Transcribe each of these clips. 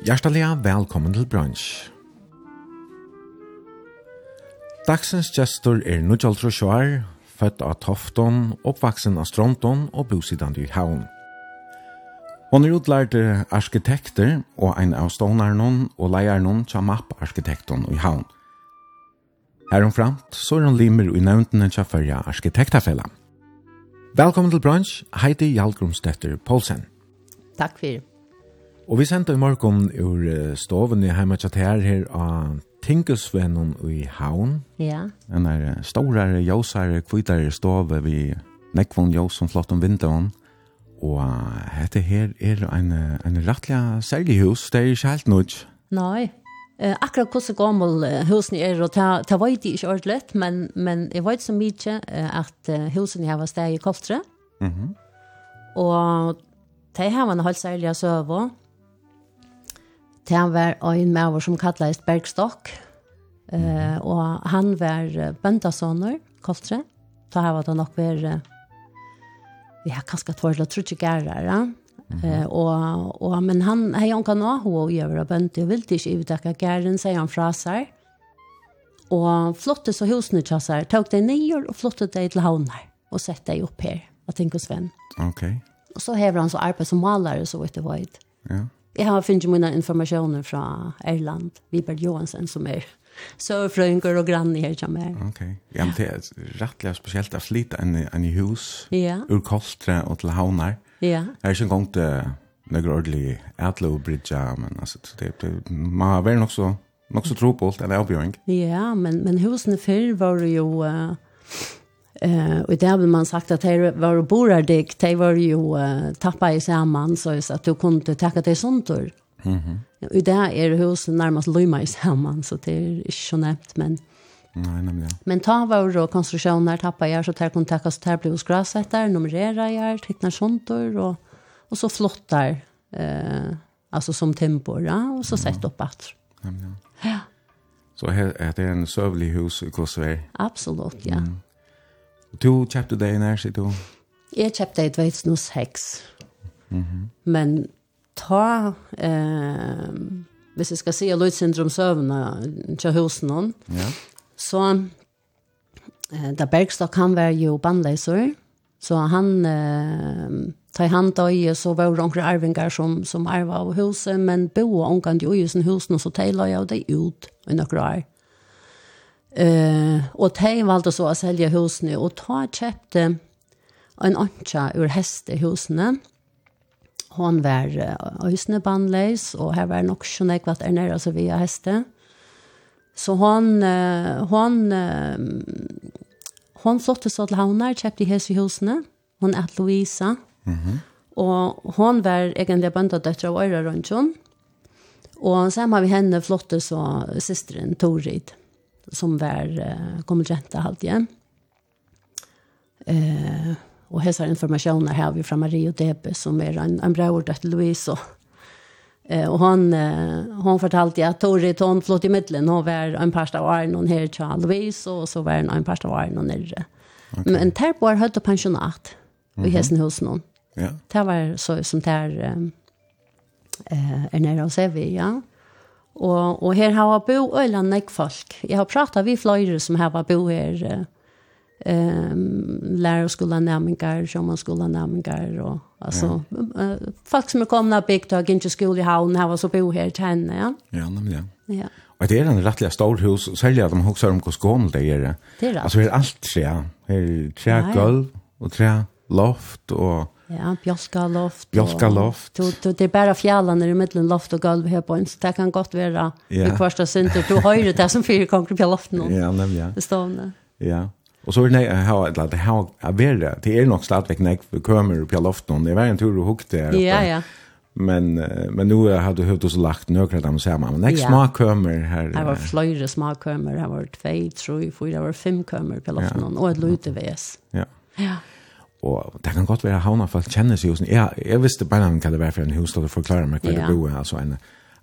Hjertelig velkommen til Brunch. Dagsens gestor er Nujaldro Sjoar, født av Tofton, oppvaksen av Stronton og bosidande i Havn. Hon er utlært arkitekter og ein av stånaren og leieren til MAP-arkitekten i Havn. Herom framt så er hon limer i nevntene til førja arkitektafella. Velkommen til Brunch, Heidi Hjalgrumstetter Poulsen. Takk fyrir. Og vi sendte i morgen ur stoven i hjemme til her her av Tinkusvennen i Havn. Ja. En er storere, jøsere, kvitere stove vi nekvån jøs som flott om vinteren. Og dette her er en, en rettelig særlig hus, det er ikke helt nødt. Nei, Eh akkurat hvordan gammel husene er, og det vet jeg ikke ordentlig, men, men jeg vet så mye at husene her var steg i Koltre. Mm -hmm. Og det her var en halv særlig søve, Det var en maver som kallades Bergstock. mm uh, og han var bøndasåner, koltre, da her var det nok vært, uh, vi har kanskje tvær eller trutje gærere, Mm -hmm. og, og, men han har jo ikke noe å gjøre bønder, og vil ikke utdekke gæren, sier han fra seg. Og flottet så husene til seg, tok det nye og flottet det til havner, og sette det opp her, og tenker Sven. Ok. Og så hever han så arbeid som maler, så vet du hva. Ja. Jeg har finnet mine informasjoner fra Erland, Viber Johansen, som er sørfrøyngur og grann her som er. Ok, ja, men det er rettelig spesielt å slite enn, enn i hus, ja. ur kostre og til havnar. Ja. Jeg har ikke engang til noen ordentlig bridge men altså, det, det, man har vært nok så, nok så tro på alt, eller avbjøring. Ja, men, men husene før var jo... Uh, Eh och det har man sagt att det var borar dig, det var ju uh, tappa i samman så så att du kunde ta det sånt då. Mhm. Mm och där är husen närmast lymma i samman så det är inte så nätt men Nej, nej, nej. Men ta var då konstruktioner tappa jag så tar kontaktas där blir oss gräsätter, numrera jag, tecknar sånt och och så flottar eh alltså som tempor ja, och så sätt upp att. Ja. Ja. Så här är det en sövlig hus i Kosovo. Absolut, ja. Mm. Du kjøpte deg nær, sier du? Jeg kjøpte det i 2006. Mm -hmm. Men ta... Eh, hvis jeg skal si Lloyd syndrom søvnene til husen noen, ja. så eh, da Bergstock han var jo bandleiser, så han... Eh, ta i hand av så var det noen arvingar som, som arva av huset, men bo og omgang jo i husen husen så tejla jag det ut i några år. Eh, och de valgte så å sälja husene, och ta köpte en anka ur hästehusen. Hon var ösnebandleis och her var nog så näkvat er nere så via häste. Så hon hon hon flotte så til henne, kjøpte hese husene. husen. Hon är Louisa. Mhm. Och hon var egentligen bönta döttrar av Øyre Röntgen. Och sen har vi henne flotte så systern Torid som var uh, kommersienta halvt igen. Eh, och hesa informationer här vi från Mario Debe som är en, en bra ord til Louise Og, Eh och han hon fortalte att Torre Tom flott i mitten har var en pasta var någon her til Louise och så var en pasta var någon nere. Okay. Men där var hade pensionat mm -hmm. i hästen hos någon. Ja. Det var så som där eh är nära oss är vi, ja. Og, og her har jeg bo øyla nek folk. Jeg har pratet vi flere som har bo her, eh, lærerskolanæmingar, sjåmanskolanæmingar, og altså, ja. folk som er kommet av bygd og ikke skole i havn, har så bo her til henne, ja. Ja, nemlig, ja. ja. Og det er en rettelig stor hus, særlig at de husker om hvor skåne det er. Det er alt. Altså, det er alt tre, her er tre gulv og tre loft og Ja, Bjolka loft. Bjolka loft. Du, du, det är bara fjällarna i mitten loft och golv här på en. Så det kan gott vara ja. i första syntet. Du har det som fyra konkret på loften. Ja, nämligen. Det står Ja. Och så er det här att det har är det är nog sladdväck nek, vi kommer på loften. Det var en tur du hukte her oppe. Ja, ja. Men men nu har du hört oss lagt några där med samma. Men nästa smak kommer här. Det var flöjre smak kommer. Det var två, tre, fyra, det var fem kommer på loften och ett lite ves. Ja. Ja. Og det kan godt være havna folk kjenner seg husen. Jeg, jeg visste bare hva det var for en hus, da du forklarer meg hva yeah. det bor. Altså en,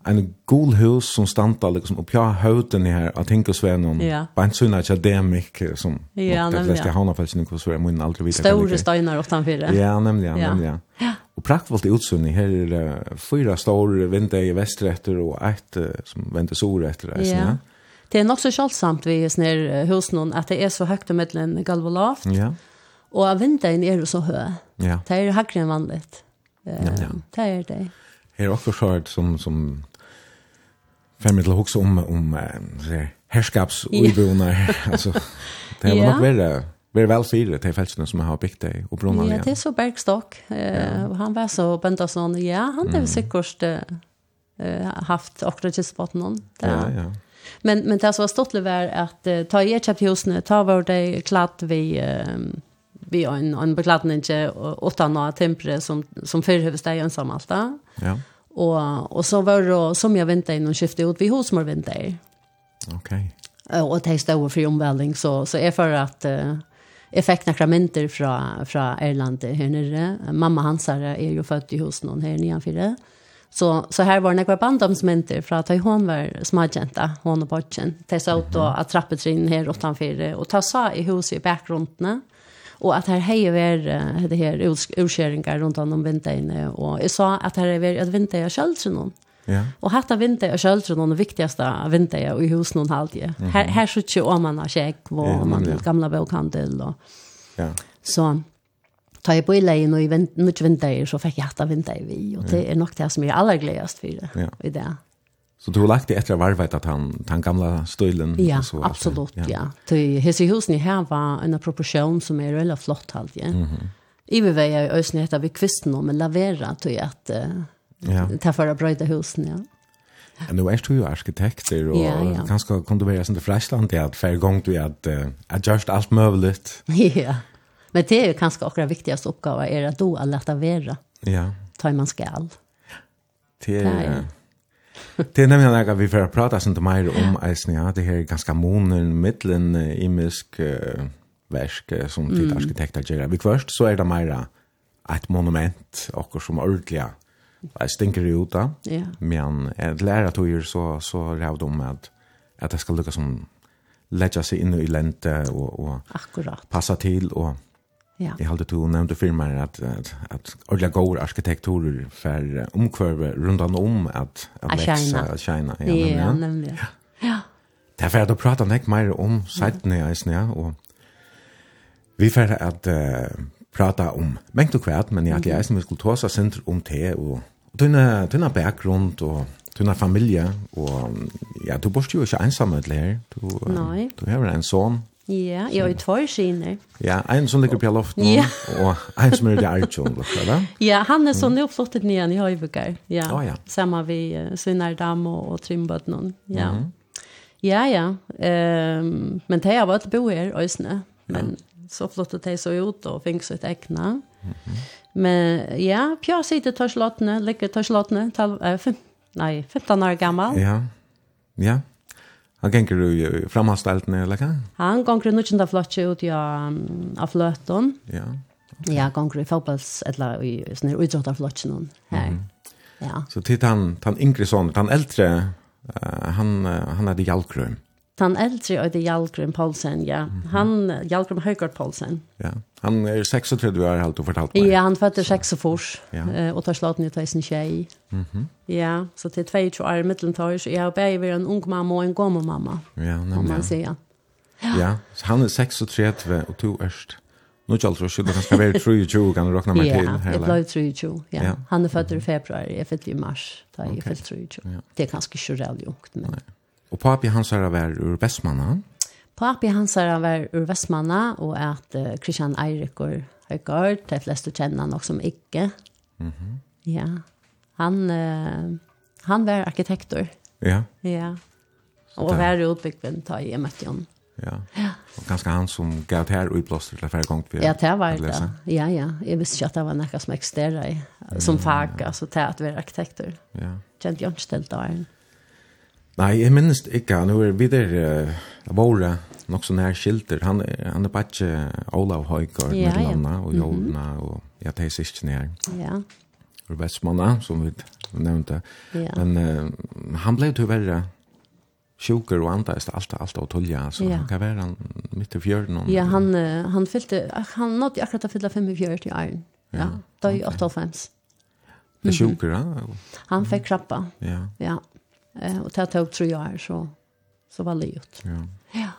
en god hus som standa liksom opp ja høyden her, av tenker og svein yeah. bare en sunn akademik som ja, de fleste havna folk kjenner hos svein, må aldri vite Store steiner utenfor. Ja, nemlig, ja, nemlig, ja. ja. Og praktfullt i utsunni, her er det fyra store vinter i vestretter og ett uh, som venter soretter. Ja. Det er nok så kjølsamt vi hos sånne hos hos hos hos hos hos hos hos hos hos hos hos hos Og av vinteren er det så høy. Ja. Det er hakre enn vanligt. Ja, ja. Det er det. Her er også skjørt som, som fer til å huske om, om uh, herskapsuiboner. altså, det var nok verre Vi er vel fire til feltene som har bygd det og brunnen igen. Ja, det er så Bergstock. Uh, ja. Han var så Bentason. Ja, han har mm. sikkert uh, haft akkurat åkra på noen. Ja, ja. Men, men det som var stått var at uh, ta i kjøpt husene, ta var det klatt vi... Uh, vi har en, en beklädning utan några tempere som, som förhövs där ensam allt. Ja. Och, och så var det som jag ventet inn og skiftet ut vid hosmor ventet. Okej. Okay. Och det stod för omvælding, så, så är för att uh, effekterna kramenter från, från Erland her nere. Mamma hans är ju född i hos någon här nedanför det. Så så här var några bandomsmenter för att hun var smadjenta, hon och bortjen. Det sa ut att trappetrin här utanför och ta sa i huset i bakgrunden och att här hejer vi det här urskärningar runt om vintern och jeg sa att här är vi att vinter jag själv så någon. Ja. Och hatta vinter jag själv så någon viktigaste vinter jag i hus någon Mm -hmm. Här här så tjå om man har check vad man gamla bokhandel Og... Ja. Så ta i på i leien och i vinter så fick jag hatta vinter vi och det är nog det som jag allra glädjast för det. Ja. I det. Så du har lagt det etter att varva han, han gamla støylen? Ja, så, absolut, ja. ja. Til hese husen här var en proportion som är veldig flott halv, ja. Mm -hmm. I bevägar i øsne heter vi kvisten om en lavera, til at att ja. ta för att bröjda husen, ja. Ja. Nu är du ju arkitekter och ja, ja. kanske kan du vara sånt i Fräsland till att färre gång du är att uh, adjust allt möjligt. Ja, men det är ju kanske också det viktigaste uppgåva är att då att lätta vera. Ja. Ta man skall. Det är, det er nemlig noe vi får prata sånn til meg om eisen, ja, det her er ganske monen, middelen, imisk uh, versk som tid arkitekter gjør. Vi først så er det mer et monument, akkur som ordelig, jeg stinker i uta, ja. men jeg lærer tog så, så rævde om at, at jeg skal lukke som lägga sig in i lente og, og akkurat passa till och Ja. Det håller du nämnde filmer att att att ordla går arkitekturer för omkörve runt om att att växa att shina ja ja nämligen. Ja. Där får du prata näck mer om sidan i ja och vi får att prata om mängd och kvärt men jag läser med kultursa center om te och tunna tunna bakgrund och tunna familje och ja du bor ju inte ensam med där du Nej. du har en son Ja, jag har ju två skiner. Ja, en som ligger på loftet ja. och en som är i Archon. ja, han är så nu flottet ner i Höjbukar. Ja, oh, ja. Samma vi uh, Synardam och, og Trymbötnon. Ja. Mm. ja, ja. Um, men det har vært bo her, Ösne. Men ja. så flottet det så ut och fick sitt äckna. Mm -hmm. Men ja, Pia sitter tar slottene, ligger tar slottene, tal, äh, fem, nej, 15 år gammal. Ja, ja. Han ganger i framhanssteltene, eller hva? Han ganger i nødvendig flotje ut ja av fløten. Ja. Ja, ganger i fotballs, eller i sånne utrådte flotjen her. Ja. Så til han, han yngre sånn, han eldre, han, uh, han er det hjelkrøm. Den eldre är det Jalgrim Paulsen, ja. Mm -hmm. Han, Jalgrim Høygaard Paulsen. Ja, han er 36 år, har du fortalt meg. Ja, han föddes 6 och fors. Ja. Och tar slaten i sin tjej. Mm -hmm. Ja, så til 22 år i mittelntag. Så jeg har bare vært en ung mamma og en gammel mamma. Ja, nej, Om man ja. säger. Ja. ja, så han er 36 og to du Nå er ikke alt att han skal være 23, kan du råkne meg til? Ja, jeg ble 23, ja. ja. Han er född i februari, jag fyllde i mars, då jeg okay. fyllde 23. Ja. Det er ganske ikke ganska ungt, men... Nej. Og papi hans har vært ur Vestmanna? Papi hans har vært ur Vestmanna, og at uh, Christian Eirikur Høygaard, de fleste kjenner han også som ikke. Mm -hmm. Ja, han, uh, han var arkitektor. Ja. Ja, og var utbyggven ta i møtte. Ja. ja. Og ganske han som gav det her utblåster til flere ganger vi Ja, det var det. Ja, ja. Jeg visste ikke at det var noe som eksisterer i, som fag, ja. altså til at vi er arkitekter. Ja. Kjente jeg ikke til det. Nei, jeg minnes ikke. Nå er vi der uh, våre nok så nær skilter. Han, han er bare ikke Olav Høygaard ja, med landa og Jolna mm -hmm. og jeg tar sist ned. Ja. Og Vestmanna, som vi nevnte. Ja. Men uh, han ble tyverre sjuker og andre är alt, alt att tolja så ja. han kan være han mitt i fjärden Ja, han uh, han fyllde han nådde akkurat å fylle fem i iron. Ja, ja då i 5. Det er sjuker ja. Han fikk krabba. Ja. Ja. Eh, og det tog tre år, så, så var det gjort. Ja. ja.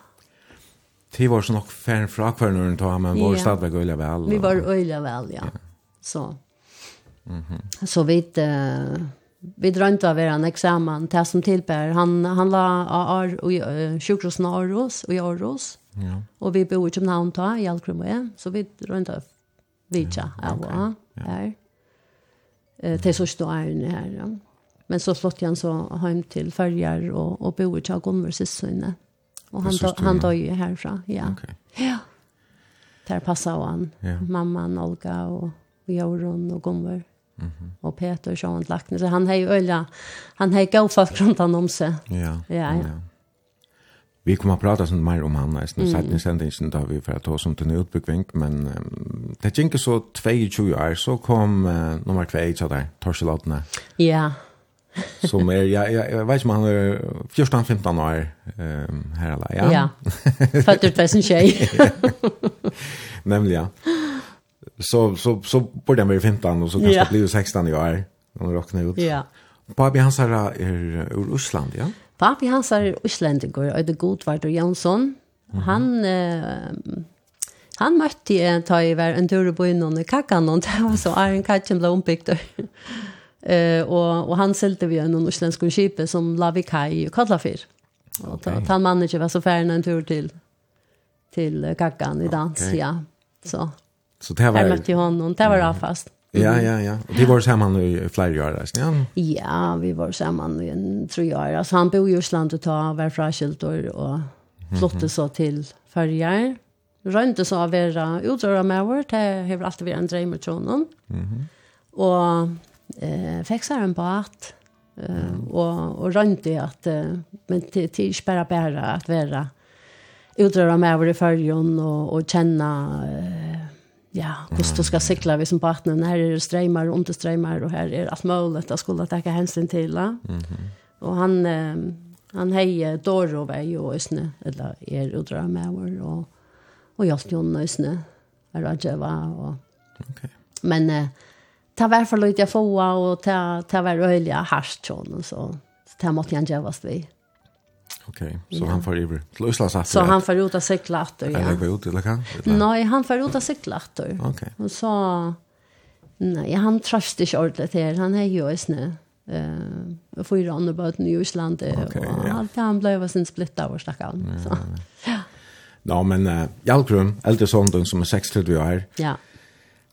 Det var så nok færre fra kvarnøren ta, men var ja. stadigvæk øyla vel. Og... Vi var øyla vel, ja. ja. Så. Mm. Så vi, uh, vi drømte av en eksamen, det som tilbær. Han, han la av uh, sjukrosen av Aros og i Aros. Ja. Og vi bor i København ta, i Alkrumøe. Så vi drømte av Vitja, ja, okay. av ja. her. så til sørste årene her, ja. Mm Men så flott han så hem till Färjar och och bor i Chagonver syssyne. Och han då, han då ju härifrån. Ja. Okay. Ja. Där passar han. Ja. Mamman Olga och och Jorun och Gunvar. Mhm. Mm och Peter så han lagt så han har ju ölla han har gått fast runt han om sig. Ja. Ja. ja. Vi kommer att prata sånt mer om han nästan mm. sen i då vi för att ta som till utbyggning men um, det gick så 22 år så kom uh, nummer 2 så där Torselatna. Ja som är jag jag, jag vet inte om han är 14 15 år ehm här alla ja. Ja. Fast det vet inte. Nämligen ja. Så så så borde han vara 15 och så kanske ja. blir 16 i år när han rocknar ut. Ja. Papi Hansar är ur Ryssland ja. Papi hans er isländare og det god vart och Jansson. Han eh Han møtte jeg ta i hver en tur på innan i kakan, og det var så er en katjen ble ombygd. Eh och og han selte vi en norrländsk skipet som Lavikai och Kallafir. Och okay. han manager var så färna en tur till till Kackan i dans okay. ja. Så så det var Jeg honom, det var ja. fast. Mm. Ja, ja, ja. Och det var samman i flera år där, ja. Ja, vi var sammen i en tre år. Altså, han bor i Island och tar hver fraskilt och och flotte så till färjar. Rønte så av være utröra med vår, det har alltid vært en drøm med tronen. Mm -hmm. Och eh, fikk seg en bat, eh, og, og rønte at, eh, men till er ikke bare bare at være med över i følgen og, og kjenne eh, ja, hvordan du skal sikla vi som partner. Her er det streimer og understreimer, og her er alt mulig at att skulle takke hensyn til. Ja. Mm -hmm. Og han, eh, han hei dår og vei og øsne, eller er utrøra med over, og, og hjalp jo øsne, er och Og, okay. Men eh, ta var för lite jag fåa och ta ta var öliga harstjon så ta måste jag jävast vi. Okej, så so ja. han får över till Island så. Så han får ut att cykla åter, ja. Eller gå ut eller kan? Nej, han får ut att cykla åter. Okej. Och så nej, han tröstar sig ordentligt här. Han är ju i snö. Eh, får ju andra båten i Island okay, och ja. allt han blev sin splitta och stackaren. Ja, så. Ja. Ja, men uh, Jalkrum, äldre sonen som är 60 år. Ja.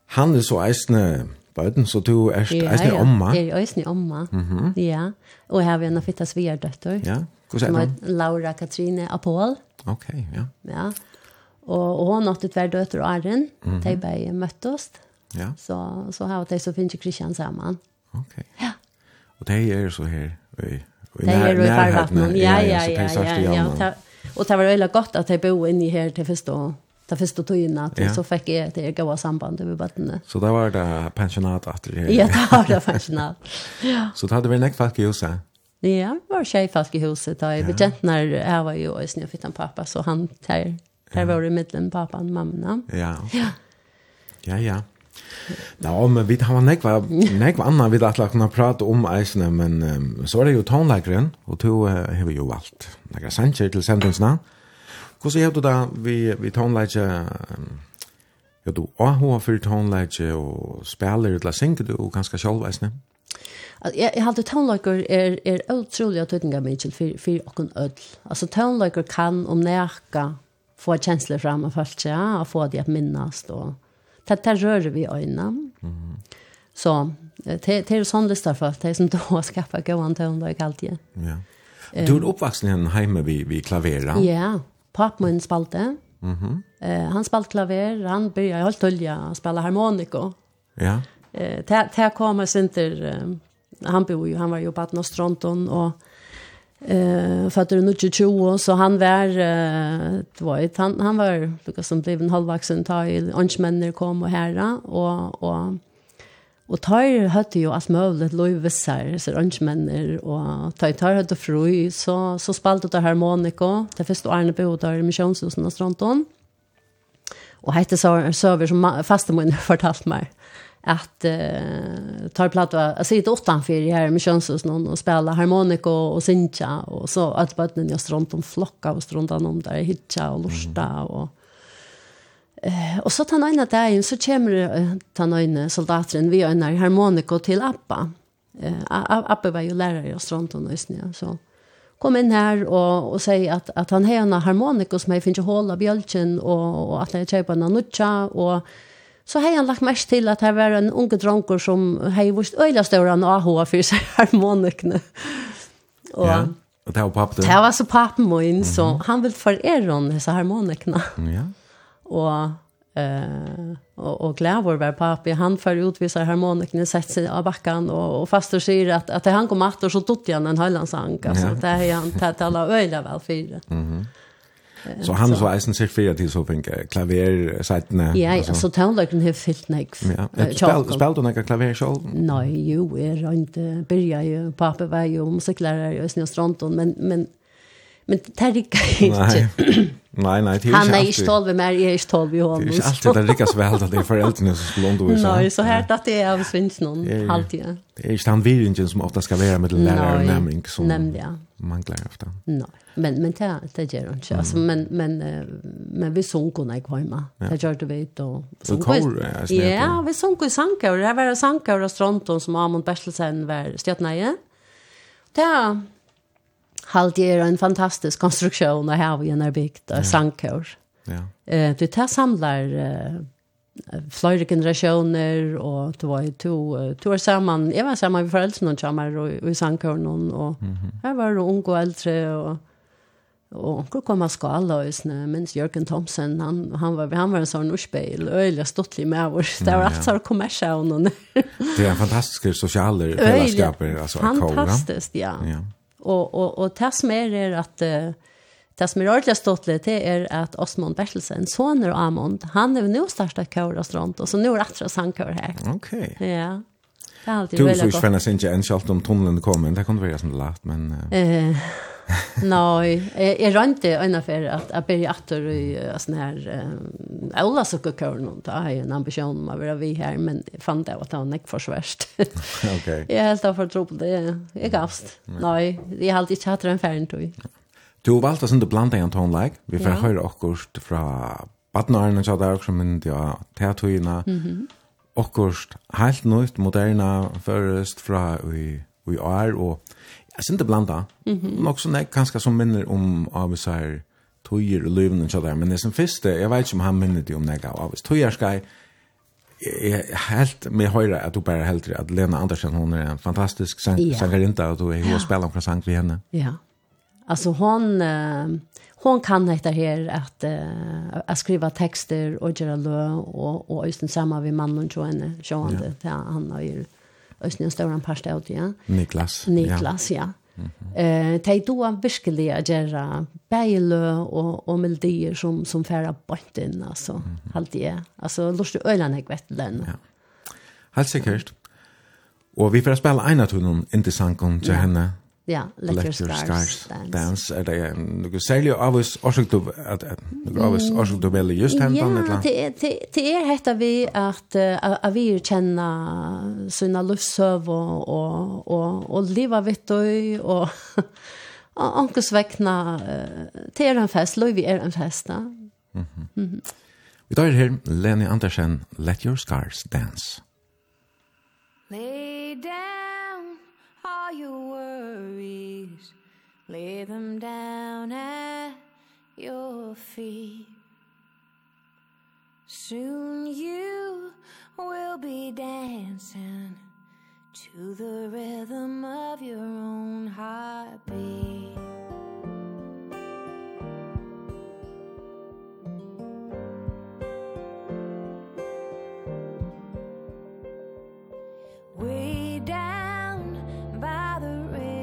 Han är så eisne bøten, så du er eisne ja, omma. Jeg er eisne omma, mm -hmm. ja. Og her har vi en av fitta sverdøtter. Ja, hvordan er det? Laura Katrine Apol. Ok, ja. Ja, og, og hun åtte tver døtter og Arjen, mm -hmm. de bare møttes. Ja. Så, så har de så finnes Kristian sammen. Ok. Ja. Og de er så her i, i nær, er nærheten. Ja, ja, ja, ja, ja, ja, ja. Og det var veldig godt at de bor inne her til første år det første tøyene, at ja. så fikk jeg det gode sambandet med bøttene. Så det var det pensionat efter det? Ja, det var det pensionat. ja. Så det hade vi näck folk i huset? Ja, det var tjej folk i huset. Da. Jeg bekjent når jeg var jo i snø fittan pappa, så han tar, tar ja. var i middelen pappaen og mamma. Ja. Ja, ja. ja. Ja, men vi har nekva, nekva annan vi at kunna prata om eisene, men um, så er det jo tonleikeren, og to uh, har vi jo valgt. Nekka sanger til sendingsna. Hvordan gjør du da vi, vi tonelage? Ja, du har for tonelage og spiller eller synger du ganske selvveisende? Jeg, jeg halte tonelager er, er utrolig av tøytinga mykje for, for okken ødel. Altså tonelager kan om nærka få kjensler fram av folk, ja, og få de at minnes. Og, det, det rører vi øynene. Mm. Så det, det er sånn lyst for det er som du har skaffet gøyene tonelager alltid. Ja. Du er oppvaksen hjemme vi, vi klavera. Ja, pappa min spalte. Mm eh, han spalt klaver, han började helt tölja spela harmoniko. Ja. Eh, där kom kommer sen han bor ju, han var ju på Atna Stronton och eh fatter nu inte tjo så han var eh, det var ett, han han var liksom blev en halvvuxen ta i ungdomar kom och herra och och Og tar høyde jo alt mulig, lovvisser, så rønnsmenner, og tar, tar høyde fru, så, så spalte det harmoniko, det første årene på hodet av misjonshusen og stronton. Og hette så søver som fastemoen har fortalt meg, at uh, tar platta, jeg sitter i her med kjønnshusen og spela harmoniko og synja, og så at jag strunt stronton flokka og strontan om der, hitja og lorsta og Eh, og så den ene dagen, så kommer eh, den ene soldateren, vi en harmoniko til Appa. Eh, Appa var jo lærer i Stronton og Østnia, så kom inn her og, og sier at, at han har en harmoniko som jeg finner hål av bjølgen, og, og at jeg kjøper en nutja, og så har han lagt mest til at det var en unge dronker som har vist øyla større enn AHA for seg harmonikene. og, ja, og det var pappen. Det var så pappen min, mm -hmm. så han vill forere henne disse harmonikene. Ja og eh och och Glavor var pappa han för utvisar harmoniken sätter sig av backan och och fastor säger att att han kom att och så tog han en Hollandsank alltså det är han tätt alla öjla väl för. Mhm. Så han så eisen sig för att så tänka klaver sidorna. Ja, så tonlagen har fyllt nek. Ja, spel du några klaver så. Nej, jo, är inte börja ju pappa var ju musiklärare i Östnystrand men men Men det här rikkar inte. Nej, nej, det är Han är inte tolv med mig, jag är inte tolv i honom. Det är inte alltid det rikkas väl att det är föräldrarna som skulle undervisa. Nej, så här att det är av Svinsson, alltid. Det är inte han virringen som ofta ska vara med lärare och nämning som Nämligen. man glär ofta. Nej, men, men det, det gör inte. Mm. Alltså, men, men, men vi såg hon när var hemma. Det gör det vet. Och, och kor är. Ja, vi såg hon i Sankar. Det var Sankar och Stronton som Amund Bertelsen var stjärtna i. Det Halt er en fantastisk konstruktion att här i en bygd och sankor. Ja. Eh, det tar samlar eh, flera generationer och det var ju två två samman. Jag var samman med föräldrarna och chamar och i sandkåren och här var det unga och äldre och och onkel kom av skala och snö men Jörgen Thomsen han han var han var en sån urspel öliga stottlig med vår det var allt så kommersiellt det är en fantastisk social fällskap alltså fantastiskt ja, ja og og og det som er er at uh, det som er ordentlig stått litt, det er at Osmond Bertelsen, soner og Amond, han är nu startat kör og strand og så nå er det etter han her. Ok. Ja. Det er alltid veldig godt. Du får ikke finne seg ikke en om tunnelen kommer, det kan være som det lät, men... Uh... Nej, jag rönte en affär att jag började åter i sån här alla saker kör någon där har en ambition om att vara vi här men fann det att han inte försvärst. Okej. Jag helt har tro på det. Jag gavst. Nej, jag har alltid hatar en färd då. Du har valt att inte blanda en ton like. Vi får höra också från Batnaren och så där också men ja, teatrina. Mhm. Och helt nytt moderna förrest från vi vi är och Jeg synes det blanda. Mm -hmm. Nok sånn jeg kanskje som minner om av oss her tøyer og løven og sånn, men det som første, jeg vet ikke om han minner det om nega av oss. Tøyer skal jeg helt med høyre at du bare helt at Lena Andersen, hon er en fantastisk sang, yeah. sangerinta, og du er jo ja. spiller omkring sang vi henne. Ja. Alltså hon hon kan hitta här att uh, att skriva texter och göra lö och och just samma vid mannen och henne. Så han ja. han har ju ösn en stor pasta ut ja. Niklas. Niklas ja. Eh tej då en virkelig att göra bäjlö och och melodier som som färra bort in alltså mm -hmm. allt det. Alltså lustig öland jag vet den. Ja. Helt säkert. Och vi får spela en av tunnen, inte sanken till henne. Ja, Let, Your Stars, Dance. Er det noe særlig av oss årsøk du, at, noe av oss årsøk du vel just hentan? Ja, det er hette vi at, at vi kjenner sånne løsøv og, og, og, og livet vitt og, og, og ankesvekna, det er en fest, lov vi er en fest. Da. Mm -hmm. Mm -hmm. Vi tar her Lenny Andersen, Let Your Scars Dance. Lay down Lay them down at your feet. Soon you will be dancing To the rhythm of your own heartbeat. Way down by the river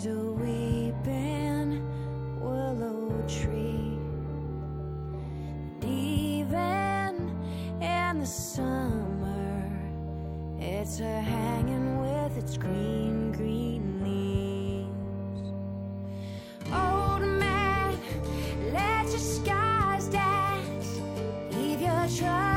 There's a weeping willow tree. Even in the summer It's a hanging with its green, green leaves. Old man, let your skies dance Leave your trust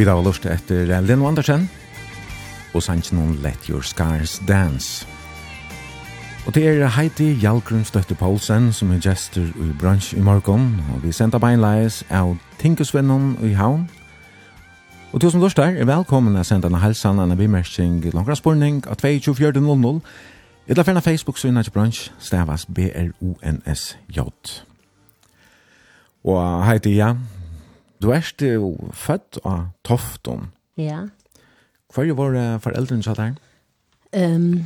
Vi har var lust etter Linn Wandersen og sannsyn om Let Your Scars Dance. Og det er Heidi Hjalgrun Støtte Poulsen som er gestur i bransj i morgon og vi sender beinleis av Tinkesvennen i Havn. Og til som lortar er velkommen å sende en helsan en bimersing langra spurning av 22400 eller finna Facebook-synet til bransj stavas B-R-O-N-S-J Og Heidi, ja, Du er jo født av Tofton. Ja. Hva er våre foreldrene satt her? Um,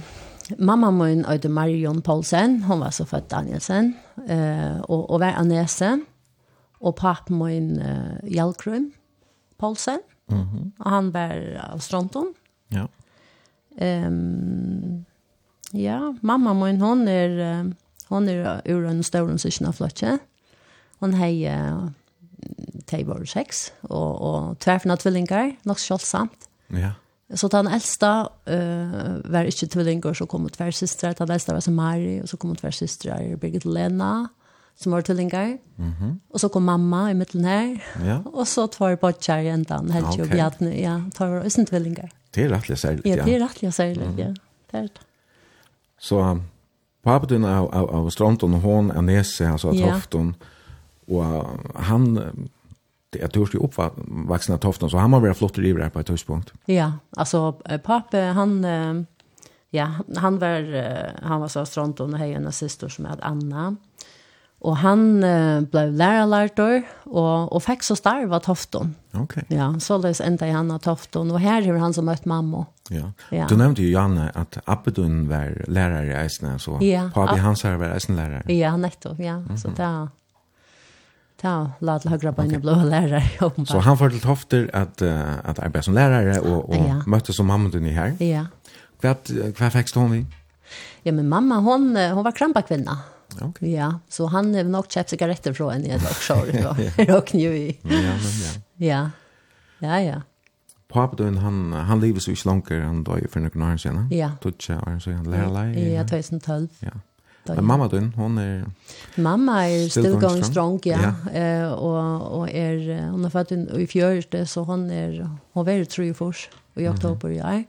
mamma min øyde Marion Paulsen, hun var så født Danielsen, uh, og, og var Anese, og pappa min uh, Jalkrum Paulsen, mm -hmm. og han var av Stronton. Ja. Um, ja, mamma min, hun er, hun er ur en stor søsken av flotje. Hun heier... Uh, de var sex, og, og tverfna tvillingar, nok sjålsamt. Ja. Så den eldste uh, var ikke tvillinger, så kom tver systre. Den eldste var som Mari, og så kom tver systrar Birgit Lena, som var tvillinger. Mm -hmm. Og så kom mamma i midten her. Ja. Og så tar Bodjar igjen den, helt okay. og Bjartne, ja, tar også tvillinger. Det er rettelig særlig, ja. Ja, det er rettelig særlig, mm ja. Det er det. Så pappa din av, av, av Stronton, og hon er nese, altså av ja. Tofton, og han jag törs ju uppvuxna toften så han var väl flott i det på ett tidspunkt. Ja, alltså pappa han ja, han var han var så stront och hej en syster som hade Anna. Och han blev lärarlärtor och och fick så starva tofton. Okej. Okay. Ja, så läs ända Anna tofton och här är han som mött mamma. Ja. ja. Du nämnde ju Janne att Abedun var lärare i Eisne så ja, pappa hans var Eisne lärare. Ja, netto, ja. Mm -hmm. Så där Ja, la til høyre på en blå lærere. Så han får til tofter at, uh, at arbeid som lærere og, og ja. møtte som mamma din i her. Ja. Hva, hva fikk hon i? Ja, men mamma, hon, hon var krampakvinna. Okay. Ja, så han har nok kjøpt cigaretter fra henne i et lokskjør. Råkne jo i. Ja, men ja. Ja, ja, ja. Papadun, han, han lever så ikke langer, han døg for noen år siden. Ja. Tutsi, han lærer lei. Ja, 2012. Ja. Men mamma din, hon är Mamma är still, still going strong, ja. Eh och och är hon har fått en i fjörde så hon är hon var tror jag först i oktober i. Ja.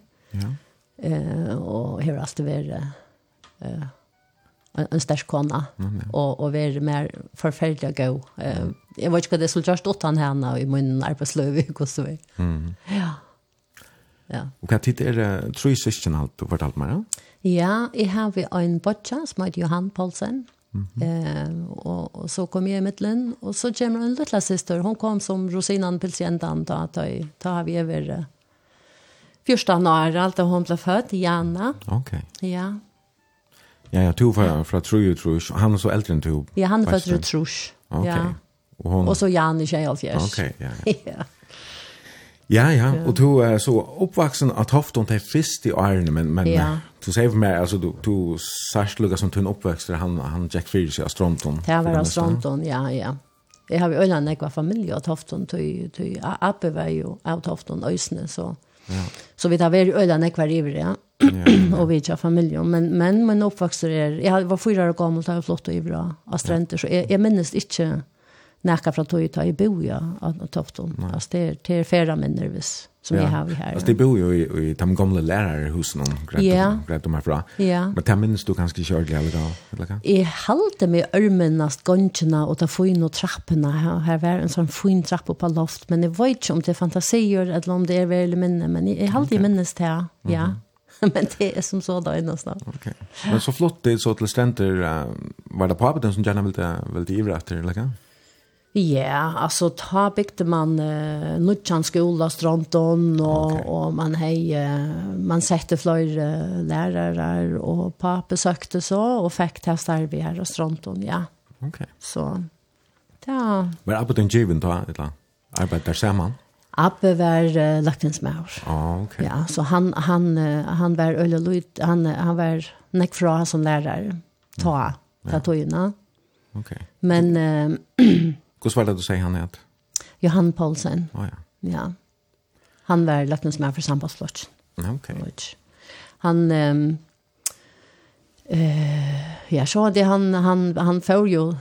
Eh och här har det varit eh en stark kona och och vara mer förfärliga go. Eh jag vet inte vad det skulle just åt han henne i min arbetslöv och så vidare. Mm. Ja. Ja. Och vad tid är det tre syskon allt på vart allt mer? Ja. Ja, jeg har vi en boccia som heter Johan Paulsen. Mm -hmm. eh, og, og så kom jeg i midtelen, og så kommer en lille syster. Hun kom som rosinan pilsjentan da, da, da har vi over uh, første år, alt da hun ble født, Jana. Ok. Ja. Ja, ja, to fra, fra Trøy og Trøy. Han er så eldre enn to. Ja, han er født fra Trøy. Ok. Ja. Og, hon... og så Jan i 21. Ok, ja, ja. ja. Ja, ja, og du er så oppvaksen av Tofton til fyrst i årene, men, men ja så säger vi mer alltså du du särskilt Lucas som tun uppväxt han han Jack Fierce i Stronton. Ja, var Stronton, ja, ja. Jag har vi öland när jag familj och Tofton till till Appe var ju av Tofton ösne så. Ja. Så vi tar väl öland när jag river ja. och vi har familj men men men uppväxt är jag var fyra år gammal och har flott och ivra bra av så jag, jag minns inte näka från tog ta i boja av Tofton. Alltså det är det är färra minnervis som ja. jag har här. Alltså det bor ju i, i de gamla lärarhusen om grät yeah. grät de härifrån. Men det minns du kanske kört eller då eller kan? Jag halte mig örmenast gångarna och ta fin och trapporna här var en sån fin trappa på loft men det vet inte om det fantasier eller om det är väl minne men jag hållde okay. minnes det här. Ja. Mm -hmm. men det är som så där innan snart. Okej. Okay. Men så flott det så till ständer uh, var det på den som gärna ville ville ivra efter eller kan? Ja, alltså ta bygde man uh, Nutchan skola Stronton och okay. och man hej uh, man sätter fler lärare och pappa søkte så och fick testa starve här og Stronton, ja. Okej. Så ja. Men arbetade den given då eller arbeid der sammen? Abbe var uh, laktinsmaur. Ah, ok. Ja, så han han uh, han var ölle han han var nek från som lärare. Ta ta tojna. Okej. Men uh, Hvordan var det du sier han het? Johan Paulsen. Å oh, ja. Ja. Han var för for Ja, Ok. Han... Um, Eh, ja, så det han han han får ju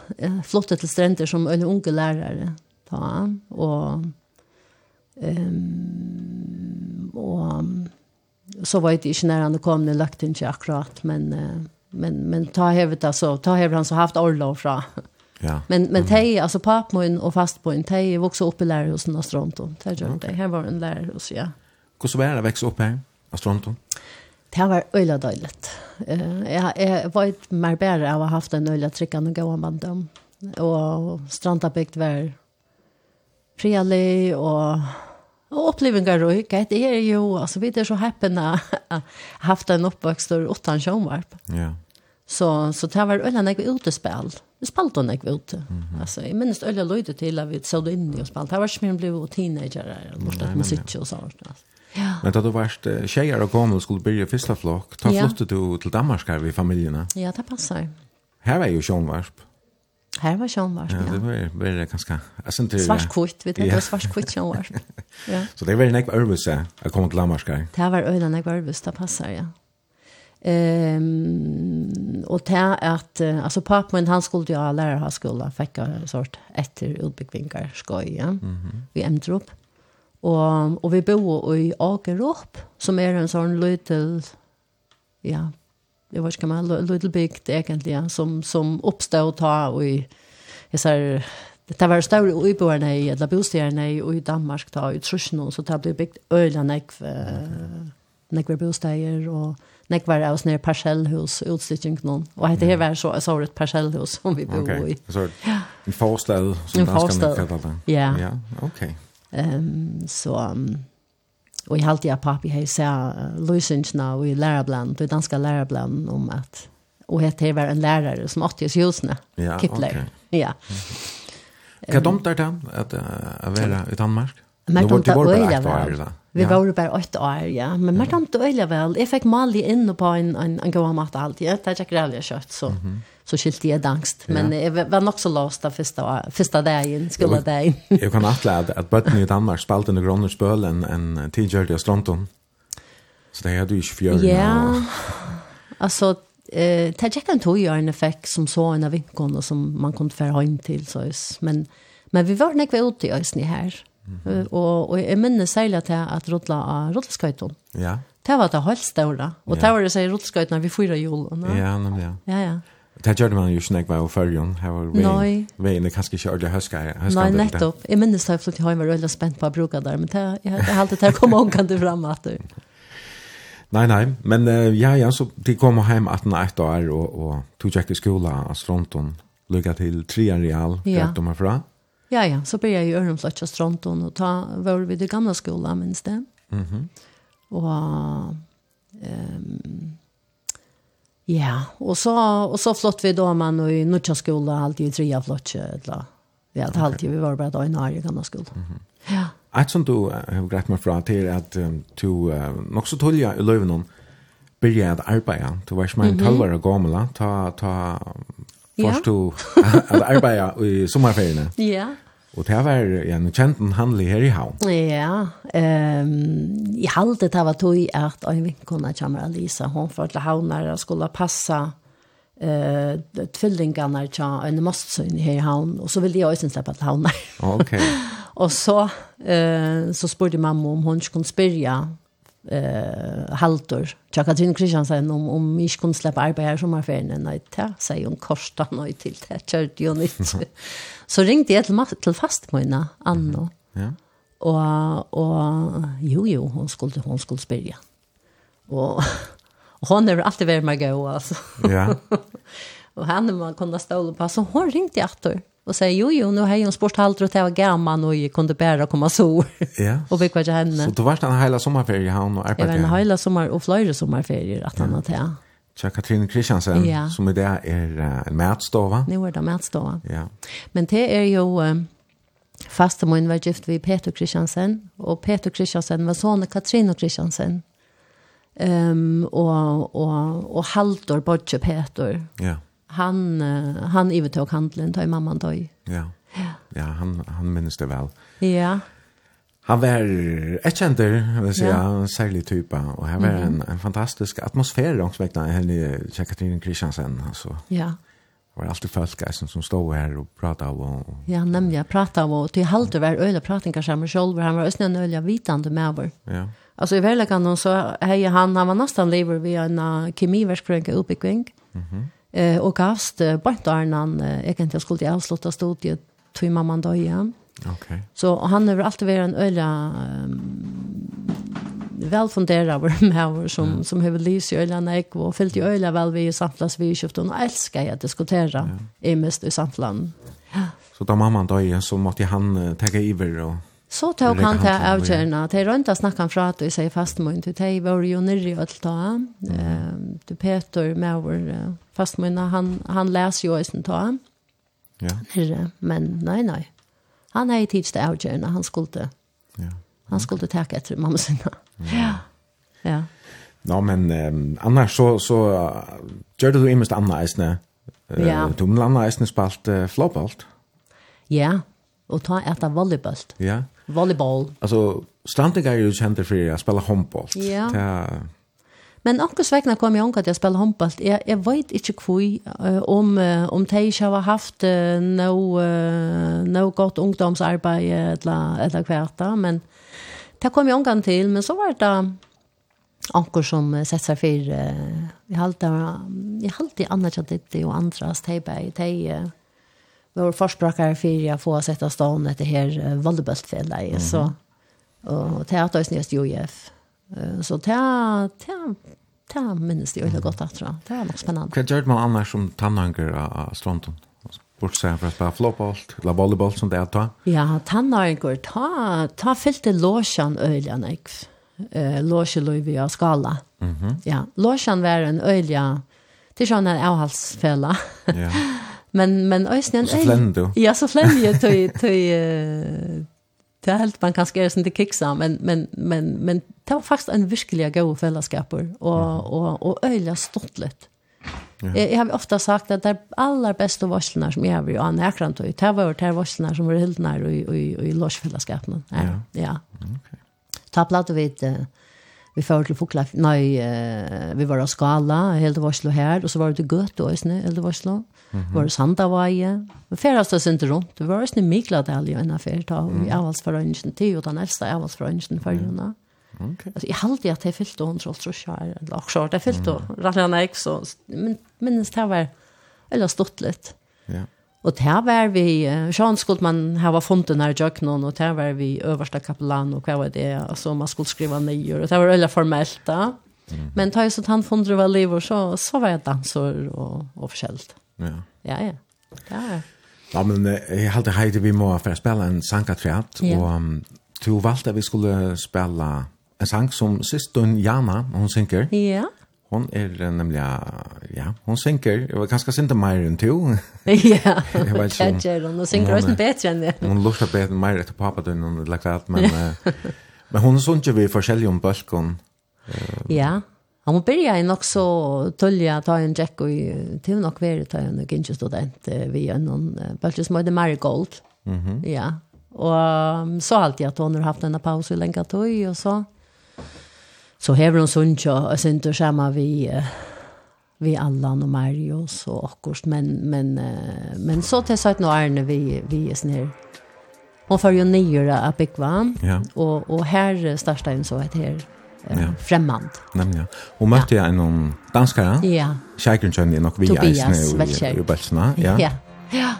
flottet till stränder som en ung lärare ta och ehm och så var det inte när han kom när lagt inte akkurat men men men ta hevet alltså ta hevet han så haft orlov från Ja. Men men tej alltså papmoin och fastmoin tej vuxen upp i lärarhusen i Stronto. Där gör det. Här var en lärarhus, ja. Hur så var det växa upp här i Stronto? Det var öjla dåligt. Jag, jag var ett mer bättre av ha haft en öjla tryckande gåan bandom. Och Strandabygd var friali och Och upplevelser och det är ju alltså vi det så häppna haft en uppväxt och åtta en Ja. Så så det var ölla när vi ute spel. Vi spelade när ute. Alltså i minst ölla löjde till att vi såg in i. Det var som blev teenager eller något att man sitter och sånt. Ja. Men då du varst tjejer och kom och skulle börja första flock, ta ja. du till Danmark med vid familjerna. Ja, det passar. Här var ju Sean Varp. Här var Sean Varp, ja. ja. Det var väldigt ganska... Alltså inte... Svarskvitt, vet du, ja. kort Sean Varp. Ja. Så det var en äkva örvelse att komma till Danmark här. Det var öjlan äkva örvelse, det passar, ja. Ehm och det att alltså pappa men han skulle ju alla ha skola fikk en sort efter utbyggvingar skoj ja. Mm. Vi ämtrop. Och och vi bor i Agerup som är en sån liten ja, det var ska man little big egentligen som som oppstod ta i jeg säger det var i uiboerne i eller bostäderna i Danmark ta i Trusjno så det bygd øyla öland ekv nekver bostäder och nekvar av sånne parsellhus utstyring noen. Og hette her var så, så var det et parsellhus som vi bor okay. i. Så en forstad, som en danskerne kallar det. Ja. ja, ok. Um, så, um, og jeg halte jeg papi her, så jeg løsningsene og i lærerbland, det danske lærerbland om at, og hette her var en lærere som åtte oss husene, ja, Kipler. Okay. Ja, Hva er dumt er det at å være i Danmark? Men det var øyla var det. Vi ja. var bare åtte år, ja. Men man tog öliga väl. Jag fick mal in på en, en, en god mat alltid. Det är säkert rävliga kjøtt, så, mm -hmm. så skilte jeg dangst. Men ja. jeg var nok så låst den första, första dagen, skulle dagen. jag kan atle at, att bøttene i Danmark spalte under Gronnersbölen en tidigare i Stronton. Så det hade du 24 år. Ja, alltså eh ta checka en toja en effekt som så en av vinkon och som man kunde föra hem till så men men vi var när vi ute i Ösni här Mm. Og, og jeg minner særlig til at rodla av rodleskøyton. Ja. Det var det helt større. Og det var det sier rodleskøyton vi fyra julen. Ja, nemlig. Ja, ja. ja. Det gjør man jo ikke når jeg var i førjen. Her var veien, veien er kanskje ikke ordentlig høska. Nei, nettopp. Jeg minnes da jeg flyttet hjemme og var veldig spent på å bruke der, men det, jeg, jeg halte til å komme omkant fram at du. Nei, nei, men uh, ja, ja, så de kom hjem 18 år og, og tog jeg til skolen av Stronton, lykket til 3 real, ja. rett om herfra. Ja. Ja, ja, så ble jeg i Örnflötch och Stronton og ta var vi det gamla skolan, minns det. Mm -hmm. Och um, ja, og så, og så flott vi då man i Nutcha skola, alltid i Tria Flötch, eller vi hade okay. alltid, vi var bara då i Norge gamla skola. Mm -hmm. Ja. Et som du har greit meg fra til er at um, du uh, nok så tølja i løyven om byrja at arbeida. Du var ikke mer enn tølvare gammel. ta, ta Først du at arbeide i sommerferiene. Ja. Og det var en kjent handlig her i havn. Ja, um, I halte det var tog at en vinkona kommer Alisa, Hon får til havner og skulle passa eh uh, tvillingarna tja en mastsyn här i havn och så ville jag ju släppa till havn. Okej. Okay. och så eh uh, så spurte mamma om hon skulle spyrja eh haltor. Jag kan inte Christian säga om om mig kunde släppa arbete här en natt ja säger hon korsta nej till det kört ju nytt. Så ringde jag till till fastmöna Anna. Ja. Och och jo jo hon skulle hon skulle spela. Och hon har alltid varit med gå alltså. Ja. och han man kunde stå på så hon ringte jag åter och säger jo jo nu har hon sport halt och det var gammal och jag kunde bära komma så. Ja. och vi kvar henne. Så du var en hela sommarferie han och arbetade. Det var en hela sommar och flera sommarferier att han hade. Ja. Tja Katrin Kristiansen ja. som är där är en mätstova. Nu är det mätstova. Ja. Men det är ju fasta mun var gift vid Peter Kristiansen och Peter Kristiansen var son av Katrin Kristiansen. Ehm um, och och och Halldor Bodje Peter. Ja han han övertog handeln till mamman då. Ja. Ja, han han minns det väl. Ja. Han var ett känner, vill säga, ja. särlig typ och han var mm -hmm. en, en fantastisk atmosfär långs väg där henne Katrin Kristiansen alltså. Ja. Det var alltid folk som, som stod här och pratade av. Och. Ja, nämligen jag pratade om. och till halter var öliga pratningar som själv. Han var östnön öliga vitande med vår. Ja. Alltså i verkligheten så hej han han var nästan lever vi en uh, kemiverkskrönka uppbyggning. Mhm. Eh, og gavst eh, bort Arnan, uh, egentlig skulle jeg avslutte studiet, tog mamman døg igjen. Okay. Så han har alltid vært en øyla um, velfundera vår mæver som, som har lyst i øyla nek, og fyllt i øyla vel vi i samtlas vi i och og nå elsker jeg å diskutere i mest i samtland. Ja. Så da mamman døg, så måtte han uh, tegge iver og... Så tog han til avgjørende. De rønte å snakke fra at du sier fastmøyen til var jo nere i alt da. Du Peter med vår fastmøyen, han, han leser jo eisen ta. Ja. Men nei, nei. Han er i tids til avgjørende, han skulle Ja. Han skulle ta etter mamma sinne. Ja. Ja. Nå, men um, annars så, så uh, gjør du imest anna eisne. Uh, ja. Du må anna eisne spalt uh, flowbolt. Ja, og ta etter volleybalt. Ja. Volleyball. Alltså Strantingar är ju kända för att spela handboll. Ja. Ta... Men också svekna kom jag anka att jag spelade handboll. Jag, jag vet inte kvui om om de inte har haft uh, no, uh, no gott ungdomsarbete eller, eller kvarta. Men det kom jag anka till. Men så var det anker som sett seg for, Uh, jag har alltid annat jag tittade og andras. De, de, de, vår förspråkare för jag får sätta stan det här volleyballfältet mm -hmm. så och teater är näst UF. Så ta ta det minnes det jo gott att tror. Det är nog spännande. Vad gjør man annars som tannhanger av stranden? bort seg for å spille flopalt, la volleyball som det er ta? Ja, tannarengur, ta, ta fyllte låsjan øyla nek, eh, låsjeløyvi av skala. Mm -hmm. Ja, låsjan var en øyla, til sånn en avhalsfella. Ja. Men men ösnen så flände. Ja, så flände jag till till det är helt man kanske är sånt det kicksam men men men men det var faktiskt en verkliga god fällskaper och och och öliga stottlet. Ja. Jag, jag har ofta sagt att det allra bästa varslarna som jag vill ha näkrant och det var det varslorna som var helt nära i i i losfällskapen. Ja. Ja. Okej. Okay. Ta platta vid uh, vi får til Fokla, nei, vi var av skala, helt varslo her, og så var det til Gøte også, hele varslo. Mm -hmm. Var Sandavaje. Vi färdades oss inte runt. Vi var oss i Mikladal i en affär. Ta, mm. I avhalsförrönsen. Det är den äldsta avhalsförrönsen för mm. Okay. Alltså, jag hade att det fyllt hon så och kär. Eller också, det fyllt och Mm. Gick så. Men minns det var eller stått lite. Ja. Och där var vi, Sean skulle man ha funnit den här jöknen och där var vi översta kapellan och vad var det, alltså man skulle skriva nyer och det var eller formellt. Mm. Men tar ju så att han funnit det var liv och så, så var jag dansor och, och förskällt. Ja. Ja, ja. Ja. Ja, men jeg halte hejde vi må for å spille en sang sankatriat yeah. och um, du valgte at vi skulle spille en sang som systern Jana, hun synker. Ja. Yeah. Hon är nemlig, ja, hon synker. jeg var ganske sint om mig än till. Ja, jag vet inte. Jag hon, hon synker också bättre än det. Hon luktar bättre mer etter pappa døgn hon lagt alt, men, men hon synker vi forskjellig om bölkon. Ja, Han må börja i nok så tullja ta en jack og till nok vara ta en gick student vi en bølge som heter marigold. Mhm. Mm ja. Och så alltid jag att hon har haft en paus i lenge tog och så så häver hon sunt og sen då samma vi vi Allan och Marius så akkurat men men men så til så att nu är vi vi är snär Hon får ju nyra att bygga. Ja. Och, och här startar en så att här ja. fremmand. Nemlig, ja. møtte mötte jag en danskere. Ja. Kjærkeren kjønner nok vi Tobias, är i Belsna. Ja. Ja. Ja.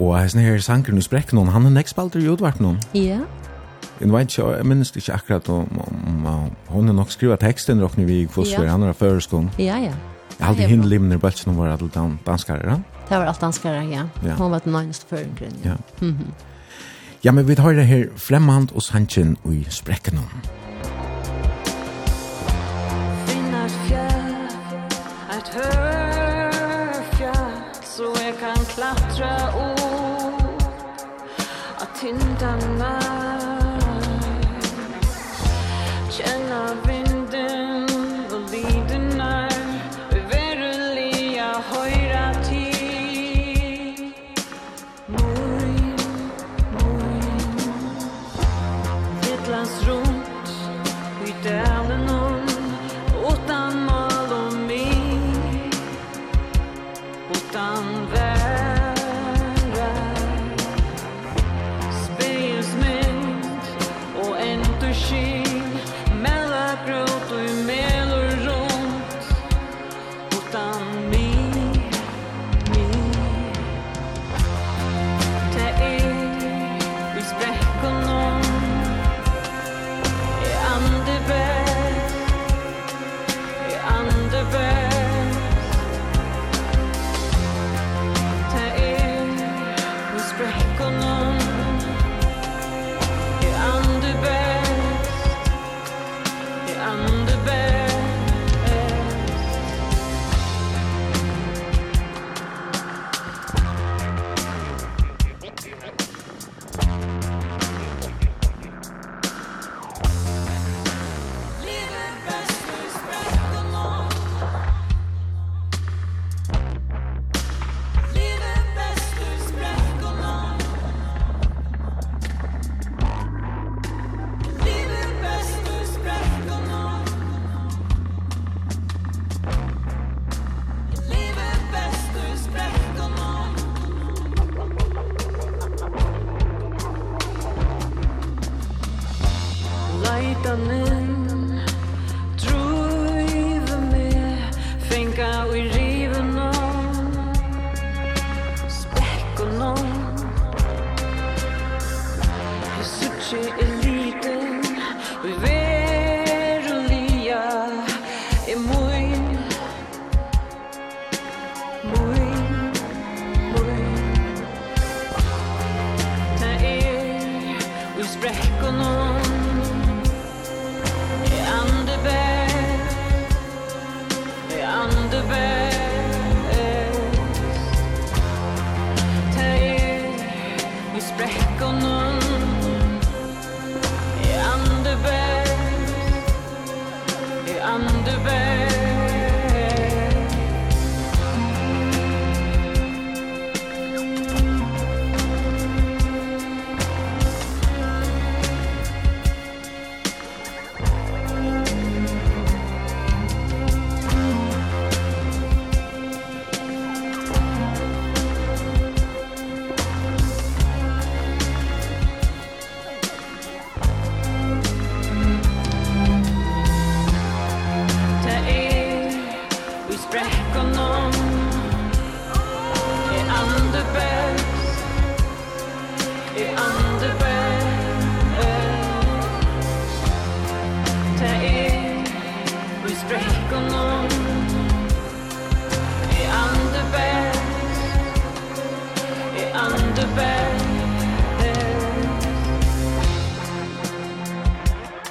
Og hans her sanker nu sprekk noen, han er nekspalter i utvart noen. Ja. Jeg vet ikke, jeg minnes ikke akkurat om, om, om hun er nok skriva teksten råkne vi i Kvosfer, han er av føreskån. Ja, ja. Jeg hadde hinn limner i bølsen var alt danskere, ja. Det var alt danskere, ja. ja. Hun var den nøgneste førengren. Ja. Mm -hmm. ja, men vi tar det her fremmand og sanchen i sprekken noen. vackra ord Att tynda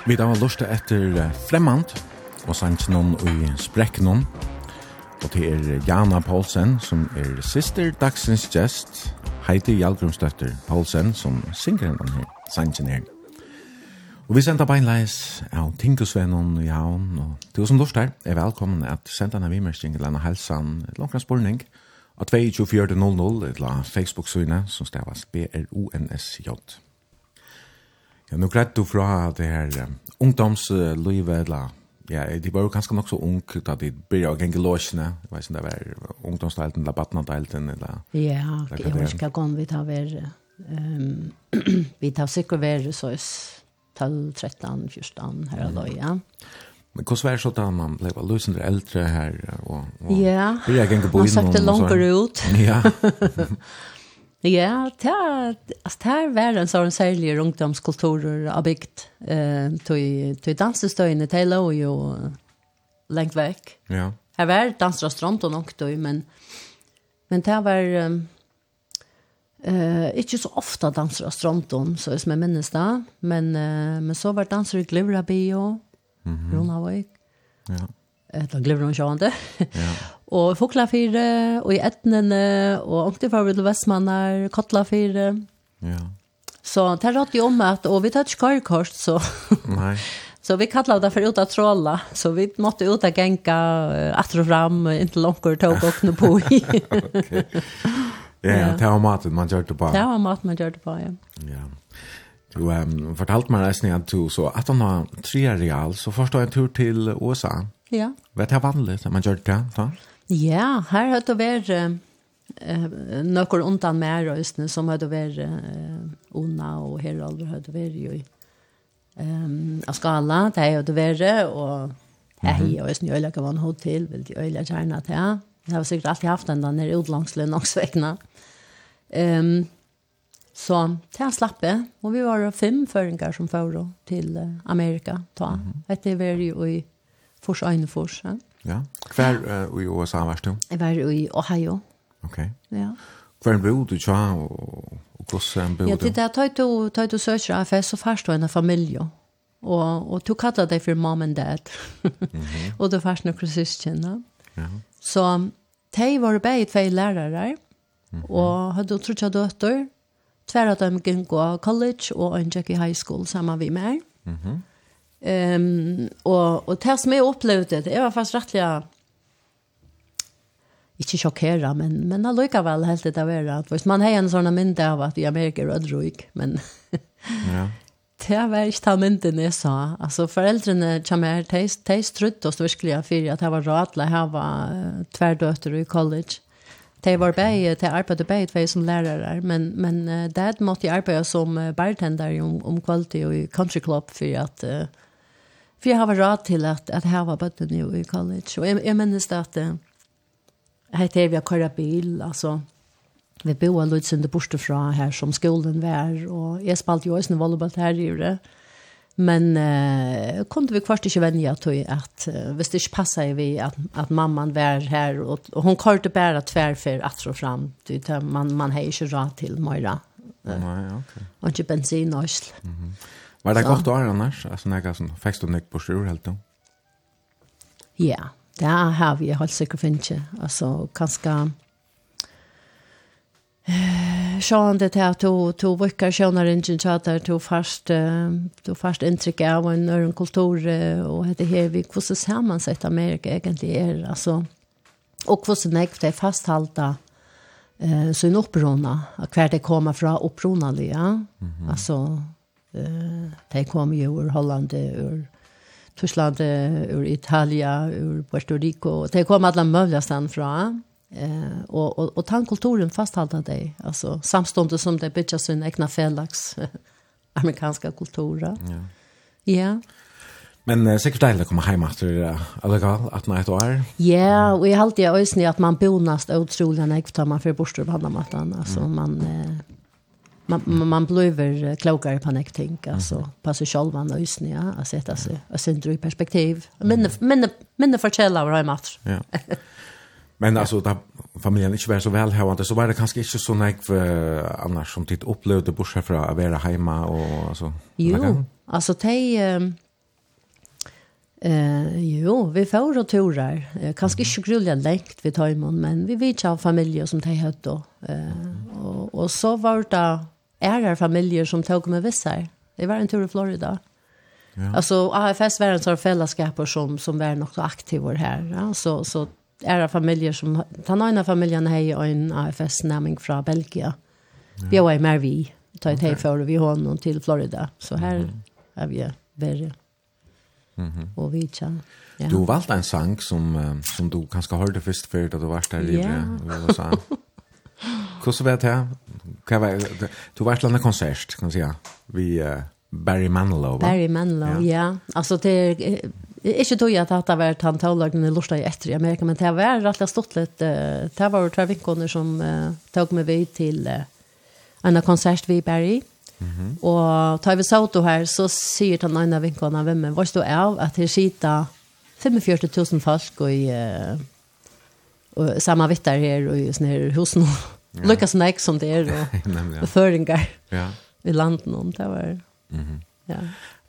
Vi da var lustet etter Flemmand og sangen om i Spreknon. Og til er Jana Paulsen som er sister dagsens gest. Heidi Hjalgrumstøtter Paulsen som synger den her sangen her. Og vi sender beinleis av Tinkusvennen i Havn. Og du som lustet er velkommen at senda denne avimersing til denne helsan langkans spurning. av 22400 til Facebook-synet som stavas B-R-O-N-S-J. Ja, nu greit du fra det her um, ungdomslivet, eller ja, de var jo ganske nok så ung da de begynte å gjenge låsene, jeg vet ikke om det var ungdomsdelten eller badnadelten, eller... Ja, jeg vet ikke om vi tar ver, um, vi tar sikkert ver så er 12, 13, 14 her og da, ja. Men hvordan var det så da man ble løsende eldre her? Og, og, ja, man søkte langere ut. Ja. Ja, det er alltså det är världen så en särlig ungdomskultur av bygd. eh till till dansstöyne till och ju långt veck. Ja. Här var dansrestaurant och något då men men det var eh inte så ofta dansrestaurant så som jag minns där men men så var danser i Glivra bio. Mhm. Mm Ronavik. Ja. Etla glimmer hun sjående. Ja. og Fokla för og i Etnene, og Onkti för og Vestmannar, Kotla för. Ja. Så det rådde jo om at, og vi tar ikke karkost, så. Nei. så vi kallade det för ut att tråla, så vi måtte ut av genka, atter och fram, inte långt tog och knå på i. Ja, ja, det var maten man gjør det på. Det var maten man gjør det på, ja. Ja. Du um, fortalte meg nesten at du så at han har tre real, så forstår jeg en tur til USA. Ja. Ja. Vet jag vanligt när man gjør det da? Ja, her har det vært eh noen undan mer røysene som har det varit eh og och Herald har det varit jo ehm av skala det har det og hei, og jeg snö eller kan man hotell vill ju eller gärna till. Jeg har sikkert alltid haft den der utlandslön också vägna. Ehm Så til slappe, og vi var fem føringer som fører til Amerika. Ta. Mm -hmm. Etter var jo i fors ene fors. Ja. ja. Hver uh, i USA var du? Jeg var i Ohio. Ok. Ja. Hver en bod du tja, og, og hvordan bod du? Ja, det der tøy du, tøy du søker av fest, så først du en familie. Og, og du kallar deg for mom and dad. mm -hmm. og du først noen krysskjenne. Ja. Så de var begge tve lærere, mm -hmm. og hadde trutja døtter, tverra dem gikk college, og en gikk i high school sammen med meg. Mm. Ehm och och det som jag upplevde det var fast rättliga inte chockera men men allika väl helt det där att visst man har en sån mynd av att i Amerika är rödrik men ja det var ikke ta mynden jeg sa. Altså, foreldrene kommer taste de, de och oss virkelig for at jeg var radla, jeg var tverdøtter i college. De var bare, de arbeidde bare tve som lærere, men, men uh, dad måtte jeg arbeide som bartender om, om kvalitet i country club for at uh, For jeg har råd til at, at jeg var bøtten jo i college. Og jeg, jeg minnes det at jeg heter vi har køret bil, altså. Vi bor litt sin det borte fra her som skolen var, og jeg spalte jo også en volleyball her i det. Men eh, kunde vi kvart ikke vennja til at uh, hvis det ikke passet vi at, at mamman var her, og, og hun kørte bare tverfer at og fram, du, man, man har ikke råd til Møyra. Uh, Nei, ok. Og ikke bensin og Mm. Var det godt år annars? Altså, når jeg sånn, fikk du nøk på sjur helt da? Ja, det har vi holdt sikkert Alltså Altså, kanskje... Sjån det här du to veckor sjånar ingen chatter to fast du fast intryck av en ören kultur och heter her, vi hur så sammansatt Amerika egentligen er, alltså och hur så näkt det fasthållta eh så en upprona kvar det kommer fra upprona ja alltså Uh, de kom jo ur Holland, ur Tyskland, ur Italia, ur Puerto Rico. De kom alle mulige steder fra. Eh, og, og, og tannkulturen fasthalta de, altså samstående som de bytja sin egna felags amerikanska kultura. Ja. ja. Men uh, sikkert deilig å komme hjem etter Allegal, at man et år. Ja, og jeg halte jeg øyne at man bonast utrolig enn jeg tar man for bortstår på andre maten. Altså, mm. man... Eh, man man blir klokare på nek ting alltså på sig själv man ösn ja att sätta sig och sen dra i perspektiv. Men men men för källa var hemma ja. Men alltså där familjen inte var så väl här så var det kanske inte så nek för annars som titt upplevde borsa för att vara hemma och alltså jo alltså te Eh jo, vi får och turar. Eh, kanske inte grulliga läkt vi tar imon, men vi vet av familjer som tar hött då. Eh och och så var det ärar familjer som tog med vissar. Det var en tur i Florida. Ja. Alltså AFS var en sån fällskap som som var nog så aktiva här. Ja? Så så det familjer som Den ena familjen här i en AFS namning från Belgien. Ja. Vi var i Marvi. Ta ett okay. för vi honom till Florida. Så här mm -hmm. är vi värre. Mm -hmm. Och vi tjän. Ja. Du valde en sang som, som du kanskje hørte først før da du var der i yeah. USA. Hvordan vet jeg? Hva var? Du var et konsert, kan man si, vi uh, Barry Manilow. Va? Barry Manilow, ja. ja. Altså, det inte då jag at dette var han tålagen i lusta i efter i Amerika, men det var rätt att slett litt, det var två veckor som uh, tog mig vid till uh, en konsert vi Barry. Mm och tar vi sauto här så sier den ene vinkoner, vem men vad står av att det sitter 45 000 folk i uh, och samma vittar här och just när husen ja. lyckas snack som det är och, ja. föringar ja. i landen om det var mm ja.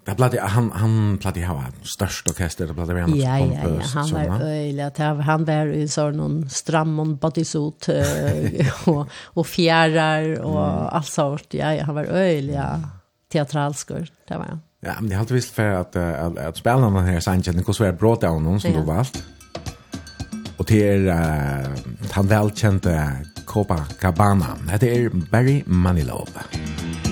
Det platte, han han platte ha störst orkester det blade han Ja ja ja han var öjlig han var i sån någon strammon bodysuit och och fjärar och allt sånt ja, ja han var öjlig ja. teatralskur det var Ja, men det har alltid visst för att att, att spela den här Sanchez, den kostar bra down någon som du valt og til er uh, han velkjente Copacabana. Dette er Barry Manilow. Barry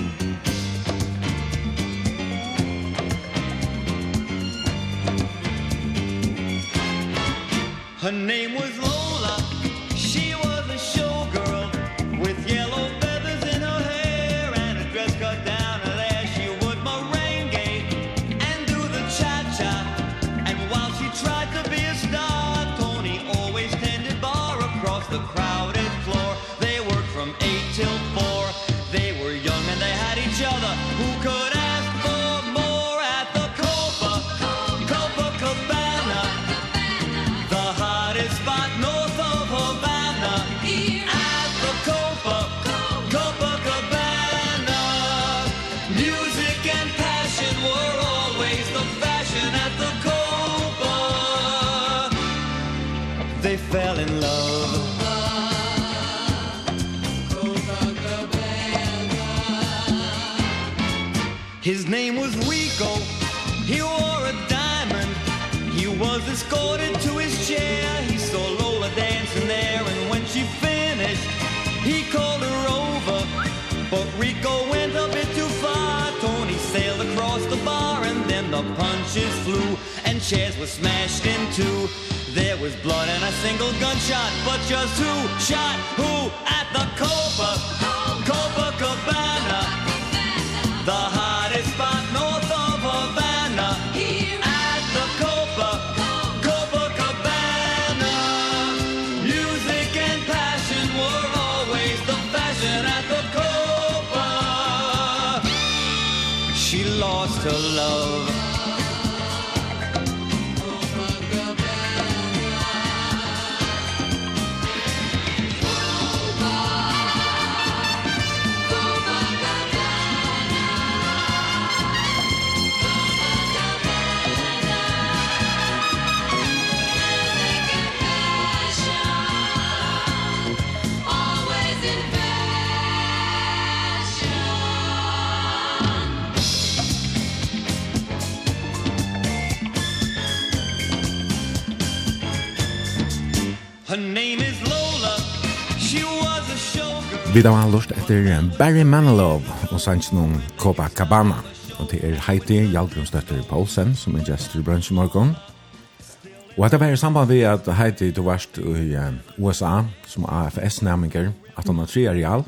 punches flew and chairs were smashed in two. There was blood and a single gunshot But just who shot who at the Copa Copacabana The hottest spot north of Havana At the Copa Copacabana Music and passion were always the fashion at the Copa. She lost her love. Vi da har lust etter Barry Manilow og sanns noen Copacabana. Og til er Heidi Hjalgrunstøtter Paulsen som er gestor i bransjen morgen. Og dette var i samband med at Heidi du varst i USA som AFS-næminger, at han har tre real.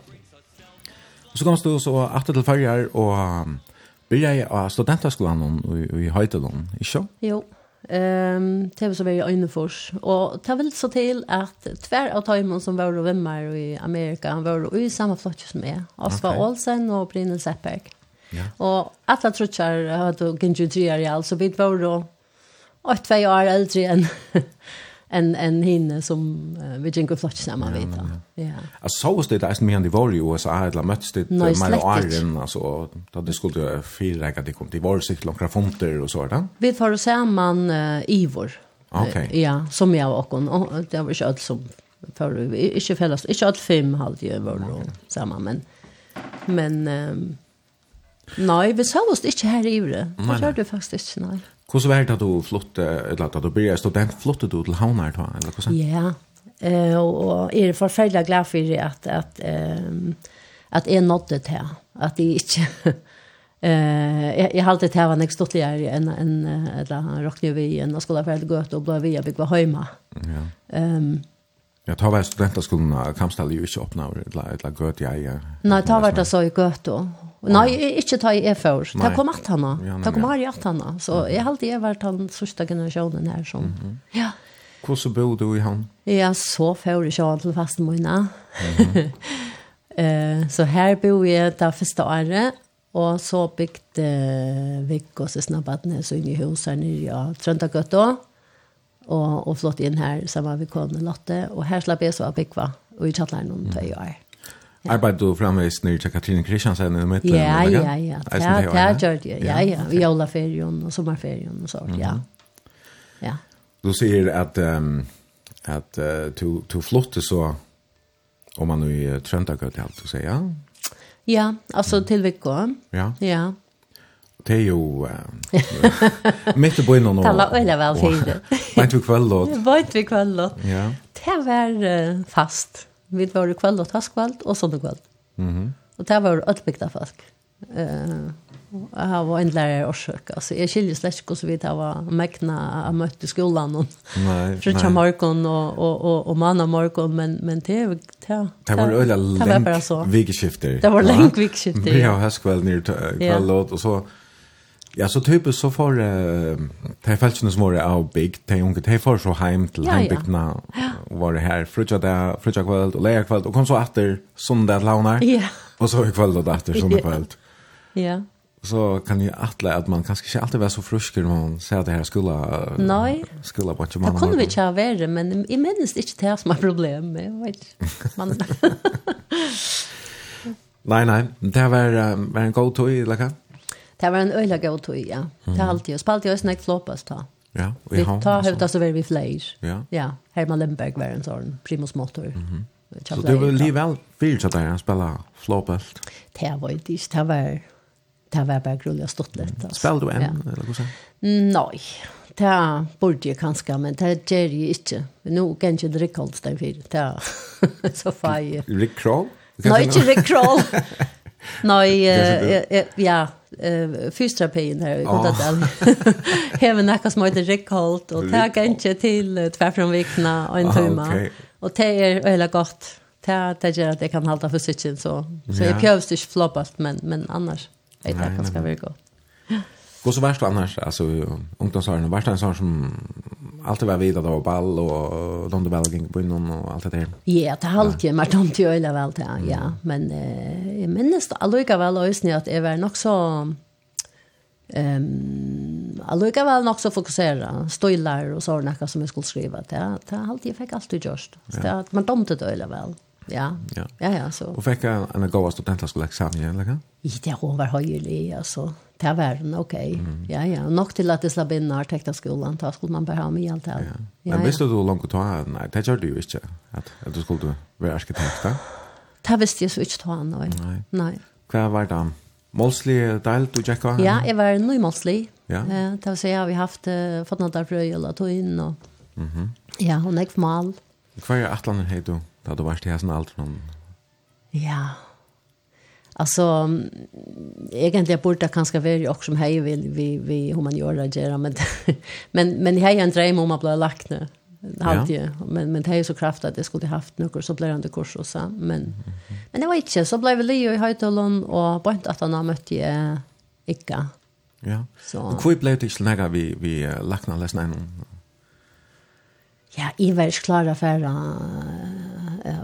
Og så komst du så atter til farger og byrja i studentaskolan i Høytelund, ikke? Jo. Ehm det var så vi inne förs och det väl så till att tvär av tajmon som var och vänner i Amerika han var i samma flott som är Osva Olsen och Brynel Seppberg. Ja. Och alla trutchar hade ginge tre i alltså vi var då 8 år äldre än en en hinne som uh, vi gick och flott samman vet jag. Ja. Alltså så stod det nästan med i var i USA eller möttes det med Iron alltså då det skulle jag fira att det kom till var sig långa fonter och så där. Vi får samman uh, Ivor. Okej. Okay. Ja, som jag och hon det var kött som för inte fällas inte allt fem halvt ju var då samma men men um, Nej, vi såg oss inte här i det. Det gjorde du faktiskt inte, nej. Hvordan var det at du flytte, eller at du blir student, flyttet du til Havnar, eller hvordan? Ja, eh, og jeg er forferdelig glad for at, at, um, at jeg nådde til, at jeg ikke... Eh, jag jag hållt det här var näst stortligare än en eller rockne vi en skola skulle att gå ut och bli via bygga hemma. Ja. Ehm Jag tar väl studentarskolorna, Kamstall ju inte öppna, eller eller gött jag är. Nej, tar vart det så i gött då. Nei, ikke ta i e-før. Det kom at han Det kom her i at han Så jeg halte jeg vært den sørste generasjonen her. Som, mm -hmm. ja. Hvordan bor du i han? Ja, så før jeg kjører til fasten min. Mm så her bor jeg det første året. Og så bygde vi oss i snabbadene, så inn i huset nere i ja, Trøndagøtta. Og, og flott inn her sammen med kålen Lotte. Og her slapp jeg så å bygge, og i kjattleren om tøy år. Mm. Arbeid du framvis nere til Katrine Kristiansen i mitten? Ja, ja, ja. Det har gjør det, ja, ja. I jolaferien og sommerferien og sånt, ja. Ja. Du sier at, um, at uh, du, du flotte så, om man nu i Trøndagøt, ja, du sier, ja? Ja, altså til Vikå. Ja. Ja. Det er jo mitt i bøyne nå. Tala øyla vel tid. Vent vi kväll då? Vent vi kveld. Ja. Det var fast. Vi var i kveld og taskveld og sånne kveld. Mm -hmm. Og det var utbygda folk. Uh, jeg var en lærer årsøk. Altså, jeg skiljer slett ikke hvordan vi det var mekna jeg møtte skolen. Og, nei, Frutja morgen og, og, og, og manna morgen, men, men det, det, det, det var øyla lenk vikskifter. Det var lenk vikskifter. Vi har høstkveld nere kveld, og så Ja, så typiskt så får uh, de fältsarna som var av big, de unge, de får så hem till ja, hembygdena ja. og var här frutja där, frutja kveld og leia kveld och kom så efter söndag til launar. Ja. Och så i kväll och efter söndag kveld. Ja. Så kan ju atle att man kanske inte alltid var så frusk når man säger att det här skulle... Nei. Skulle på man. Det kunne vi ikke ha värre, men i minnes inte det som er problem. Jag vet Man... nej, nej. Det var, var en god tog, eller Det var en øyla god tog, ja. Det er alltid. Og spalte jeg også nek flåpast da. Ja, og i havn. Vi tar høyt, altså var vi flere. Ja. Ja, Herman Lemberg var en sånn primus motor. Mm -hmm. Så du var lige vel fyrt at jeg spela flåpast? Det var ikke, det var... Det var bare grullig og stått litt. Altså. Spel du en, ja. eller hva sier? Nei, det burde jeg kanskje, men det gjør jeg ikke. Nå kan jeg ikke drikke holdt den fyrt. Det er så feil. Rick Kroll? Nei, ikke Rick Kroll. Nej, ja, fysioterapin här i Gottadal. Även när jag småter rekolt och ta kanske till tvärfrån vikna och en timme. Och det är veldig gott. Det det gjør att jag kan hålla för cykeln så. Så jag pjövs ikke floppast men men annars är det ganska väl godt. Går så värst annars alltså ungdomsåren värst en sån som allt var vid att det var ball och de där väl på innan och allt det där. Ja, det har alltid men de till öle väl det. Ja, men eh minns det alltså väl ös att det var nog så ehm alltså väl nog så fokusera stolar och såna saker som jag skulle skriva det. Det halt jag fick allt just. Så att man domte det öle väl. Ja. Ja ja så. Och fick en en goda studentskola examen eller kan? Ja, det var höjlig alltså det var den, Mm. Ja, ja. Nok til at det slapp inn när tekta skolan, ta skulle man bare ha med alt det. Ja. ja. Men visste du hur långt du tar? Nej, det gör du ju inte. Att, att du skulle vara arkitekt, va? Det visste jeg så ikke ta nei. Nej. Nei. Vad var det? Målslig del du tjekka? Ja, jeg var nu i Ja. Eh, det vil si, ja, vi haft uh, fått något bröd eller tog inn, og Mhm. Ja, hon är kvar mal. Hva er Atlanen hej då. Där du varst i hessen allt. Ja, Alltså egentligen borde det kanske vara också som hej vill vi vi humaniora göra men men men hej en dröm om att bli lagt nu Alltid. ju men men det är ju så kraft att det skulle haft några så blir det kurs och så men men det var inte så blev Leo i Höjtolon och bara att han mötte jag Ikka. Ja. Så. Och hur blev det så nära vi vi lagna läs nej. Ja, i var klara för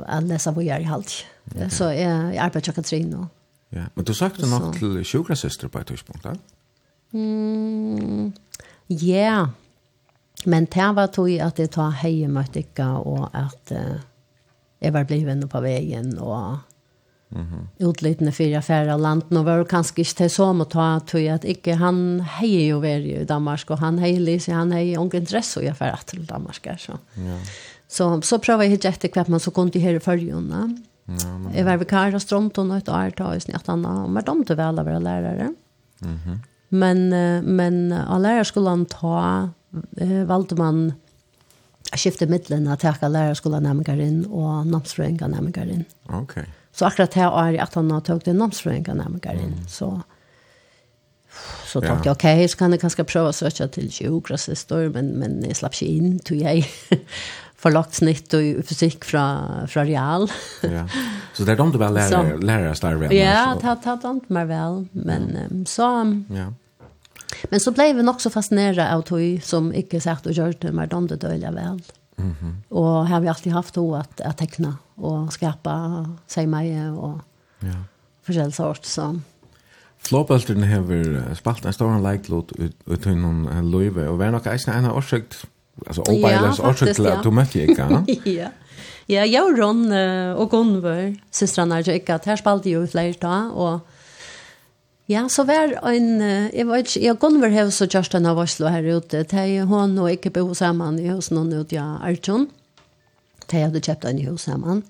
att läsa vad jag i halt. Så jag arbetar jag Katrin och Ja, men du søkte nok til sjukrasøster på et tidspunkt, da? Mm, ja, yeah. men det var tog at jeg tar heiemøtikka og at uh, jeg var blivet på veien og Mm -hmm. Utlytende fyra färra land. Nu var det kanskje ikke til som å ta tog at ikke han heier jo veri i Danmark, og han heier Lise, han heier ung dress og jeg færre til Danmark. Så, ja. så, så prøver jeg ikke etter hva man så kom til her i følgene. Ja, men... Jeg var vikar av Stronton og et år til Øysen i Atana, og var til vel å være lærere. Mm -hmm. Men, men av lærerskolen ta, eh, valgte man å skifte midlene til jeg lærerskolen nærmere inn, og namsrøynga nærmere inn. Ok. Så akkurat det år i 18 år tog det namsrøynga nærmere inn, mm. så så tänkte jag okej okay, så kan jag kanske prova söka till geografisk men men jag slapp inte in till jag förlagt snitt och fysik från från real. ja. Så det är de du väl lärare lärare starvar. Ja, det har tagit mig väl, men um, så Ja. Men så blev vi också fascinerade av tog som inte sagt och gjort det med de det döliga väl. Mm. Och här har vi alltid haft då att, att teckna och skapa sig mig och ja. forskjellig sort. Så. Flåbølteren har spalt en stor leiklåt ut, ut i noen løyve, og var er nok eisen en av årsøkt Alltså Obailas ja, artikel att du mötte jag. ja. Ja, jag och Ron och Gunvor, systrarna jag gick att här spalt ju fler då och Ja, så var en, jeg vet ikke, jeg kunne har så og Kjørsten av Oslo her ute, til hun og ikke bo sammen i hos noen ute, ja, Arjun, til jeg hadde kjøpt en hos sammen.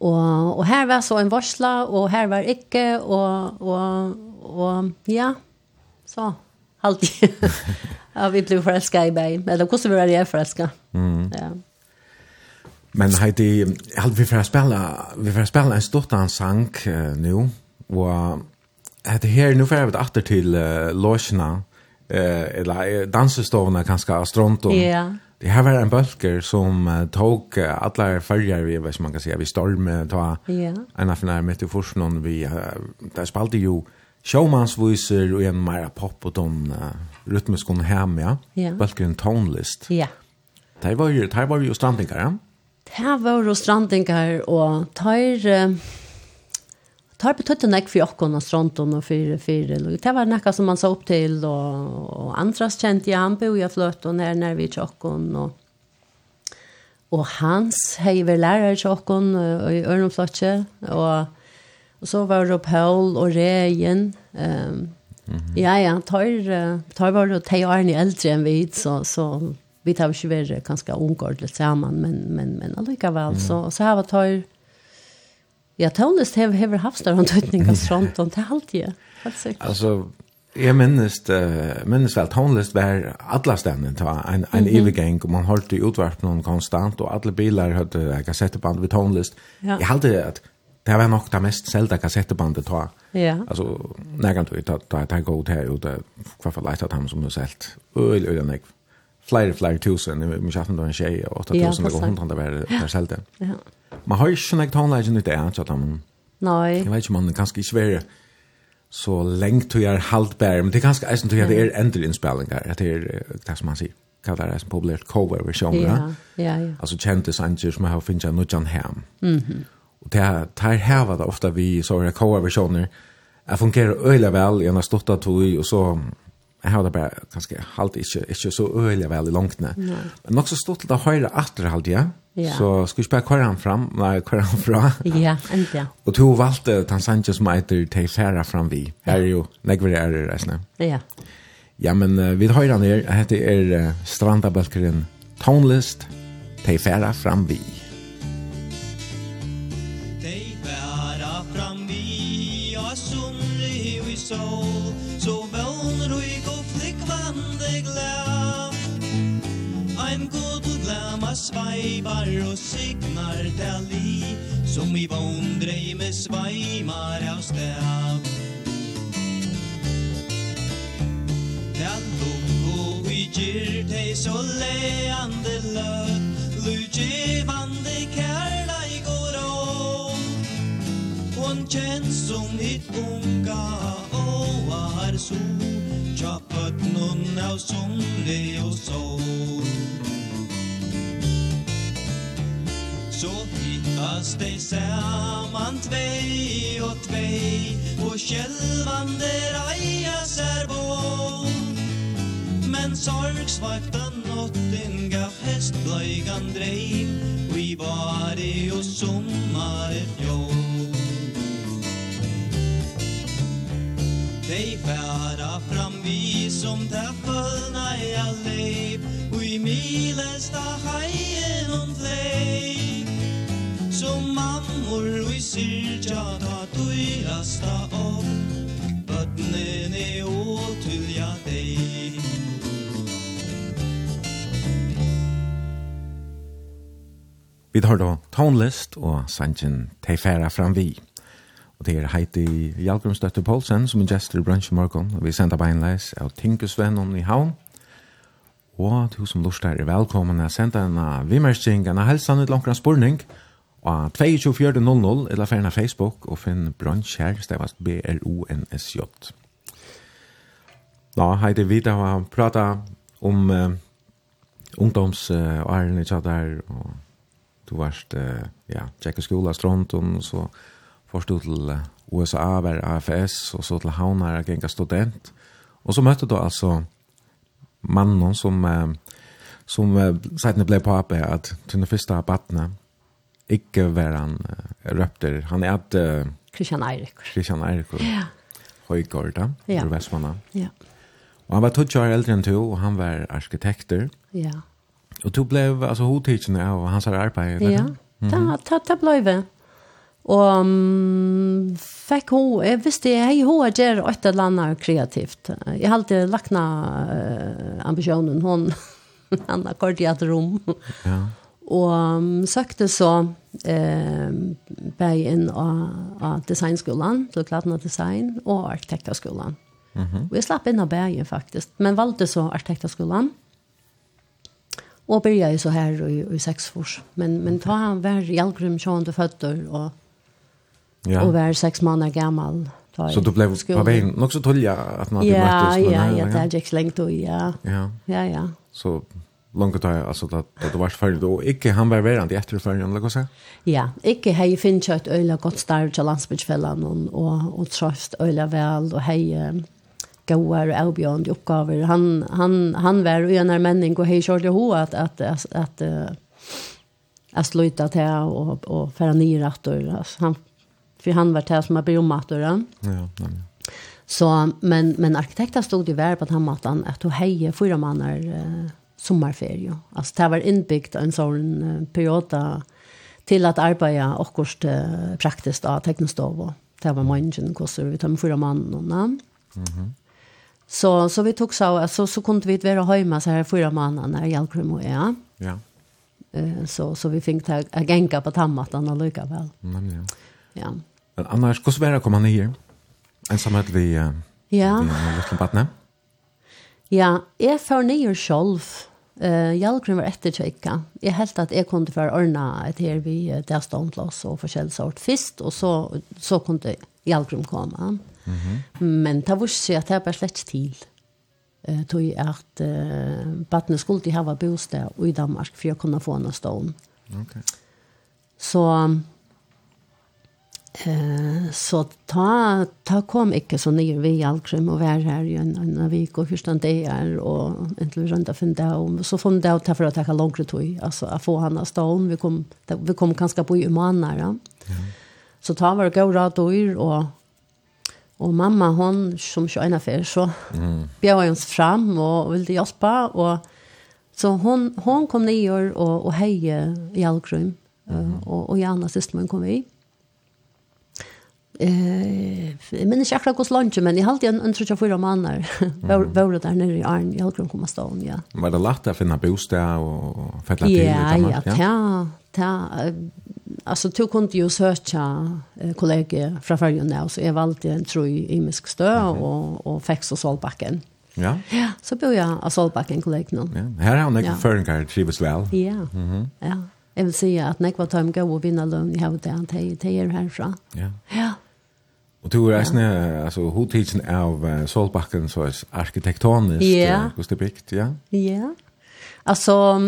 Og, og her var så en varsla, og her var ikke, og, og, og ja, så, alltid. Ja, vi blev förälskade i mig. Eller hur var jag förälskad? Mm. Ja. Men Heidi, jag vi får spela, vi får spela en stort sang uh, nu. Och det här nu får jag vart åter till uh, Lojna. Eh uh, eller dansestovna kanske Astronton. Ja. Yeah. Det här var en bölker som uh, tog uh, alla färger vi vad man kan säga vi storm ta yeah. en affär med i forskningen. vi uh, där spelade ju showmansvisor och en mera pop och de uh, rytmisk hon hem, ja. Ja. Bølger tonelist. Ja. Det var ju det var ju strandingar, ja? Det var jo strandingar, og der... Tar betøtt en ekk for jokken og stronten og fire, fire. Det var nekka som man sa opp til, og, og andras kjente jeg, han bo jeg fløtt, og nær, nær vi chockon og... Og hans hei vel lærer tjokken, og i Ørnumflotje, og... Og så var det Paul og Regen, um, -hmm. Ja, ja, tar, tar var det teg årene eldre enn vi, så, så vi tar ikke vært ganske ungårdelig sammen, men, men, men allikevel, mm så, så her var tar, ja, tålest har hever haft større antydning av stronton, det er alltid, helt sikkert. Altså, Jeg minnes, uh, minnes vel, tonlist var alle stedene ta en, en mm -hmm. evig og man holdt i utvarp noen konstant, og alle biler hadde kassetteband ved tonlist. Ja. Jeg halte at det var nok det mest selda kassettebandet ta. Ja. Altså, nærkant ut, da jeg tenker ut her, ut, hva for leit at han som har selt, øyl, øyl, nek, flere, flere tusen, vi kjaffen da en tjej, og 8000, og hundra det var der selda. Ja. Man har ikke nek tonleggen ut det, at han, Nei. Jeg vet ikke, om man kan ikke være så lengt til jeg er haltbær, men det er ganske eisen til jeg det er endre innspillinger, at det er det som man sier, hva det er som populært cover-versjoner. Ja, ja, ja. Altså kjente sanger som har finnet noe John Hamm. Mhm. Mm Og det er, det er heva det ofta vi så er koa versjoner. Jeg fungerer øyla vel, jeg har stått av tog, og så jeg har det bare ganske halvt ikke, ikke så øyla vel i langtene. Nei. Men nok så stått til det høyre atter halvt, ja. Ja. Så skal vi spørre hva han fram, nei, hva han fra. ja, endelig. Og to valgte Tansanjo som heter Tei Færa fram vi. Her er jo, negver er det reisende. Ja. Ja, men uh, vi høyre han her, hette er uh, Strandabølkeren Tonelist, Tei Færa fram vi. Ja. Ivar og Sigmar Dali Som i vondreime sveimar av stav Dallo og i gyrtei så leande lød Lugevande kærla i går Hon kjenns som hitt unga og har sol Tja pøtnun av sunne og sol Så hittas de saman tvei og tvei Og kjälvande rajas er bå Men sorgsvakta notten gav hästblöjgan drej Och i bari och sommaret jo Dei færa fram vi som tæffulna i alleiv Og i milesta haien om fleiv som mammor vi syrja ta tuirasta om Bøtnene åtulja deg Vi tar då tonlist og sanjen Teifera fram vi. Og det er Heidi Jalgrumstøtte Poulsen som er gestor i bransje morgen. Og vi sender beinleis av Tinkusvennen i havn. Og du som lustar er velkommen å sende en vimmersing, en helsan ut langt spurning. Og Og eller ferna Facebook og finn brunch her, stavast B-R-O-N-S-J. Da heiti vi da har prata om uh, ungdomsårene uh, i tjadar, og du varst, uh, ja, tjekk skola stronton, og så forstod til USA, var AFS, og så til Havnar, jeg genga student. Og så møtte du altså mannen som, uh, som uh, sættene ble på at til den første battene, ikke var han røpter. Han er at... Uh, Christian Eirik. Christian Eirik. Ja. Høygård da, ja. fra Vestmanna. Ja. Og han var 20 år eldre enn to, og han var arkitekter. Ja. Og to ble, altså, hodtidsene av hans arbeid. Ja, mm -hmm. ta da, ble vi. Og um, fikk hun, jeg visste, hei, hun har gjør et eller annet kreativt. Jeg har alltid lagt ned uh, ambisjonen, hun, han har kort i et rom. Ja. Og um, søkte så eh, bei inn av, av designskolen, til Klatna Design, og arkitektaskolen. Mm -hmm. Og jeg slapp inn av bægen faktisk, men valgte så arkitektaskolen. Og började så her i, i seks års. Men, men ta han var i allgrym sjående føtter, og, ja. og var seks måneder gammel. Så du blev på vägen nog så tolja att man hade ja, möttes? Ja, ja, ja, det er ikke länge då, ja. Ja, ja. ja. Så långt där alltså att att det var färdigt och inte han var värant efter för eller vad så. Ja, inte hej finch ett öla gott starv till landsbygdsfällan och och och trust öla väl och hej goar och Albion uppgifter. Han han han var ju en männing och hej körde ho att att att att sluta till och och föra ner att alltså han för han var där som har beommat Ja. Ja, nej. Så men men arkitekten stod ju värd på att han matan att hej fyra mannar sommarferie. Altså, det var innbyggt en sån periode til at arbeide akkurat eh, praktiskt av teknostov. Det var mange kurser, vi tar med fyra mann og navn. Mm -hmm. Så, så vi tog så, så så kunde vi vara hemma så här fyra månader när jag kom och ja. Ja. Så, så vi fick ta gänka på tammatan och lycka väl. Mm, ja. ja. Men annars, hur ska det komma ner? Ensamhet vi uh, ja. Vi har lite partner? Ja. Ja, jeg får nye selv. Uh, Hjalgren var etter tjekka. Jeg helt at jeg kunne få ordna et her vi uh, der ståndlås og forskjellig sort først, og så, så kunne Hjalgren komme. Mm -hmm. Men det var ikke at det var slett til. Uh, tog at uh, battene skulle de ha bostad i Danmark for å kunne få en stånd. Okay. Så... Eh, så ta, ta kom ikke så nye vi Alkrim og være her i en annen vik og hvordan det er og egentlig vi rønte finne det om. Så fann det ut for å takke langere tog, altså å få henne stålen Vi kom, vi kom kanskje på i umaner. Ja. ja. Så ta var det gøy rad og og Og mamma, hon, som ikke er før, så mm. bjør hun fram og ville hjelpe. Og, så hon, hon kom nye og, og heie i Alkrum. Mm. Uh, og, og Janne, siste min, kom vi. Mm. Eh, jeg minns ikke akkurat hos lunsje, men jeg halte en ønsker ikke fyra måneder. det der nere i Arn, jeg halte hun kom av stående, ja. Var det lagt å finne bostad og fettet til? Ja, ja, ja, ja. Altså, du kunne jo søke eh, kollegor från färgen där så jeg valgte en tro i imisk stø og, og fikk så solbakken. Ja. Ja, så bor jeg av solbacken kollegorna. Ja. Här har hon en förenkar trivs väl. Ja, ja. Jeg vil si at når jeg var tar gå og vinne lønn, i havet där, det er herfra. Ja. Ja. Och du är snä alltså hotitchen av Solbacken så är arkitektoniskt yeah. just det byggt, ja. Ja. Yeah. Alltså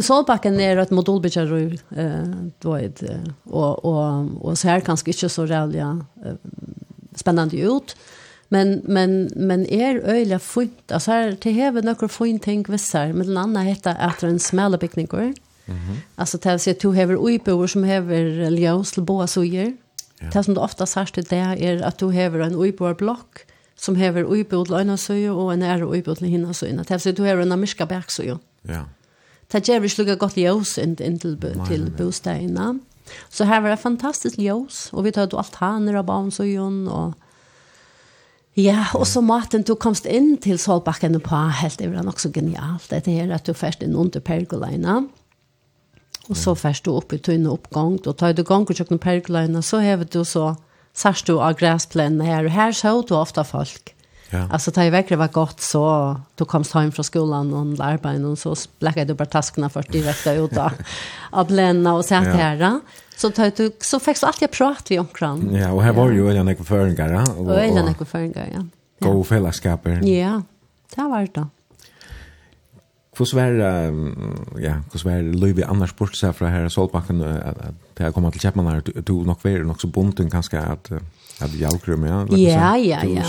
Solbacken är ett modulbygger eh då ett och och och så här kanske inte så rävliga spännande ut. Men men men är øyelig fint. Alltså her, till häver några fint tänk visser, men den andra heter efter en smale bygninger, Mhm. Mm alltså det vill säga två häver uipor som häver ljus till båda sidor. Det som du ofta sagt det er at du hever en uiboarblokk som hever uibo til øyne søye og en ære uibo til hinne søye. Det er at du hever en amerska baksøye. Ja. Det gjør vi slukka godt ljøs inn, inn til, til bostedene. Så her var det fantastisk ljøs, og vi tar jo alt haner av barnsøyen, og Ja, og så maten du komst inn til Solbakken på, helt det var nok så genialt, det er at du først inn under pergolene. mm Og så først du opp i tøyne uppgång. Då tar du gang och kökna perglöjna så hever du så sørst du av gräsplänna här. og här så du ofta folk. Ja. Alltså det verkligen var gott så du komst hem från skolan och arbetade och så blackade du bara taskarna först direkt ut då. Av blänna och satt ja. här. Så tar du så fick så alltid prat vi omkring. Ja, och här var ju en ekoföringar. Och, och, og och, och, och, och, och, och, och, Ja. och, och, och, Hvordan var, ja, hvordan var Løyvi annars bort seg fra her Solbakken til jeg kom til Kjeppmann her, du nok var nok så bunden kanskje at at Jalkrum, ja? Ja, ja, ja.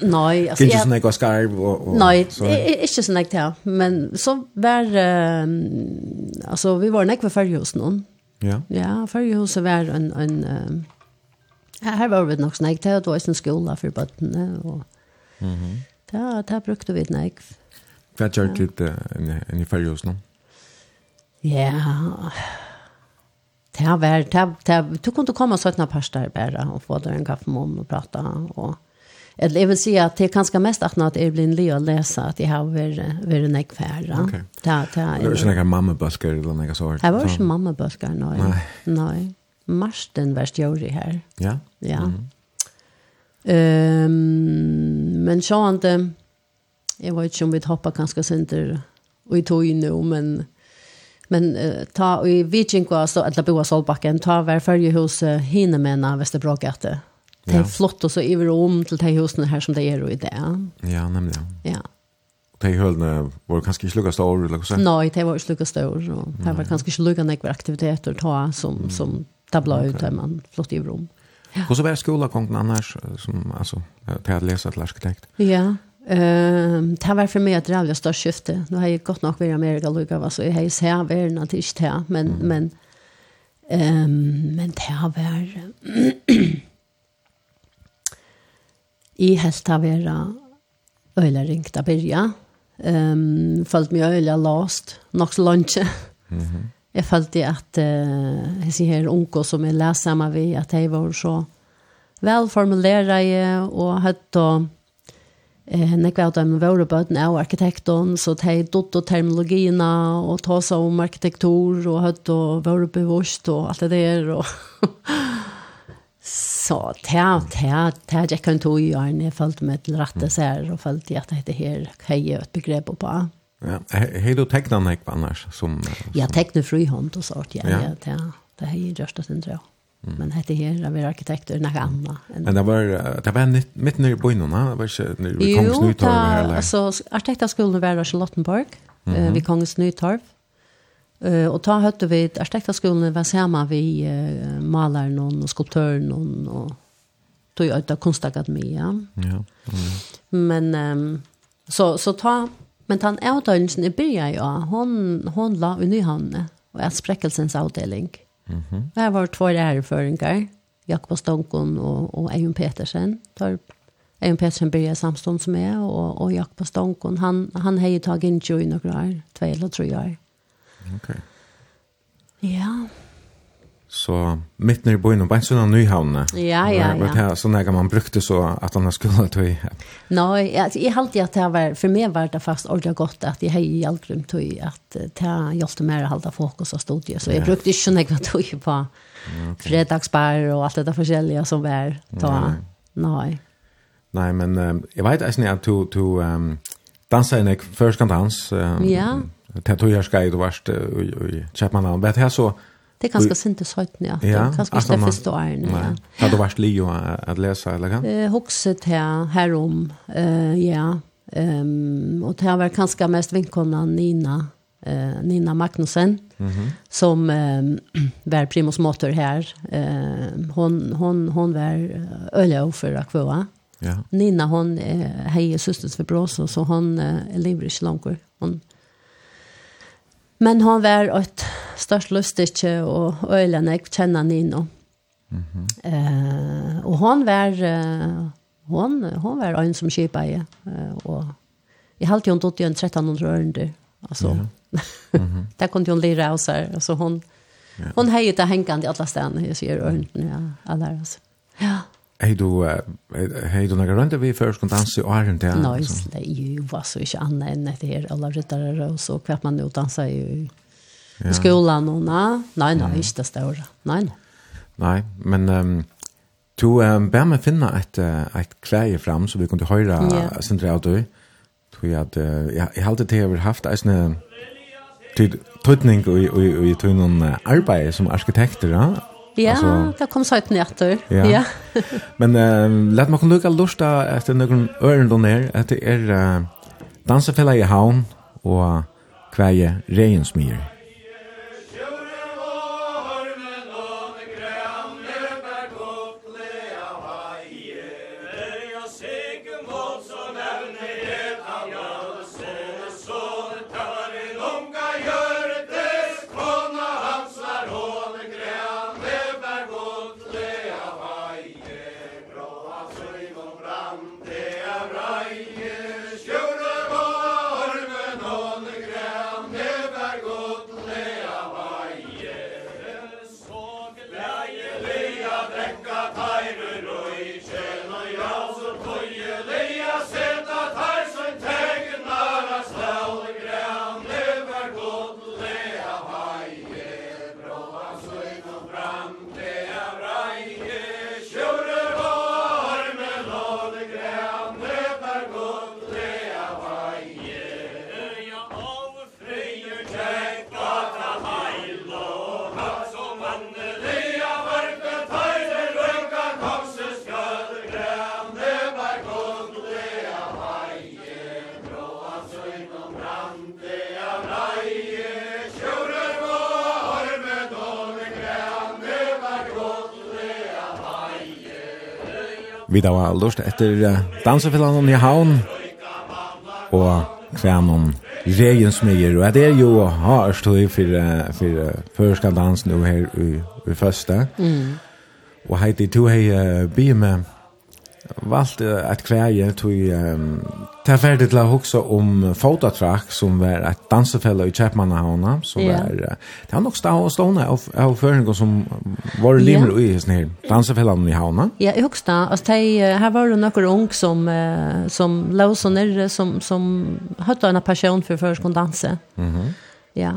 Nei, altså... Ikke sånn jeg var skarv og... og Nei, ikke sånn jeg til, men så var, altså, vi var nek ved Førjehus noen. Ja. Ja, Førjehuset var en, en, her var vi nok sånn jeg til, det var en skola for bøttene, og... Mm -hmm. Ja, det brukte vi nek, Hva gjør du enn i ferios nå? Ja, det har vært, det har vært, du kunne komme og søtne parster bare, og få deg en kaffe med om og prate, og Eller jeg vil si at det er kanskje mest at når jeg blir en li å lese at jeg har vært vært en ekvær. Ok. Det er ikke noen mammebøsker eller noe sånt? Det var ikke mammebøsker, nei. Nei. Nei. Marsten var stjøri her. Ja? Ja. Mm -hmm. um, men sånn at jag vet ikke om vi hoppar ganske sönder och i tog nu men men uh, ta och i Vikingo så att boa Solbacken ta var följe hos uh, Hinemena Västerbrogatte. Det är ja. flott och så i om till de husen här som det är i det. Ja, nämligen. Ja. De hölna var kanske inte lika stor eller så. Nej, det var inte lika stor och det var kanske inte lika några aktiviteter ta som mm. som tabla ut där man flott i om. Ja. Och så var skolagången annars som alltså jag hade läst att arkitekt. Ja. Ehm det var för mig att det allra största. Nu har jag gått nog vid Amerika och lukar vad så jag hejs sett världen att inte det. Men, men, ehm men det har varit i helst har varit öjla ringt att börja. Ehm följt mig öjla last. Nog så långt. Mm -hmm. Jag följde att uh, jag ser här onko som är läsamma vid att det var så välformulerade och hade eh när kvar dem var på den av arkitekten så tej dot och terminologierna och ta sig om arkitektur och hött och var bevost och allt det där och så tja tja tja jag kan tog ju en jag följt med till rätta så här och följt i att det här hej ett begrepp på Ja, hej då tecknar näck annars som, som Ja, tecknar frihand och sånt ja, ja, ja, det här är just det inte. Ja. Men hette her av arkitekter noe annet. Enn... Men det var det var mitt nere i innan, det var ikke nere vid Kongens Nytorv här. Jo, alltså arkitekterskolan var i Charlottenborg mm -hmm. vid Kongens Nytorv. Uh, och ta hörde vi arkitekterskolan var sammen vi uh, malaren och og, och tog ut av konstakademia. Ja. Mm. Men um, så så ta men han avdelingen i början ja, hon hon la i Nyhamn och är spräckelsens avdeling. Mm Mm -hmm. Det var två äreføringar, Jakob Stonkon och, och Eion Petersen. Tar, Eion Petersen började samstånd som jag och, och Jakob Stonkon, han, han har ju tagit in 20 några år, två eller tre år. Okej. Okay. Ja, Så mitt nere i bøyen, bare en sånn nyhavne. Ja, ja, ja. Det var sånn jeg man brukte så at han skulle tog i. Nei, jeg halte at det var, for meg var det fast ordentlig godt at jeg har hjulpet dem til tog i at det hjelpte mer å holde fokus av studiet. Så jeg brukte ikke noe tog på fredagsbar og alt det forskjellige som var. Ta. Nei. Nei, men jeg vet ikke at du, du um, danser en først kan dans. Um, ja. Det tog jeg skrev, du varst i Kjepmanhavn. Vet jeg så, Det er ganske sint til søyten, ja. ja ganska ikke det første åren. Ja. Har du varit Leo att läsa, eller hva? Eh, Hokset här, herom, eh, ja. Um, och det har vært ganske mest vinkona Nina, eh, Nina Magnussen, mm -hmm. som eh, var primus motor här. Eh, hon, hon, hon var ölja för Akvua. Ja. Nina, hon eh, hejer systers för brås, så hon eh, lever inte långt. Hon, Men han var ett störst lustigt och ölen jag känner ni nu. Mhm. Eh och han var uh, hon hon var en som köpa i uh, och i halt ju inte åt en 1300 ören alltså. Mm. Mhm. där kunde hon lira och så hon hon ja. hon hejde hängande i alla ställen jag ser öronen ja alla alltså. Ja. Hej då hei du några runt vi først kan danse och arren til. Nei, det er jo vad så ikke annet enn etter her, alle ryttere og så kvart man jo dansar ju i skolan og nej, Nei, nei, ikke det større. Nei, nei. Nei, men ehm du ehm bär mig finna ett et kläje fram så vi kunne høre yeah. höra centralt du. Tror at, ja, jeg har alltid til å ha haft en till tydning och i i i tunn arbete som arkitekter, ja Ja, alltså, det kom så ut nätter. Ja. ja. Men uh, lät man kunna lucka lusta efter noen øren då ner att det är uh, dansafälla i havn og kväje regensmyr. Vi da var lust etter dansefillanen i havn og kvænon regjen. Og det er jo hardt høy for, for førska dans nå her i, i første. Mm. Og heiti, du hei uh, bi med valgt et kvæje tog um, til ferdig til å huske om Fototrack, som var et dansefelle i Kjepmannahavna, som yeah. var, det var nok stående av, av føringer som var limer i sånne her dansefellene i havna. Ja, jeg husker det. Altså, de, her var det noen ung som, som låsene, som, som hadde en passion for førskånd mhm Mm. Ja,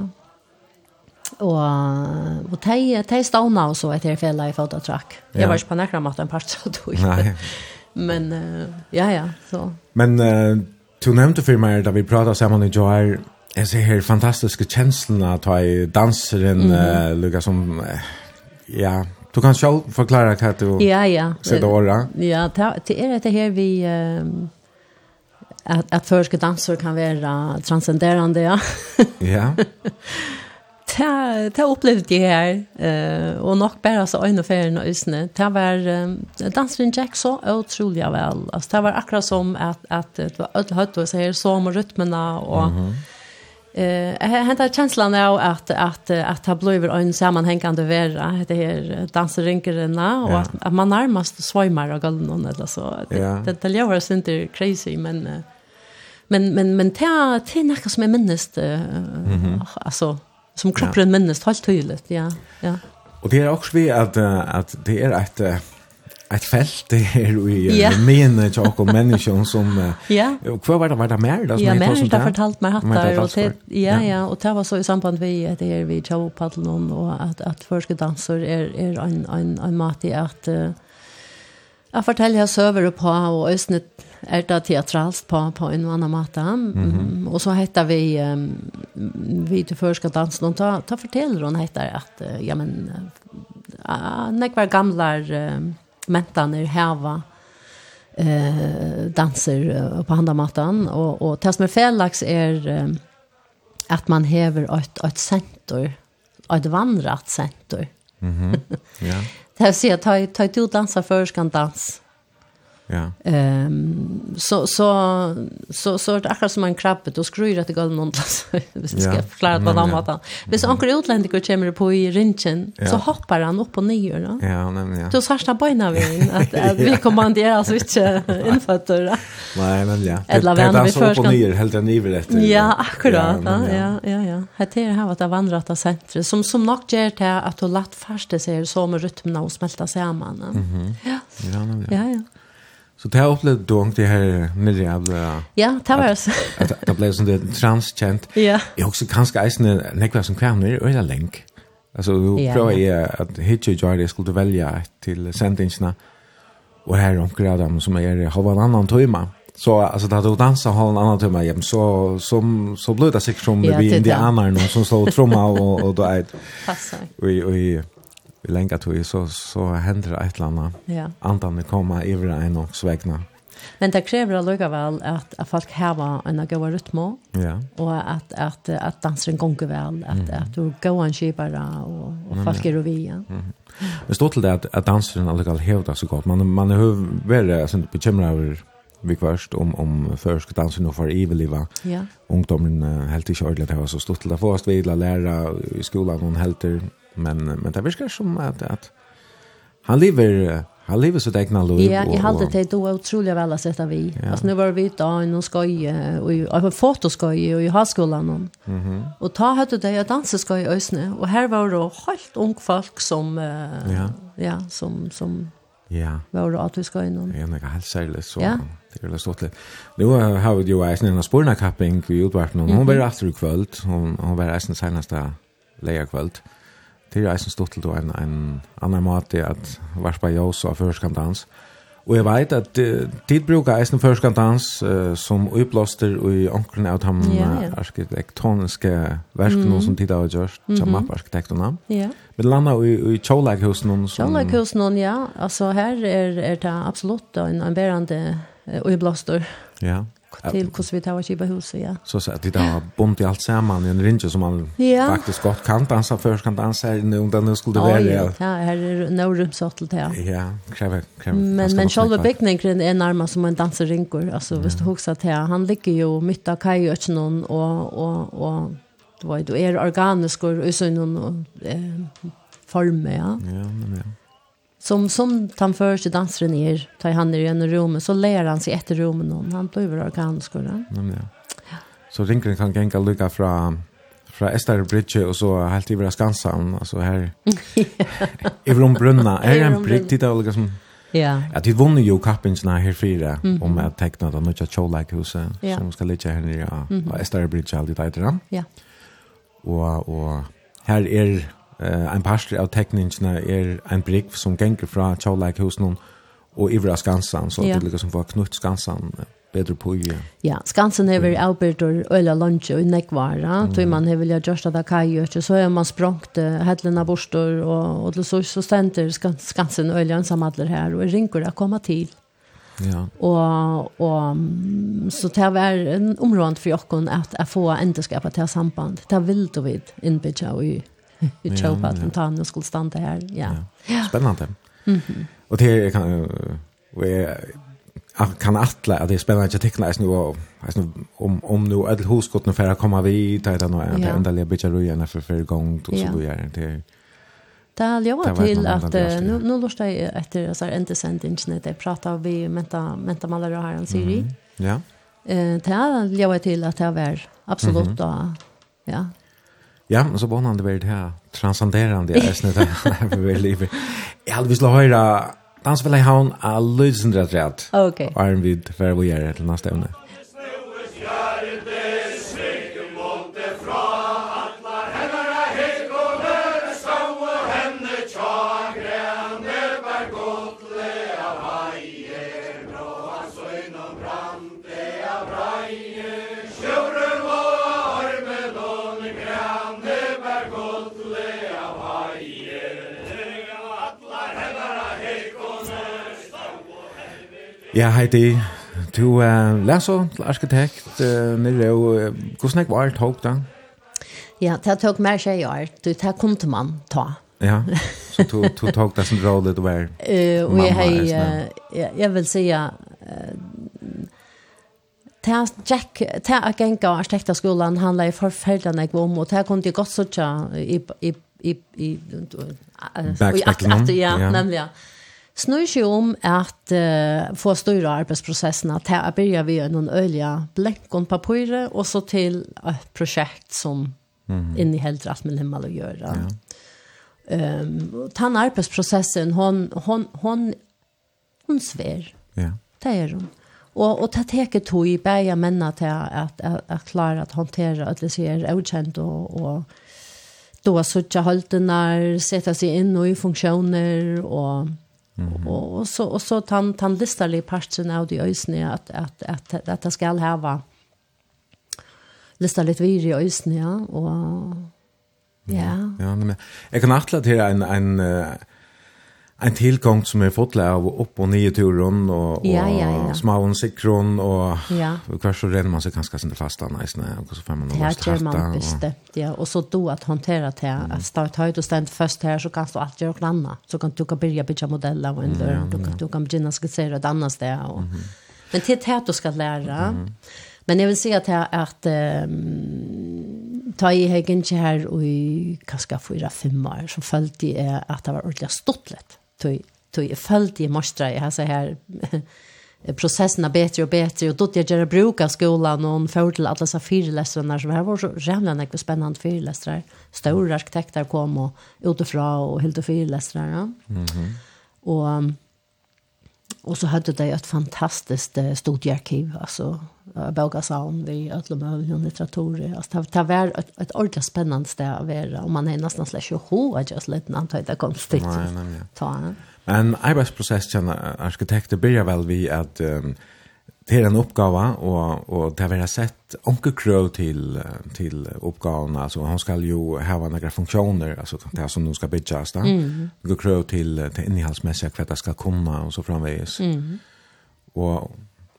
og og tei tei ståna og så etter fella i fotatrakk. Jeg var ikke på nærmere mat en part så tog. Nei. Men uh, ja, ja, så. Men uh, du nevnte for meg da vi pratet sammen i Joar, jeg ser her fantastiske kjenslene at jeg danser mm -hmm. uh, lukka som, uh, ja, du kan selv forklare hva du ja, ja. ser det året. Ja, det er det her vi... Uh, att att förska dansor kan vara transcenderande ja. ja. det opplevde jeg her, eh, og nok bare så øyne og ferien og øsene. Det var, eh, danseren Jack så utrolig vel. Altså, det var akkurat som at, at det var ødelig høyt og så her, så med rytmene og... Mm -hmm. Eh, uh, hentar känslan av att att att ha blivit en sammanhängande vera det här dansrinkerna och ja. att, att man närmast svajmar av gallen eller så. Det ja. det, det gör oss inte crazy men men men men ta till något som är minst eh, uh, mm -hmm. alltså som kroppen ja. minnes helt tydligt, ja. ja. Och det er också vi att, att det är ett, ett fält det i ja. mene tjokk og människor som... ja. Och vad var det, var det mer? Då, ja, mer har fortalt mig hattar. Och det, ja, ja, och det var så i samband med att det är vi tjock och och att, att förskedanser är, är en, en, en mat i at... Uh, Jeg forteller jeg søver på, og Østene er det teatralst på, på en annen måte. Mm -hmm. Og så heter vi, um, vi til før skal danse, og da, da forteller hun heter at, ja, men, uh, nekvar gamle uh, mentene heva eh danser uh, på handamatan och och det som är felax är uh, att man häver ett ett center ett vandrat center. Mhm. Mm ja. Det vill säga, ta, ta ut dansa för ska dans. Ja. Ehm så så så så är det akkurat som en krabbe då skruvar det galen någon plats. Vi ska ja. förklara på den så Hvis onkel utlänningar kommer på i rinchen ja. så hoppar han upp och ner då. Ja, men ja. Då sarsta bena vi att, att vi kommanderar alltså inte infötter. Nej, men ja. Det är vi så upp och ner helt en nivel efter. Ja, akkurat. Ja, ja, ja, ja. Det här att det vandrata centret som som nog ger till att då lätt fast det ser som rytmen och smälta samman. Mhm. Ja. Ja, men ja. Ja, ja. Så det har upplevt då det här nere jävla... Ja, det var så. Att det blev sånt det transkänt. Ja. Jag också ganska eisne nekla som kvar nere och länk. Alltså då yeah. prövar jag att hitcha och jag skulle välja till sändningarna. Och här omkring av dem som är har en annan timme. Så alltså det hade dansa har en annan timme hem så, som, så blev det från som vi indianer någon som slår trumma och, och då är... Passar. Vi vi och, i lenge tog, så, så hender det et eller annet. Ja. Andan kommer iver en og svegna. Men det krever allikevel at, at folk har en god rytme, ja. og at, at, at danseren gonger vel, at, mm. at du går en kjøpere, og, og folk er over igjen. Mm. Det står til det at, at danseren allikevel har det så godt. Man, man er veldig altså, bekymret over vi kvørst om, om først danser nå for eveliva. Ja. Ungdomen uh, helt ikke ordentlig det var så stort til det. Få oss videre lære i skolan, noen helter Men men det virker som att att han lever han lever så egna liv. Ja, jag hade det då otroligt väl att sätta vi. Ja. Alltså nu var vi ute i någon skøy och jag har fått och skoj och jag har skolan någon. Mhm. Och ta hade det jag dansa skoj i øsne och här var det helt ung folk som ja, ja som som Ja. Var det att vi ska in. Ja, men helt særlig, så. Ja. Det är stort. Nu har vi jo eisen en spårna kapping i utvart någon. Hon var efter kväll. hun, hun var äsna senaste leia kväll. Mm Det er eisen stort til en, en annen måte at varspa jås og førskantdans. Og jeg vet at uh, dit brukar eisen førskantdans uh, som uppblåster i onkren av de yeah, yeah. arkitektoniske verskene mm som tid har gjort, mm -hmm. mapparkitektene. Yeah. Men landa i, i Kjolaghusen. Kjolaghusen, ja. Altså her er, er det absolutt en, en bærende uiblåster. Ja. Yeah till hur vi tar och huset, ja. Så så att det har bunt i allt samman i en ringe som man ja. faktiskt gott kan dansa för, kan dansa nu om den skulle vara. Ja, ja, här är no room till det. Ja, kräver kräver. Men men själva byggningen är närmast som en dansrinkor. Alltså, visst du huxar till han ligger ju mitt av kajöchen och och och du vet du är organisk och så sån och eh form ja. Ja, men ja som som han först dansaren ner tar han ner i en rum så lär han sig ett rum någon han blir organisk då. Mm, ja. ja. Så ringen kan gänga lycka från fra Esther Bridge og så helt i Skansan, altså her i Brunna, er en brygg tid av liksom Ja. Ja, de vunner jo kappingsene her fire om at tekna den nødja Kjolak-huset ja. som skal ligge her nere av mm Bridge alltid i Ja. Og, og her er Uh, en parster av tekningene er en brygg som ganger fra Tjallek husen og Ivra Skansan, så ja. det er liksom for knutt Skansan bedre på ju. Ja, Skansen är väl Albert och Öla lunch och Nekvara, då man har väl jag just att kaj och så har man språngt Hedlena borstor och och så så ständer Skansen och Öla samadler här och rinkor att komma till. Ja. Och och så tar vi en område för jag att, att få ändå skapa samband. Det vill då vid inbjuda och i tror på att de tar och skulle stande her. Ja. ja. Spennende. Mm -hmm. Och det kan vi kan atle at det är spännande att teckna nu och om om nu att huskotten for å komme vid ta det några ända endelig lite bitar igen för för gång och så vidare det er Det ljövar till att nu nu lustar jag efter så här inte sent det pratar vi menta menta malare här en serie. Ja. Eh det ljóa til at det var absolutt da, Ja. Ja, men så bonande det det här transcenderande i är snitt här vi lever. Jag vill slå höra dans väl i ha en alldeles rätt. Okej. Och Arm vid för vi är till nästa ämne. Ja, Heidi, du uh, leser til arkitekt uh, nere, og uh, hvordan var det tog da? Ja, det tog mer seg i år, du, det kom til man ta. Ja, så du, du tog det som råd var Eh uh, mamma. Jeg, hei, uh, jeg, jeg vil si at uh, Ta Jack ta agenga arkitektskolan, handlar ju förfärdan jag om och ta kunde gott så tja i i i i i att ja nämligen snur sig om att uh, få styra arbetsprocesserna till att vi vid någon öliga bläckon papper och så till ett projekt som mm. in helt rätt med himmel att göra. Ja. Ehm um, den arbetsprocessen hon hon hon hon svär. Ja. Det är hon. Och och ta teke to i bäja männa till att att, att klara att hantera att det ser okänt och och då så tjältenar sätta sig in och i funktioner och Mm och, och så och så tan tan listar parten av de ösne att att att att det ska ha lista lite vid i ösne ja och ja. Ja, men jag kan achtla till en en en tillgång som är fått av upp och nio turen och och ja, ja, ja. små och sekron och ja. kvart så redan man så kanske inte fasta nice när och så får man nog starta. Ja, man bestämt ja och så då att hantera det mm. att starta höjd och ständ först här så kan du allt göra klanna så kan du kan börja bygga modeller och ändå mm, du kan du kan börja skissera ett annat ställe och mm. men det är det du ska lära. Mm. Men jag vill säga att jag att um, ta i hägen här och i kanske fyra, fem år så följde jag att det var ordentligt stått tog tog följde i mostra jag så här processerna bättre och bättre och då jag jag bruk av skolan och en för till alla så föreläsarna som här var så jävla mycket spännande föreläsare stora arkitekter kom och utifrån och helt föreläsare. ja. Mm och Och så hade det ett fantastiskt stort arkiv alltså Bogasavn vi alla möjliga litteraturer alltså det var ett, ett ordentligt spännande ställe att vara och man är nästan slash ho att just lite antar det konstigt nej nej ja. ta en arbetsprocess som arkitekter börjar väl vi att um, Det är en uppgåva och och det har sett onkel Crow till till uppgåvan alltså han ska ju ha några funktioner alltså det som nu ska bitcha sta. Mm. Onkel Crow till till innehållsmässiga kvätt det ska komma och så framvis. Mm. Och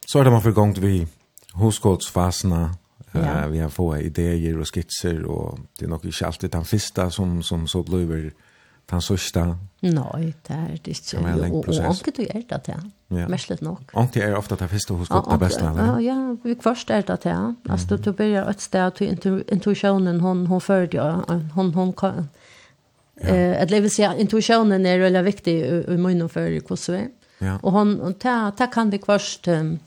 så är det man för gång vi huskotsfasna Ja. Uh, vi har fått idéer och skisser och det är nog inte alltid den första som, som så blir den sørste? Nei, det er det ikke. Det er en lenge prosess. Og ikke du gjør det til, ja. mest litt nok. Anke er ofte det første hos folk det beste, eller? Ja, ja, først er det til. Altså, du begynner et sted til intuisjonen, hun, hun fører det, hun, hun kan... Ja. Eh, att leva sig intuitionen är väldigt viktig i munnen för hur vi. Ja. Och hon ta ta kan vi kvarst um,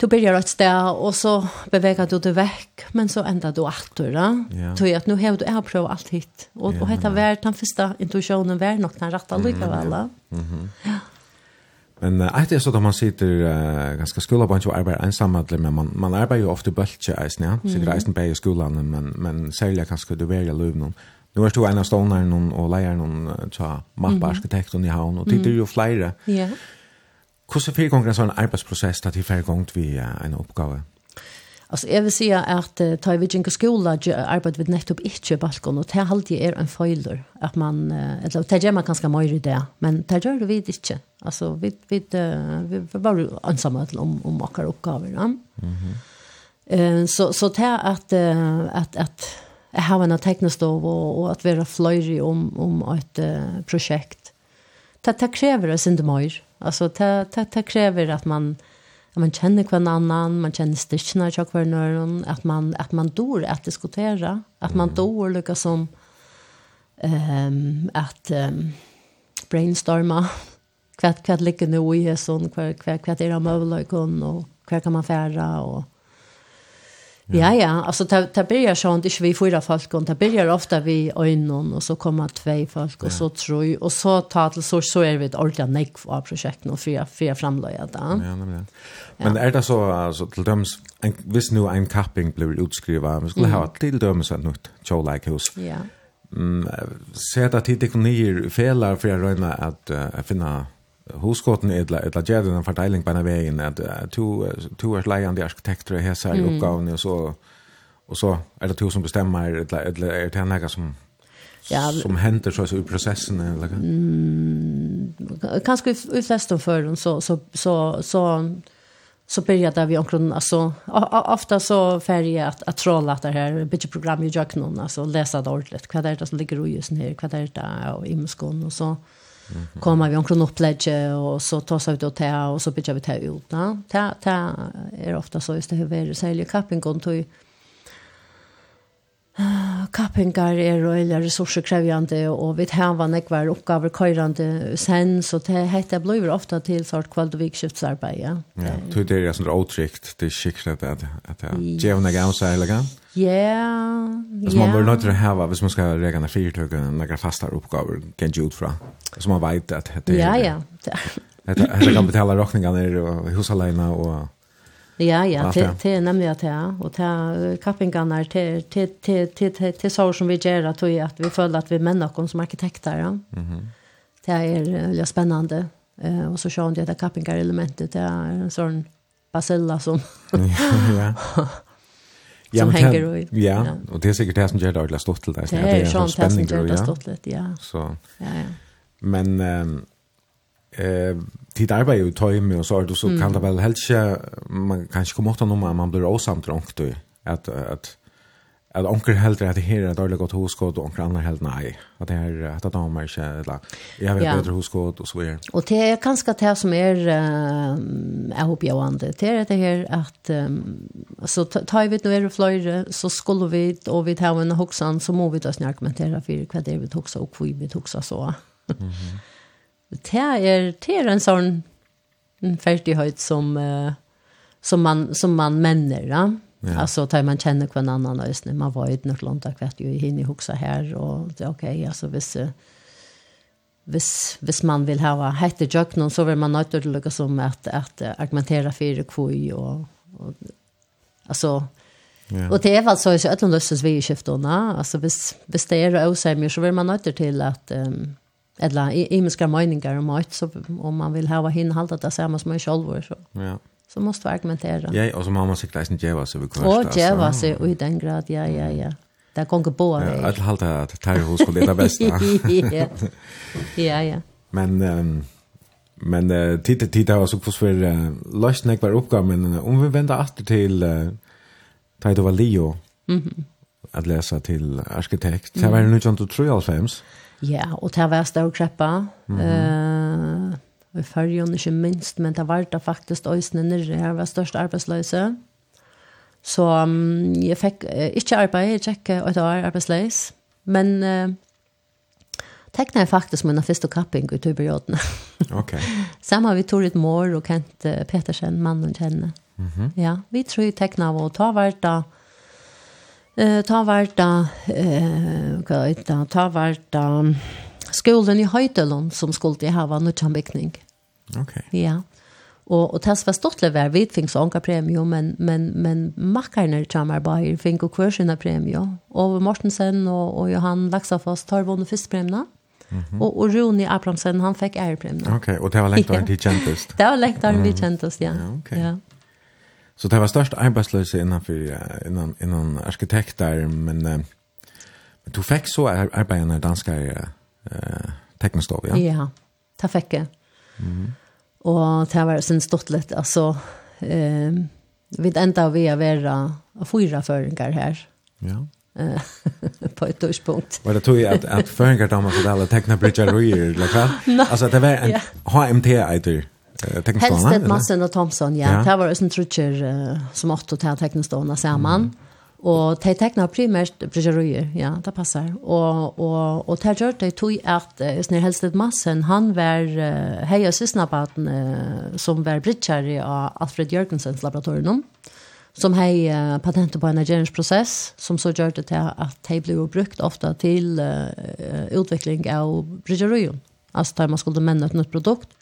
du börjar ett ställe och så bevägar du dig väck men så ändrar du åter då. Ja. Tror att nu har du har provat allt hit och ja, och heter vart den första intuitionen var nog den rätta lika väl. Mhm. Mm. Men uh, det är så att man sitter uh, ganska skola på och arbetar ensam men man man arbetar ju ofta bultje eisen ja. Så det eisen på i skolan men men säljer kanske du väljer löv någon. Nu är du en av stålnaren och lejaren och mapparkitekten i havn och tittar ju flera. Ja. Hvordan fyrer gong en sånn arbeidsprosess da til fyrer gong vi en oppgave? Alltså jag vill säga att uh, ta i vilken skola arbetar vi nettopp inte balkon och det alltid är en fejler att man uh, eller det gör man ganska mycket i det men det gör vi inte alltså vi vi uh, vi var bara ensamma om om våra uppgifter ja? mm -hmm. eh så så det att uh, att att har en teknostov och, och att vara flöjrig om om ett uh, projekt det, det kräver det inte mer Alltså det, det, det kräver att man att man känner kvar annan, man känner stitcherna jag kvar någon, att man att man dår att diskutera, att man dor lika som ehm att um, brainstorma kvart kvart ligger nu i sån kvart kvart kvart är det möjligt och kvart kan man färra och Ja, ja. Alltså det, det börjar sånt, inte vi fyra folk. Det börjar ofta vi ögonen och så kommer två folk och så tror jag. Och så tar till så, så är vi ett ordentligt näck av projekten och fyra, fyra framlöja det. Ja, nämligen. Men är det så, alltså, till döms, en, visst nu en kapping blir utskriven, vi skulle mm. ha till döms ett nytt tjolajkhus. Ja. Mm, Sätta tid ekonomier felar för att röna att uh, finna huskotten etla etla gjerde den fortelling på vägen att to to är lejande arkitekter här så här uppgåvan och så och så är det to som bestämmer etla etla är det några som ja, som händer så, i processen eller mm, kanske i flesta dem så så så så så började vi omkring alltså ofta så färje att att trolla att det här bitch program ju jag någon alltså läsa det ordentligt vad är det som ligger och just ner vad är det och i muskon och så komma vi omkring upplägge och så tas vi då till och så bygger vi ta ut. Ja. Det är ofta så just det här väldigt särskilt kappingon tog kappingar er og eller ressurskrevjande og vi hava nekvar oppgaver køyrande sen, så det hette blir ofta til sort kvald og vikskiftsarbeid, ja. Ja, det er sånn åtrykt, det er sikkert at det er djevne gamsa eller gang? Ja, ja. Så man bør nødt til hava, hvis man skal rega ned fyrtøkken, nekvar fastar oppgaver, gengi ut fra, så man veit at det er... Ja, ja. Det kan betala råkningarna og husaleina og... Ja, ja, det det är nämligen att ja och ta kappingarna till till till till till så som vi gör att vi att vi följer att vi människor som arkitekter. Ja. Mhm. Det är ju spännande. Eh och så kör det där kappingar elementet det är en sån basilla som ja. Ja, som hänger och ja, och det är säkert det som gör det ordentligt stort till det. Det är ju sånt som gör det stå till, ja. Så. Ja, ja. Men ehm eh tid arbeid jo tøy med og så du så kan det vel helst man kan ikke komme åt noe man blir åsamt dronkt at at at onkel helt at det her er dårlig godt hoskot, og onkel annar helt nei, at det her at det damer ikke, eller jeg vil ja. bedre hoskot, og så videre. Og det er kanskje det som er, uh, jeg håper jeg vant det, det er det her at, um, så tar vi nå er det fløyre, så skulle vi, og vi tar en hoksan, så må vi da snakke med det her, for hva det er vi toksa, og hvor vi toksa så. Mm -hmm det er, det er en sånn ferdighet som, som, man, som man menner, ja. Ja. Alltså tar man känner kvar annan ösnen. Man var ju något långt där ju hinner hinne huxa här och det är okej okay, alltså visst hvis, hvis man vil ha hette jøkken, så vil man nødt til å lukke som at, at argumentere for kvøy og, og altså Yeah. Og det er vel så i Søtlund Østens vi i skiftene, altså hvis, hvis det er å se så vil man nødt til at um, eller imiska meningar om allt så om man vill ha hin halda det samma som en själv så. Ja. Så måste vi argumentera. Ja, och så man sig gleich en jävla så vi kör. Och jävla så i den grad ja ja ja. Där kon ge bo. Ja, att halda att ta hus skulle det bästa. Ja. Ja ja. Men ehm men uh, titta titta så hur för uh, lösning var uppgåvan om vi vänder åter till uh, Taito Valio. Mhm. Att läsa till arkitekt. Det var ju 1993. Ja, og det var stor kreppa. Mm -hmm. uh, og i fargen ikke minst, men det var det faktisk øyne nere. Her var størst arbeidsløse. Så um, jeg fikk uh, ikke arbeid, jeg fikk et år arbeidsløs. Men uh, tekna jeg faktisk min første kapping i tuberioden. ok. Samme vi tog ett Mård og Kent Petersen, mannen kjenne. Mm -hmm. Ja, vi tror tekna av å ta hvert da, Eh, ta vart eh, vad heter det, ta var da skolen i Høytelund som skulle hava nødtjambikning. Okej. Ja. Og, og tas var stortle var vidt finnes ånka premium men, men, men makkerne tjamarbeider finnes og och sina premio. Og Mortensen og, og Johan Laksafoss tar vunnet førstpremna. Mm -hmm. Och Roni Rune Abramsen, han fick ærepremna. Okej, och det var lengt ja. en tid det var lengt av en tid ja. ja. Okay. ja. Så det var störst arbetslösa innan för innan innan arkitekter men men du fick så arbeta när danska uh, teknostov ja. Ja. det fikk jeg. Mm. Och det var sin stått litt, alltså eh vi ända vi er vara fyra føringer här. Ja. på ett tidspunkt. Var det tog att att föringar damer för alla tekna bridge eller vad? Alltså det var en HMT-eiter. Helstedt, Massen og Thomson, ja. ja. Det var en trutcher uh, som åtte til teknestående sammen. Og de tekna primært bryggerøyer, ja, det passer. Og, og, og det gjør det tog at uh, Snir Helstedt Massen, han var uh, hei og sysnabaten uh, som var brygger av Alfred Jørgensens laboratorium, som hei uh, patentet på en ageringsprosess, som så gjør det til at de ble brukt ofte til uh, utvikling av bryggerøyen. Altså da man skulle menne et nytt produkt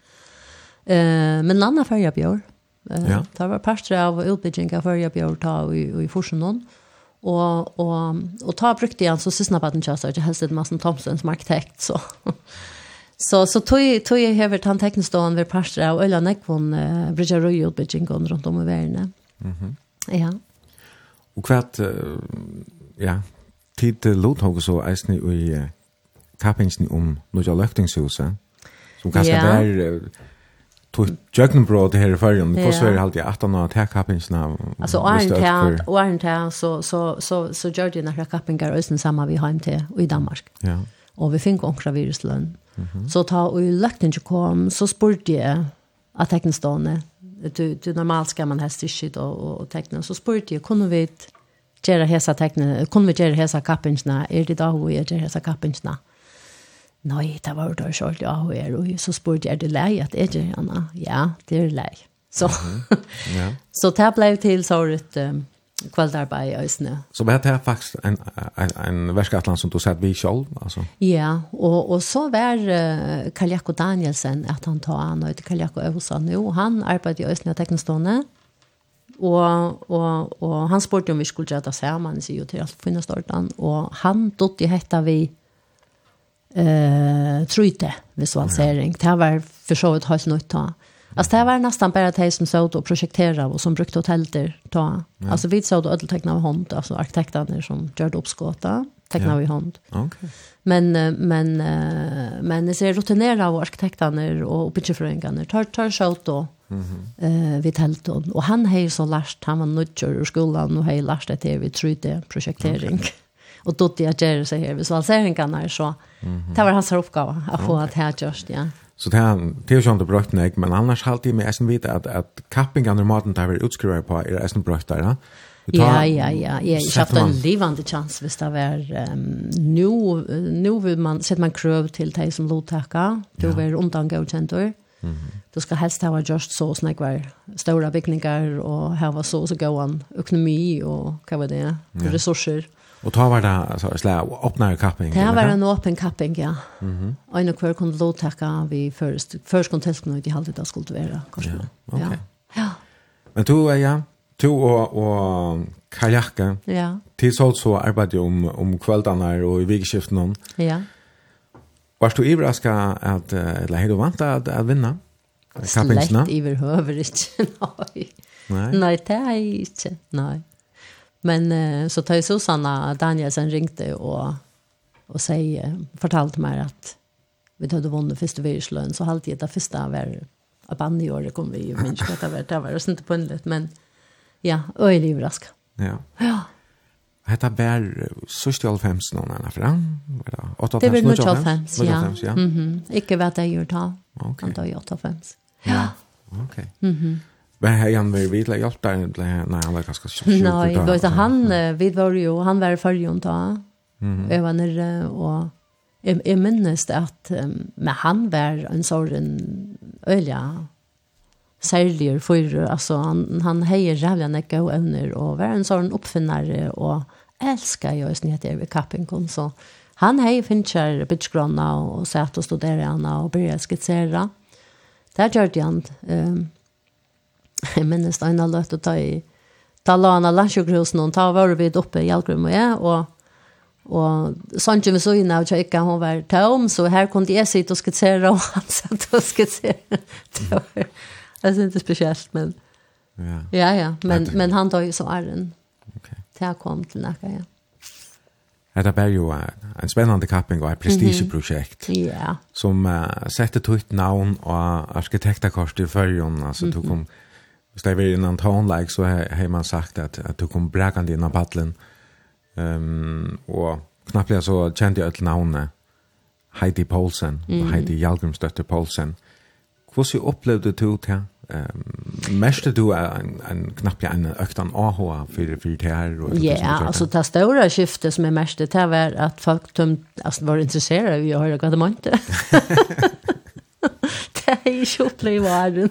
Eh, men landa färja björ. Eh, ja. Det var pastor av utbyggingen av färja björ ta i, i Forsenån. Och, och, och ta brukte jag så sysna på den chassa till helst Madsen Thompson som arkitekt. Så. så så tog tog jag över han tecknstån vid pastor av Ölla Neckvon eh, Bridger Royal utbyggingen runt om i världen. Mhm. Mm ja. Och kvart ja, tid lot hon så eisni i kapingen om Nordja Løktingshuset. Som kanskje ja. där tog jögnbröd det här i färgen. Det kostar ju alltid 18 år att ta kappingsna. Alltså åren och åren till så, så, så, så gör det några kappingar och sen samma vi hem till i Danmark. Ja. Og vi fick ångra viruslønn. Mm -hmm. Så ta og lökten inte kom så spurte jeg at teknestående, Du, du normalt skal man ha styrkigt og, og, och teckna. Så spurte jeg, kunne vi gjøre hesa tekne, kunne vi gjøre hesa kappingsna? er det då vi gör hesa kappingsna? Nei, det var det selv, ja, og er, og så spurte jeg, er det lei at jeg gjør henne? Ja, det er lei. Så, mm. ja. så det ble til så ut um, kveldarbeid i Øsne. Så var det faktisk en, en, en verskatland som du sett vi selv? Altså. Ja, og, og så var uh, Kaljako Danielsen, at han tar an, og Kaljako Øsa nå, han arbeidde i Øsne Teknestående, og, og, og han spurte om vi skulle gjøre det sammen, sier jo til alt finnes starten. og han dotte i hetta vi, eh trutte visualisering. Ja. Det var för så ett helt nytt då. Alltså det var nästan bara det som såg och projekterade och som brukte hotell där ta. Ja. Alltså vi såg ödel teckna av hand alltså arkitekterna som gjorde uppskåta teckna ja. i hand. Okay. Men men men det ser rutinerade av arkitekterna och uppgiftsförringarna tar tar såg då Mhm. eh vid tält och han har så lärt han var nutcher ur skolan och har lärt det vi trutte det projektering. Okay och då det jag gör så här så alltså han kan när så det var hans uppgåva att få att här just ja Så det här, det är ju inte brukt nej, men annars halt med essen äsen vita att, att kappingarna och maten där vi utskriver på är essen brökt där. Ja, ja, ja, ja. Jag har en livande chans hvis det var um, nu, nu vill man, sätter man kröv till dig som lodtäcka, du ja. är undan godkänt. Mm -hmm. Du ska helst ha just så snack var stora byggningar och ha så så gå an ekonomi och vad var det? Ja. Resurser. Och ta var det alltså slä öppna kapping. Det var en åpen kapping ja. Mhm. Mm en kvar kunde låt tacka vi först först kontesten ut i halvt det skulle vara kanske. Ja. Okay. Ja. ja. Men du är ja, du och och kajakke, Ja. Till så så arbetade om om kvällarna och i vigskiften Ja. Var du överraskad att eller hade du väntat att, att vinna? Slett överhuvud inte. Nej. Nej, det är inte. Nej. Men uh, så tar ju Susanna Danielsen ringde och och säger fortalt mig att vi hade vunnit första världslön så halt det första var av andra året kom vi ju minns att det var det var det inte på en men ja öjlig överraskad. Ja. Ja. Hetta bär sust i alfems någon annan fram. Vad Det är väl mycket alfems, ja. ja. Mhm. Mm Ikke vet jag gjort ta. Okej. Okay. Han tar ju alfems. Ja. Okej. Okay. Mhm. Mm Men har han varit vid lägga allt där nej han var ganska sjuk. Nej, då så han vid var ju han var förjon då. Mm. Över när och jag, jag minns det att men han var en sån ölja särlig för alltså han han hejer jävla näcka och övner och var en sån uppfinnare och älskar jag just när jag är kapping så han hej finchar bitchgronna och satt och studerade han och började skissera. Där gjorde han ehm jeg minnes det ene løtt å ta i ta la han av landsjøkrosen og ta var vi oppe i Hjelgrum og jeg og og sånn som vi så inn av Tjøyka, hun var tom så her kunne jeg sitte og skitsere og han satt og skitsere det var jeg synes det er spesielt men ja ja, ja men, men han tar jo så æren okay. til jeg kom til nækka ja Det var jo en spennende kapping og et prestigeprosjekt mm -hmm. yeah. som uh, sette tøyt navn og arkitektakorset i førjen, altså mm -hmm. du kom hvis det var innan tonelike så har man sagt att att du kom bräkande innan battlen. Ehm um, och knappt så kände jag ett namn Heidi Paulsen mm. Heidi Jalgrimsdotter Paulsen. Hur så upplevde du det? Ehm um, mest du en en knappt en öktan AH för för det här och Ja, yeah, alltså det stora skiftet som är mest det var att folk tøm alltså var intresserade vi har det gott inte. det är ju upplevaren.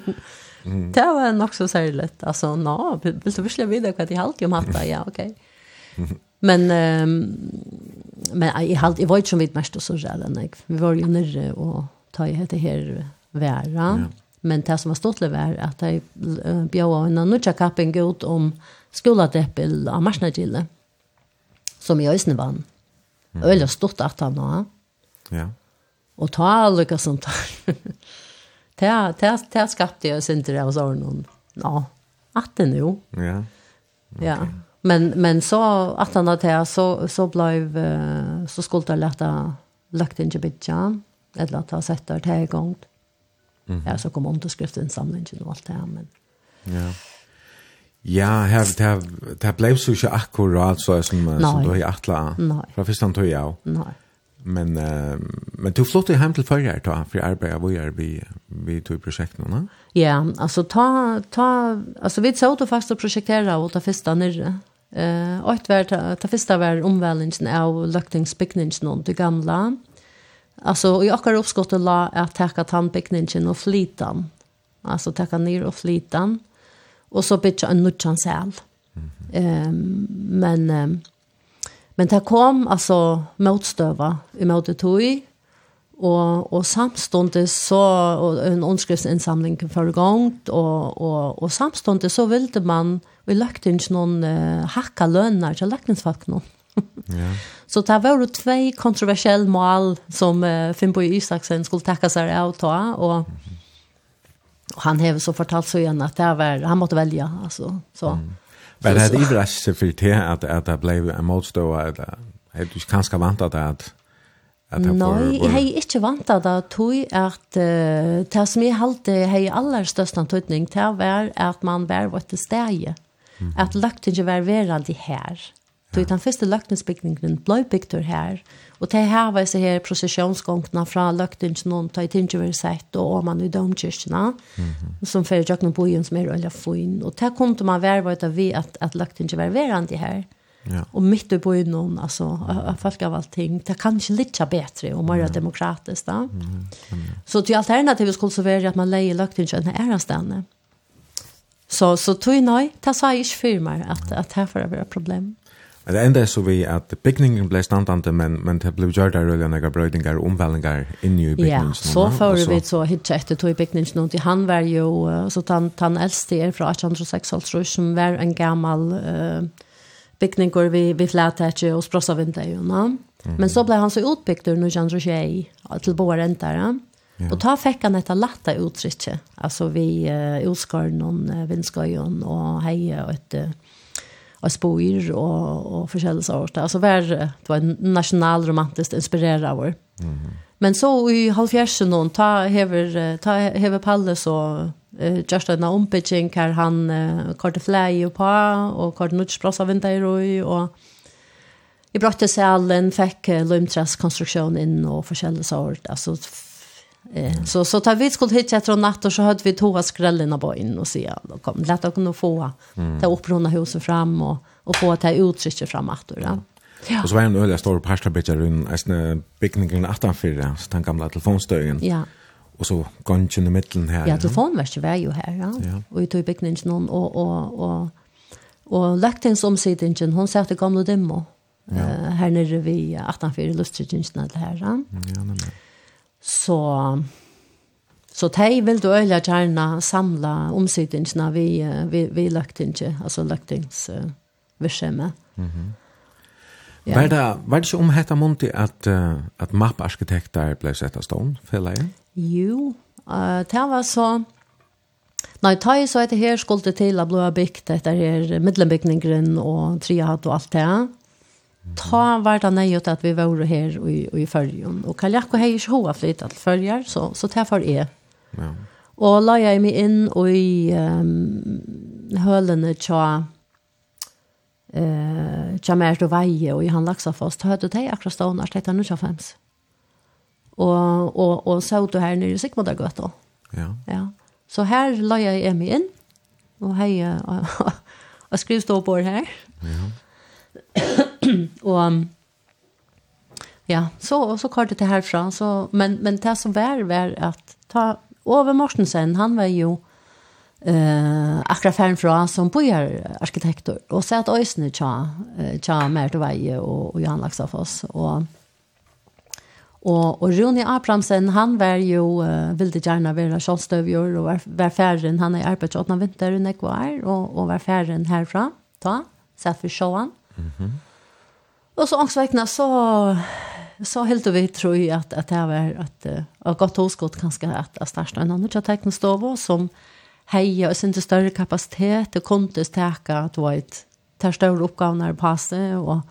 Det var nok så særlig Alltså, nå, vil du virkelig vite hva de halte om hatt Ja, okej. Men um, men jag halt jag var ju som vidt mest så där när vi var ju nere och ta i heter här vära. Ja. Men det som var stort var att jag bjöd av en nødja kapping ut om skoladeppel av marsnagille som i ösnen vann. Mm. Öl stort att han nå. Ja. Och ta alla som tar. Det, det, det skapte jag sin till det hos Arnon. Ja, att det nu. Ja. Okay. Ja. Men, men så att han hade så, så blev så skulle det lätta lagt in i bitjan. Eller att ha sett det här gång. Mm. Ja, så kom underskriftinsamlingen och allt det här. Men... Ja. Ja, her, det det ble så ikke akkurat så som, som du har i Atla. Nej. Från första tog jag. Nei. Men uh, men du flytte hem til förra då för arbeta vad gör vi vi tog projekt nu, va? Ja, alltså ta ta alltså vi så då fasta projektera och ta första nere. Eh, uh, åt vart ta första var omvälningen av luktingsbyggningen någon det gamla. Alltså i akkurat uppskottet la att täcka tandbyggningen och flitan. Alltså täcka ner och flitan. Och så bitcha en nutchansal. Ehm mm um, men um, Men det kom alltså motstøva i mot det tog, og, og samståndet så, og en åndskriftsinsamling for gang, og, og, og samståndet så ville man, vi lagt inn noen uh, hakka lønner til løkningsfolk nå. ja. Så det var jo två kontroversielle mål som uh, Finnbo Isaksen skulle takke seg av ta, og, og han har så fortalt så igjen at det var, han måtte velge, altså, så. Mm. Men det är ju så for det at, at det ble en motstå at det du kanske vantat det Nei, jeg har ikke vant av det, tog at uh, det som jeg halte har aller største tøytning, det var at man var vårt steg. Mm -hmm. At løkten ikke var verandre her. Då den første löktensbyggningen ble bygd här och det här var så här processionsgångna från lökten som ta tar i tingever sett och om man i domkirkene, mm -hmm. som för jag på igen som er öliga fin Og det kom man värva utav vi att at lökten inte var värande här. Ja. Och mitt i byn någon alltså folk av allting det kan inte litt bättre og mer demokratisk, då. Mm -hmm. Så till alternativet skulle så være at man leier lökten inte är anständigt. Så så tog nej, ta sa ich filmer att att här får det vara problem. Men det enda er så vi at bygningen ble standande, men, men det ble gjør der rullig og brøydingar og omveldinger inni i bygningen. Ja, så får vi så hitt etter tog i bygningen, og han var jo, så han, han eldste er fra 1806, som var en gammal uh, bygninger vi, vi flætet og sprossa vindlegjene. Mm. Men så ble han så utbygd ur 1921, til båren der, ja. Og ta fikk han etter latta uttrykket, altså vi uh, utskar noen uh, vindskøyen og heie og etter uh, og spoir og, og forskjellige sorter. Alltså var det var nationalromantiskt inspireret av. Mm. Men så i halvfjersen noen, ta hever ta hever Palle så uh, just en ompitching kan han uh, kort fly på och kort nutch av vinter i og och i brotte salen fick uh, lumtras konstruktion in och forskjellige sort alltså Eh, så så tar vi skuld hit efter natt och så hade vi två skrällen på in och se då kom lätt att kunna få mm. ta upp runda huset fram och och få ta uttrycket fram att då. Ja. Ja. Och så var en öliga stor pastabitcher runt en byggningen 18 så den gamla telefonstögen. Ja. Och så gången i mitten här. Ja, telefonvärst var ju här, ja. ja. Och i tog byggningen och, och, och, och läktens omsidningen, hon sa att det gamla dimmo. Ja. Uh, här nere vi 18 lustringen här. Ja, nämligen. Så så de vil du øyla gjerne samla omsidningene vi, vi, vi løktinge, altså løktingsvirksomhet. Uh, mm -hmm. Ja. Var det, var det ikke om hette Monti at, uh, at mapparkitekter ble sett av stånd, føler jeg? Jo, uh, det var så... Nei, ta i så etter her skulle til å bli bygd etter her middelenbygningeren og triad og alt det ta var det nøyet at vi var her i, i fyrjen. Og Kaljakko har ikke hova flyttet til fyrjer, så, så det var jeg. Ja. Og la jeg meg inn og i um, hølene tja eh tja mer til veie og i han laksa fast. Da hørte jeg akkurat stående at det er fems. Og, og, og så ut her nere i Sigmundagøtta. Ja. ja. Så her la jeg meg inn og hei og, og, og skrivstå på her. Ja. och ja, så så kort det härifrån så men men det som var var att ta över Mortensen, han var ju eh akkurat färn fra som bojar arkitektor och så att Ösne cha cha Mert till varje och och Johan Laxafoss och Och, og Rune Abramsen, han var ju, uh, ville gärna vara kjolstövjor och var, var färren, han är i arbeid åtna vinter i Nekvar och, och var färren härifrån, ta, så for showan. Mm -hmm. Och så ångsväckna så så helt vi tror ju att att det här var att att gott hoskott kanske at att starta en annan tecken stova som og och større kapasitet kapacitet kunne kontes at att var et tar større oppgavene när seg och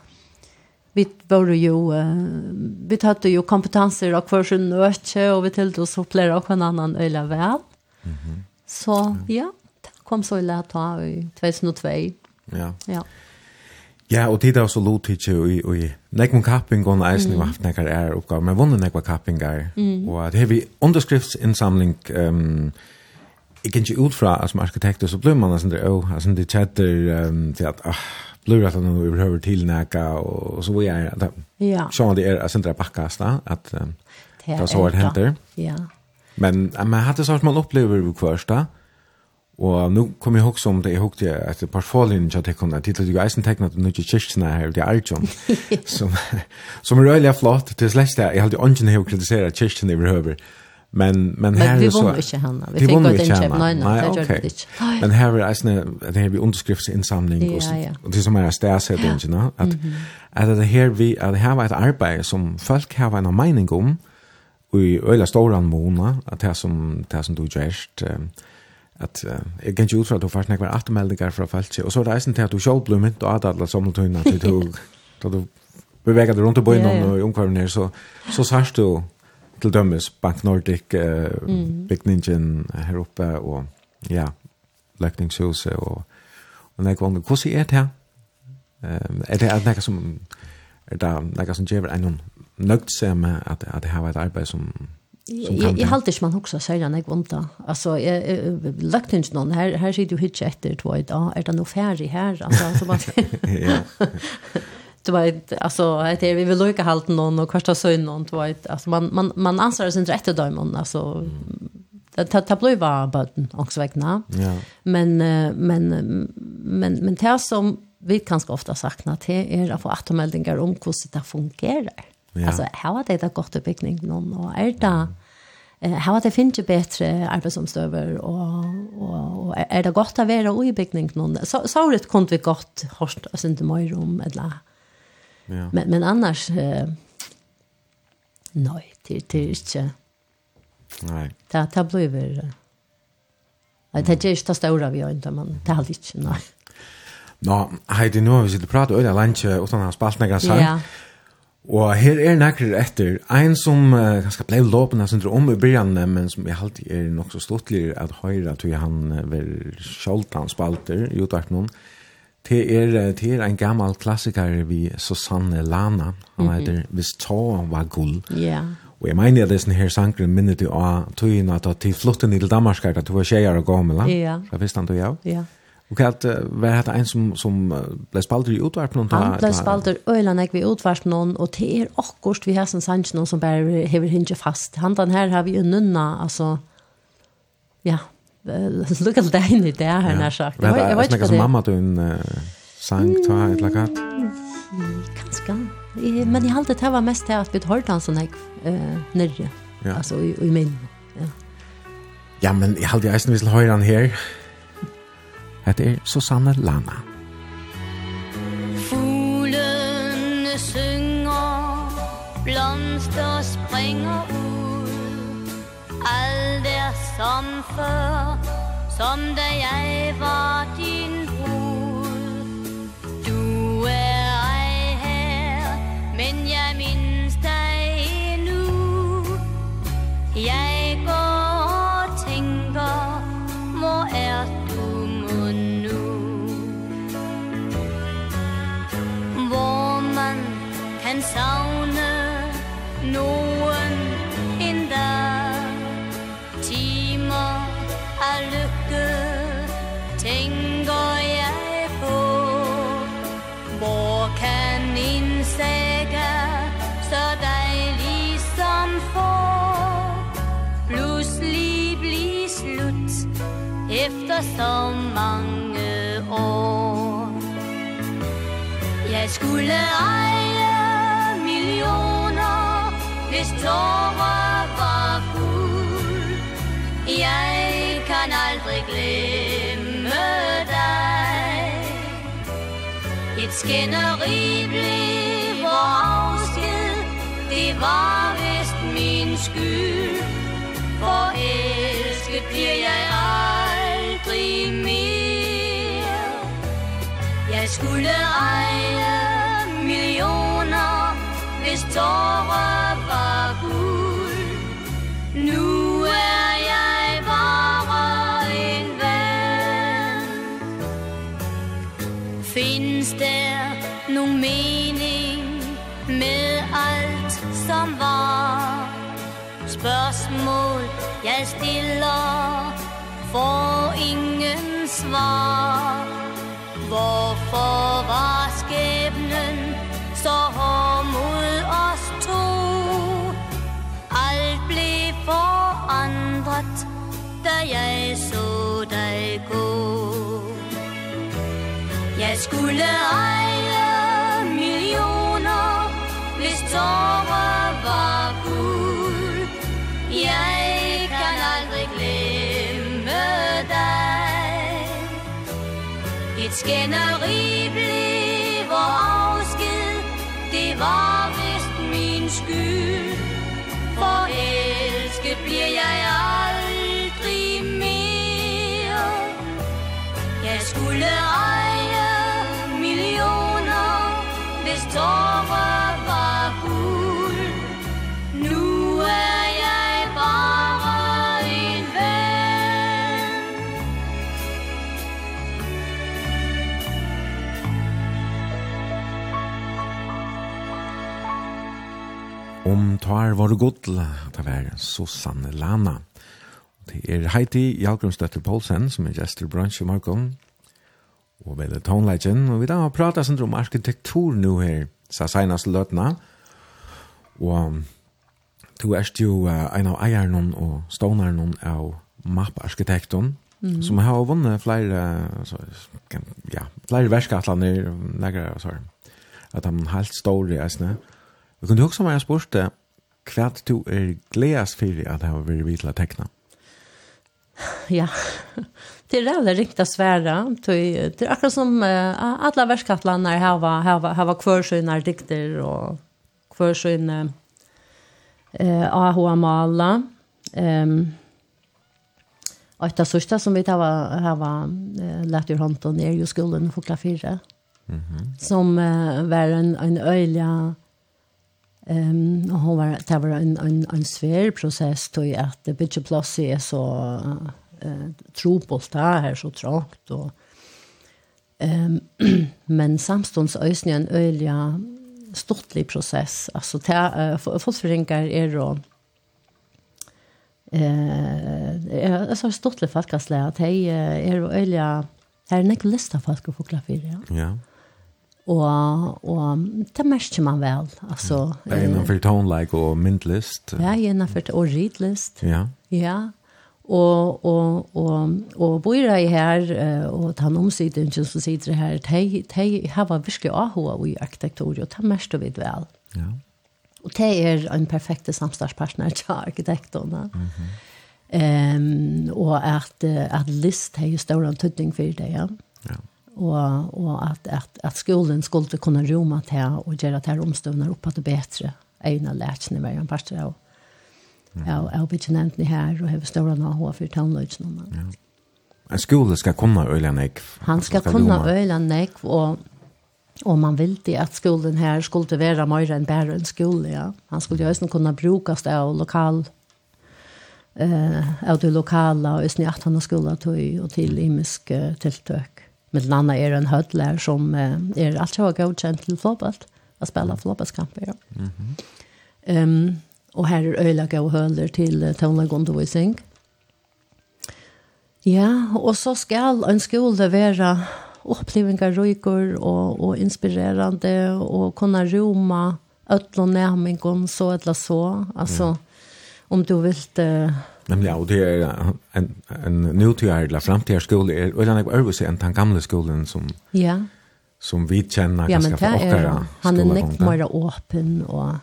vi var ju vi hade ju kompetenser och för sin nøtje och vi tänkte oss opp flere och en annan öla vel Mm så ja, kom så illa ta i 2002. Ja. Ja. Ja, og tid er også lot ikke, og nek mun kapping og eisen i vaft nekkar er oppgave, men vunnen nek var kappingar, og det har vi underskriftsinsamling, um, jeg kan ikke ut fra, som arkitekter, så blir man nesten det, og altså det chatter um, til at, ah, blir at han overhøver til nekka, og så vi er, er, ja. sånn at det er, altså det er bakkast da, at um, det er så hva det henter. Ja. Men man hadde sånn at man opplever hver da, Og nu kom jeg også om det, jeg hukte etter portfolien til at jeg kunne, titlet jo eisen tekna til nødvendig kyrkene her, det er jo, som, som er røylig flott, til slett det, jeg hadde jo ikke å kritisere kyrkene i høver, men, men her er så... Men vi vunner ikke henne, vi fikk godt innkjøp, nei, nei, det gjør vi ikke. Men her er eisen, det her vi underskriftsinnsamling, og det som er stedsetting, at, at det her vi, at det her var et arbeid som folk har en mening om, og i øyla storan måna, at det som, det som du gjørst, um, at uh, jeg kan ikke utfra at du faktisk nekker atmeldinger fra feltet, og så er det eisen til at du selv blir mynt og adadla sommeltøyna til du, da du beveger deg rundt i bøyene yeah, yeah. og i omkvarven her, så, så sørst du til dømes Bank Nordic, uh, mm. bygningen her oppe, og ja, Løkningshuset, og, og nekker vanlig, hvordan er det her? Um, er det nekker som, er det nekker som gjør en nøgt seg med at, at jeg har et arbeid som Jag jag ikke man också säger när jag Altså, Alltså jag lagt inte någon här här sitter ju hitch efter två idag. er det nog färdig här alltså så bara. Ja. Det var alltså att det vi vill lucka halt någon och kasta sönder någon två alltså man man man ansvarar sin rätt då imorgon alltså ta ta blir var button också vägna. Ja. Men men men men det som vi kanske ofta saknar till är att få återmeldingar om hur det fungerar. Ja. Alltså her var det da godt bygning noen, og er da, eh, her var det finnes jo bättre arbetsomstöver och och og er det gott att vara i byggning någon Så, så det kom vi gott hørt, alltså inte mer rom, eller, ja. men, men annars, eh, nej det, det er ikke, nei. det, det blir vel, Nei, det er ikke det store vi gjør, men det er aldri ikke, nei. Nå, heidi, nå har vi sittet og pratet, og det er å ha spalt spalte sang. Ja. Og her er nekker etter, ein som uh, ganske blei låpen hans under om i byrjan, men som jeg alltid er nok så stortlig at høyre at han uh, vil var han spalter i utaknån. Det er, det er en gammal klassiker vi Susanne Lana, han mm -hmm. heter Hvis Tå var gull. Ja. Yeah. Og jeg mener at det er sånn her sangren minnet jo av tøyen at til flotten i Danmark, at du var tjejer og gammel. Ja. Yeah. Så visste han du ja? Ja. Yeah. Och kallt var det en som som blev spalter i utvarp någon Han blev spalter öland jag vi utvarp någon och det är akkurst vi har sen sanns någon som bara hever hinge fast. Han den här har vi ju nunna alltså ja look at that in det her när sagt. Jag vet inte vad. Mamma du en sang ta ett lagat. Kanske. Men i haltet här var mest det att vi hållt han sån här nere. Alltså i min. Ja. Ja, men jag hade ju eisen vissel høyran her. Hette er Susanne Lana. Fuglene synger, blomster springer ud. Alt er som før, som da jeg var din. så mange år. Jeg skulle eje millioner Hvis tårer var guld Jeg kan aldrig glemme dig Et skænderi blev vor afsked Det var vist min skyld. Forelsket bliver jeg aldrig aldrig mere Jeg skulle eje millioner Hvis tårer var guld Nu er jeg bare en ven Findes der nogen mening Med alt som var? Spørgsmål jeg stiller For svar. Hvorfor var skæbnen så hård mod os to? Alt blev forandret, da jeg så dig gå. Jeg skulle eje millioner, hvis tårer Et skænderi blev vor afsked Det var vist min skyld. Forelsket bliver jeg aldrig mere. Jeg skulle eje millioner Hvis tårer Om tar var det godt, det var Susanne Lana. Det er Heidi Jalgrunstøtter Poulsen, som er gjester bransj i morgen. og vel tonelagen, og vi da har pratet sånn om arkitektur nå her, sa senast løtene, og du er jo uh, en av eierne og stånerne av MAP-arkitekten, Mm. Som har vunnet flere, så, ja, flere verskatlander, og så, at han helt står i eisene. Mm Jeg kunne huske meg jeg spørste hva du er gledes for at jeg har vært vidt til å tekne. Ja, det er veldig riktig svære. Det er akkurat som uh, alle verskattlander har har, har sine dikter og hver sine uh, AHA-mala. Um, og etter sørste som vi har, har uh, lett i hånden er jo skolen Fokla 4. Mm -hmm. Som uh, var en, en øyelig Ehm um, hon var det var en en en svår process då att det bitte plus är så eh uh, där här så trångt och ehm um, men samstunds ösnen en öliga stortlig process alltså ta uh, fosforinkar är då eh uh, alltså stortlig faktiskt att hej är öliga här är en lista faktiskt att få för ja. Ja. Og, og det merker man vel. Altså, det er innenfor tonelike og myndlist. Ja, innenfor og ridlist. Ja. Ja, og og og og bor jeg her og ta nom sidan som sitter her de tei hava virkelig ahua i arkitektur og det merker vi vel. Ja. Og tei er en perfekte samstartspartner til arkitektene. Mhm. Mm ehm um, og at at list har hei stor antydning for det, ja. Ja och och att att at skolan skulle kunne roma til och göra till omstövnar upp att det bättre egna lærkene med en parter av ja jeg har ikke nevnt det her, här och har stora nå hva för tannløsene. någon. En skola ska kunne öla nek. Han ska kunne öla nek och Och man vil det att skolan här skulle være mer än bare en skole. Ja. Han skulle ju också kunna brukas av lokal eh av det lokala och snart han skulle ta och till imisk tilltök Med landa er en hødler som er alt har godkjent til flåbalt, å spille flåbalskamper. Ja. Mm -hmm. um, og her er øyla gode høler til tonelagundervisning. Ja, og så skal en skole være opplevingar røyker og, og inspirerande og kunne roma ötlån nærmengon så eller så. Altså, mm. om du vil uh, Nemlig, ja, og det er en, en nutidig eller framtidig skole, er, og det er øvelse enn den gamle skolen som, ja. som vi kjenner ja, ganske for åkere. Ja, men han er nekt mer åpen, og,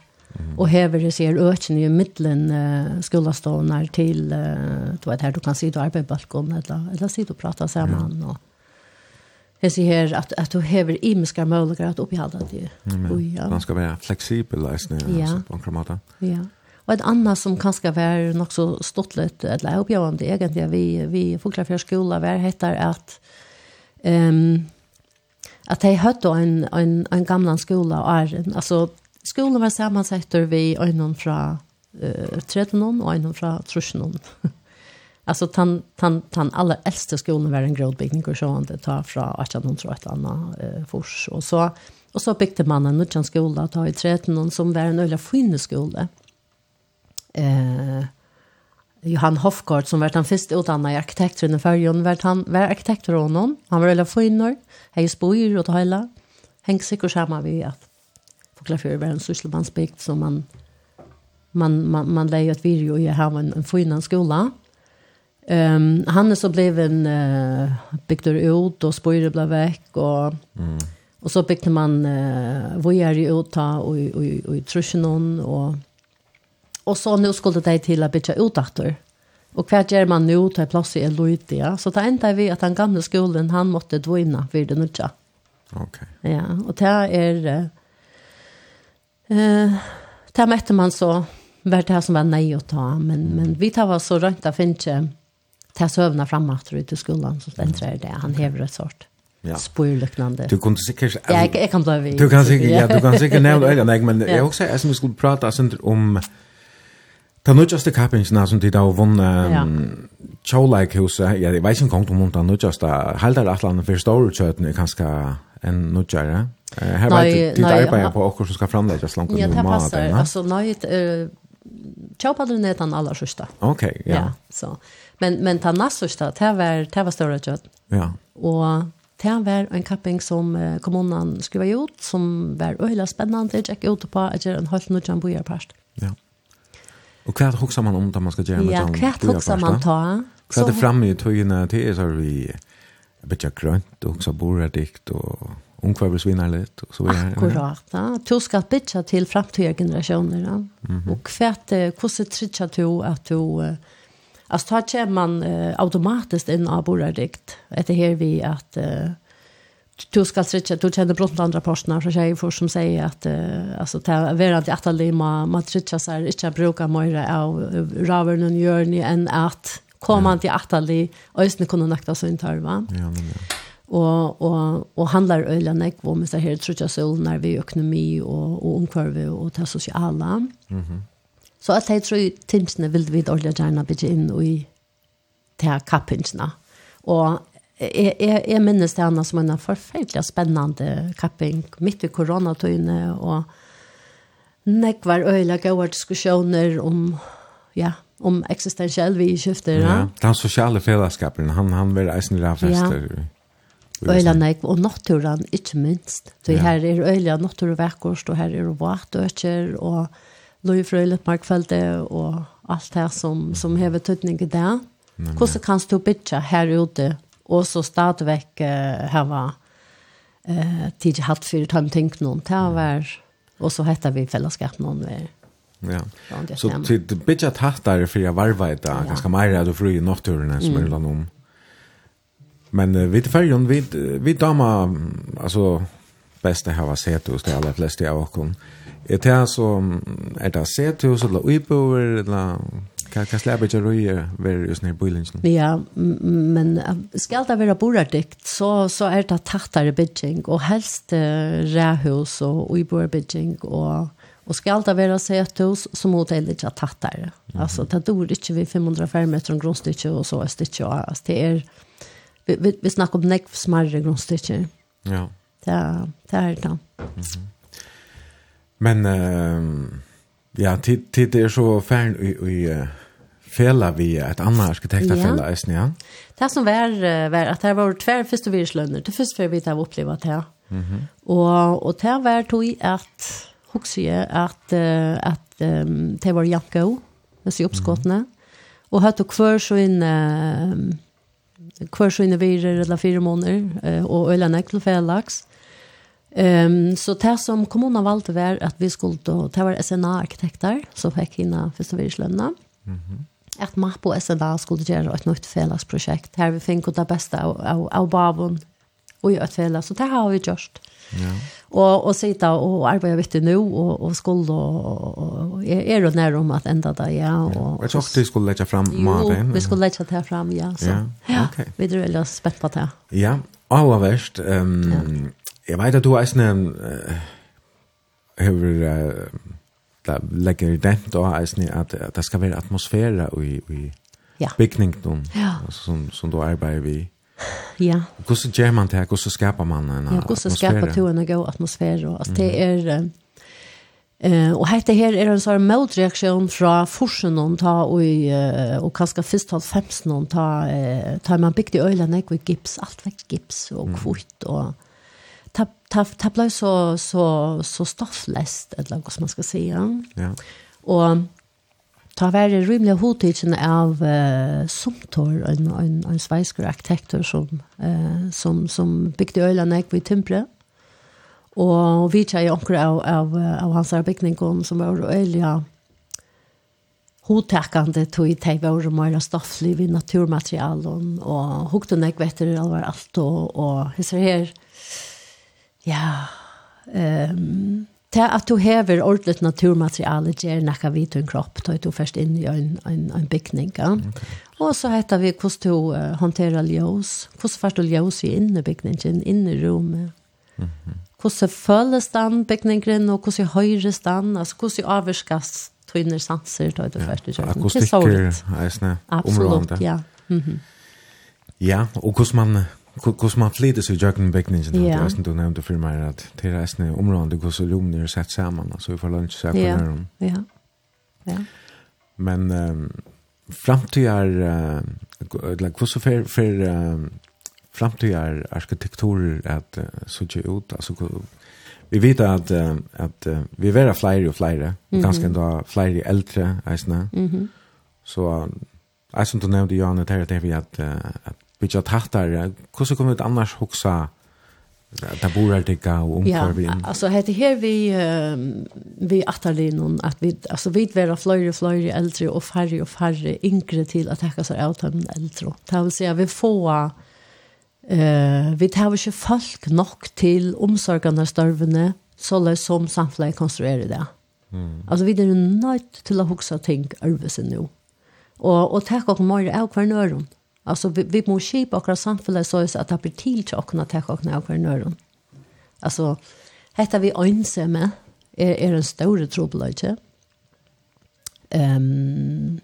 og hever det ser økene i middelen uh, skolestående til, uh, du vet her, du kan si du arbeider balkon, eller, eller si du prater sammen, ja. og Jeg sier her at, at du hever imiske muligheter at oppgjelde det. Ja, men, og, ja. Man skal være fleksibel, leisende, ja. Altså, på en måte. Ja, ja. Og et annet som kanskje var nok så stått litt, eller oppgjørende egentlig, vi, vi folkler fra skolen, var heter at um, at de hadde en, en, en gamle skole og Arjen. Altså, skolen var sammensetter vi øynene fra uh, 13 og øynene fra 13 Alltså tan tan tan allra äldste skolan var en grodbyggning och sånt det tar från 1800 ett annat eh, fors och så och så byggde man en ny skola ta i 13 som var en öliga finne skola eh, Johan Hofgård som var den första utannade arkitekten i Färjön var han var arkitekt för honom. Han var eller finner. hej spår och hela. Hängs sig och samma vi att förklara för var en sysselmansbygd som man man man man lägger ett video i här en, en finnan skola. Ehm um, han är så blev en uh, bygder ut och spår blev veck och mm. och så byggde man uh, vojar i ju ta och i, och, i och, och Och så nu skulle det till att byta ut efter. Och kvart gör man nu til plats i Eloitia. Så det enda vi att den gamla skolan han måtte dvina vid den nya. Okej. Okay. Ja, och det är eh där mätte man så vart det här som var nej att ta, men men vi tar var så rent där finns ta sövna framåt ut i skolan så den tror det han häver ett sort. Ja. Spårliknande. Du kunde säkert... Ja, jag, jag kan bli... Du kan säkert, ja, du kan säkert nämna ögonen, men jag också, är som skulle prata om Ta Det er nødgjeste kappingsene som de da har vunnet ja. Tjåleik huset, jeg vet ikke om det er nødgjeste, halder at landet för stor chatten är ganska en nødgjere. Her var det ditt arbeid på åker som skal framlegges langt Ja, det passer. Altså, nei, tjåpadren er den aller sørste. Ok, ja. ja så. Men, men ta nästa det var, det var stora kjøtt. Ja. Og det var en kapping som kommunen skulle ha gjort, som var øyla spennende, jeg gikk ut på at jeg er en halv nødgjende bojarpast. Ja. Och kvart huxar man om att man ska göra med Ja, kvart huxar man ta. Kvart det framme i tøyene till er så vi bitte grönt och så bor det dikt och ungkvarvsvinnar litt, och så videre. Akkurat. Ja. Du ska bitte till framtida generationer. Ja. Mm -hmm. Och kvart hur trykker du att du altså da kommer man automatiskt inn av borradikt. etter her vi att du ska stretcha du kjenner brott andra personer så säger för som säger att uh, alltså ta vara att att lema man stretcha så här inte bruka mer av raven gör journey än att komma ja. till att ali ösnen kunde nakta så inte va ja men ja och och och handlar öliga näck vad man säger tror jag så när vi ekonomi och och omkurve och det sociala. Mhm. Mm så att jag tror tingsne vill vi ordla gärna bygga in i ta kappingsna. Och jeg, jeg, jeg minnes det henne som en forferdelig spennende kapping midt i koronatøyene, og nek var øyla gode diskusjoner om, ja, om eksistensiell vi skifter. Ja, ja. den sosiale fellesskapen, han, han vil eisen i fester. Ja. Øyla nek, og naturen, ikke minst. Så ja. her er øyla naturverkost, og her er vatøkker, og Louis Frøylet Markfeldet, og alt det som, som hever tøtning i det. Hvordan kan du bytja her ute og så stadigvæk uh, hava eh tid hatt för tom tänk någon där var och så heter vi fällskap någon där. Ja. Så till det bitcha tattar för jag varva ett där ganska mer att fru i naturen som är land om. Men uh, vi till färjan vi vi dama alltså bästa här var sett hos det allra flesta av oss. Är det så är det sett hos eller uppe eller Kan kan släppa ju röja ver just när bullen. Ja, men skall det vara borardikt så så är det tattare bitching och helst rähus och i bor bitching och och skall det vara säthus så mot det lite tattare. Alltså det dår inte vi 500 meter grundstycke och så är och alltså det är vi vi, vi snackar om näck smarre grundstycke. Ja. Det det är det. Mm -hmm. Men ehm uh, Ja, tid tid er så fern i i fela vi ett annat arkitektafella ja. Eisen, ja. Det som var var att det var tvär første virslønner, Det første vi har upplevt här. Mhm. Mm och och det var tog att huxa att att det var Janko, det så uppskottna. Mm -hmm. Och hade hver så in kvar så inne i virer eller fyra månader och ölen eklofellax. Ehm um, så det som kommunen valgte var att vi skulle då det var SNA arkitekter så fick hinna första virslönna. Mhm. Mm att man på SNA skulle göra ett nytt felas projekt. Här vi fick det bästa av av, av babon och göra ett fällas så det har vi gjort. Ja. Och och sitta och arbeta vet du nu och och skulle och, är er, det nära om att ända där ja och Jag tror det skulle lägga fram maten. Vi skulle lägga det fram ja så. Ja, Okej. okay. Vi drar oss bättre på det. Ja, allra värst ehm um, ja Jeg vet at du er sånn hur där lägger det då är att at det skal være atmosfære i, i ja. byggningen ja. som, som du arbeider vi Ja. Hvordan gjør man det Hvordan Hur skapar man en atmosfär? Ja, hvordan så skapar du en god atmosfär? Alltså det er... Eh og hette her er en sånn motreaksjon fra forsen hon ta uh, og kanskje først halv femsen hon ta uh, ta man byggt i ölen gips alt väck gips og kvitt och ta ta ta blev så så så stofflest eller vad man ska säga. Ja. Och ta vare rymliga hotigen av uh, Sumtor en en en svensk arkitekt som eh som som byggde ölarna i Timbre. Och vi tjej onkel av av av hans byggning som var öliga hotäckande tog i teg var och mera stoffliv i naturmaterialen och hukte nek vetter alvar allt och, och hessar här Ja, ehm Det at du hever ordentligt naturmateriale gjør nekka vi til en kropp, da du først inn i en, en, en bygning. Ja? Okay. Og så heter vi hvordan du uh, håndterer ljøs, hvordan først du ljøs i inne bygningen, inne i rommet. Hvordan føles den bygningen, og hvordan høyres den, altså hvordan avvirskes tøyner sanser, da du først du kjøkken. Akustikker, eisne, områdene. Absolutt, ja. Mm -hmm. Ja, og hvordan man Hvordan man flyter seg i jöken bäckningen. Ja. Det är som du nevnte for meg, at det er en området, hvordan så lugn när sett sammen, altså vi får lunch seg här på nærmere. Ja. Ja. Men um, framtidar uh, like, kus for för um, framtidar arkitekturer at uh, så ut. Alltså, vi vet at, uh, at uh, vi er fler och fler. Mm -hmm. Ganska ändå fler äldre. Alltså, mm -hmm. Så... Alltså, som du nevnte, Janne, det er det vi at, att bytja tattare, hvordan kommer det annars hoksa Da bor er det ga og omkvar vi inn. Ja, altså heter her vi, um, vi atterlig noen, at vi, altså vi vera fløyre, fløyre eldre og færre og færre yngre til å takke seg av den eldre. Det vil si at vi får, eh vi tar ikke folk nok til omsorgene størvene, så løs som samfunnet konstruerer det. Mm. Altså vi er nødt til å huske ting øvelse nå. Og, og takke oss mer av hver nøyren. Mm Alltså vi, vi må skipa akkurat samfunnet så at det blir til til och att ta och när för nörden. Alltså hetta vi önser er, er en stor trubbel, um,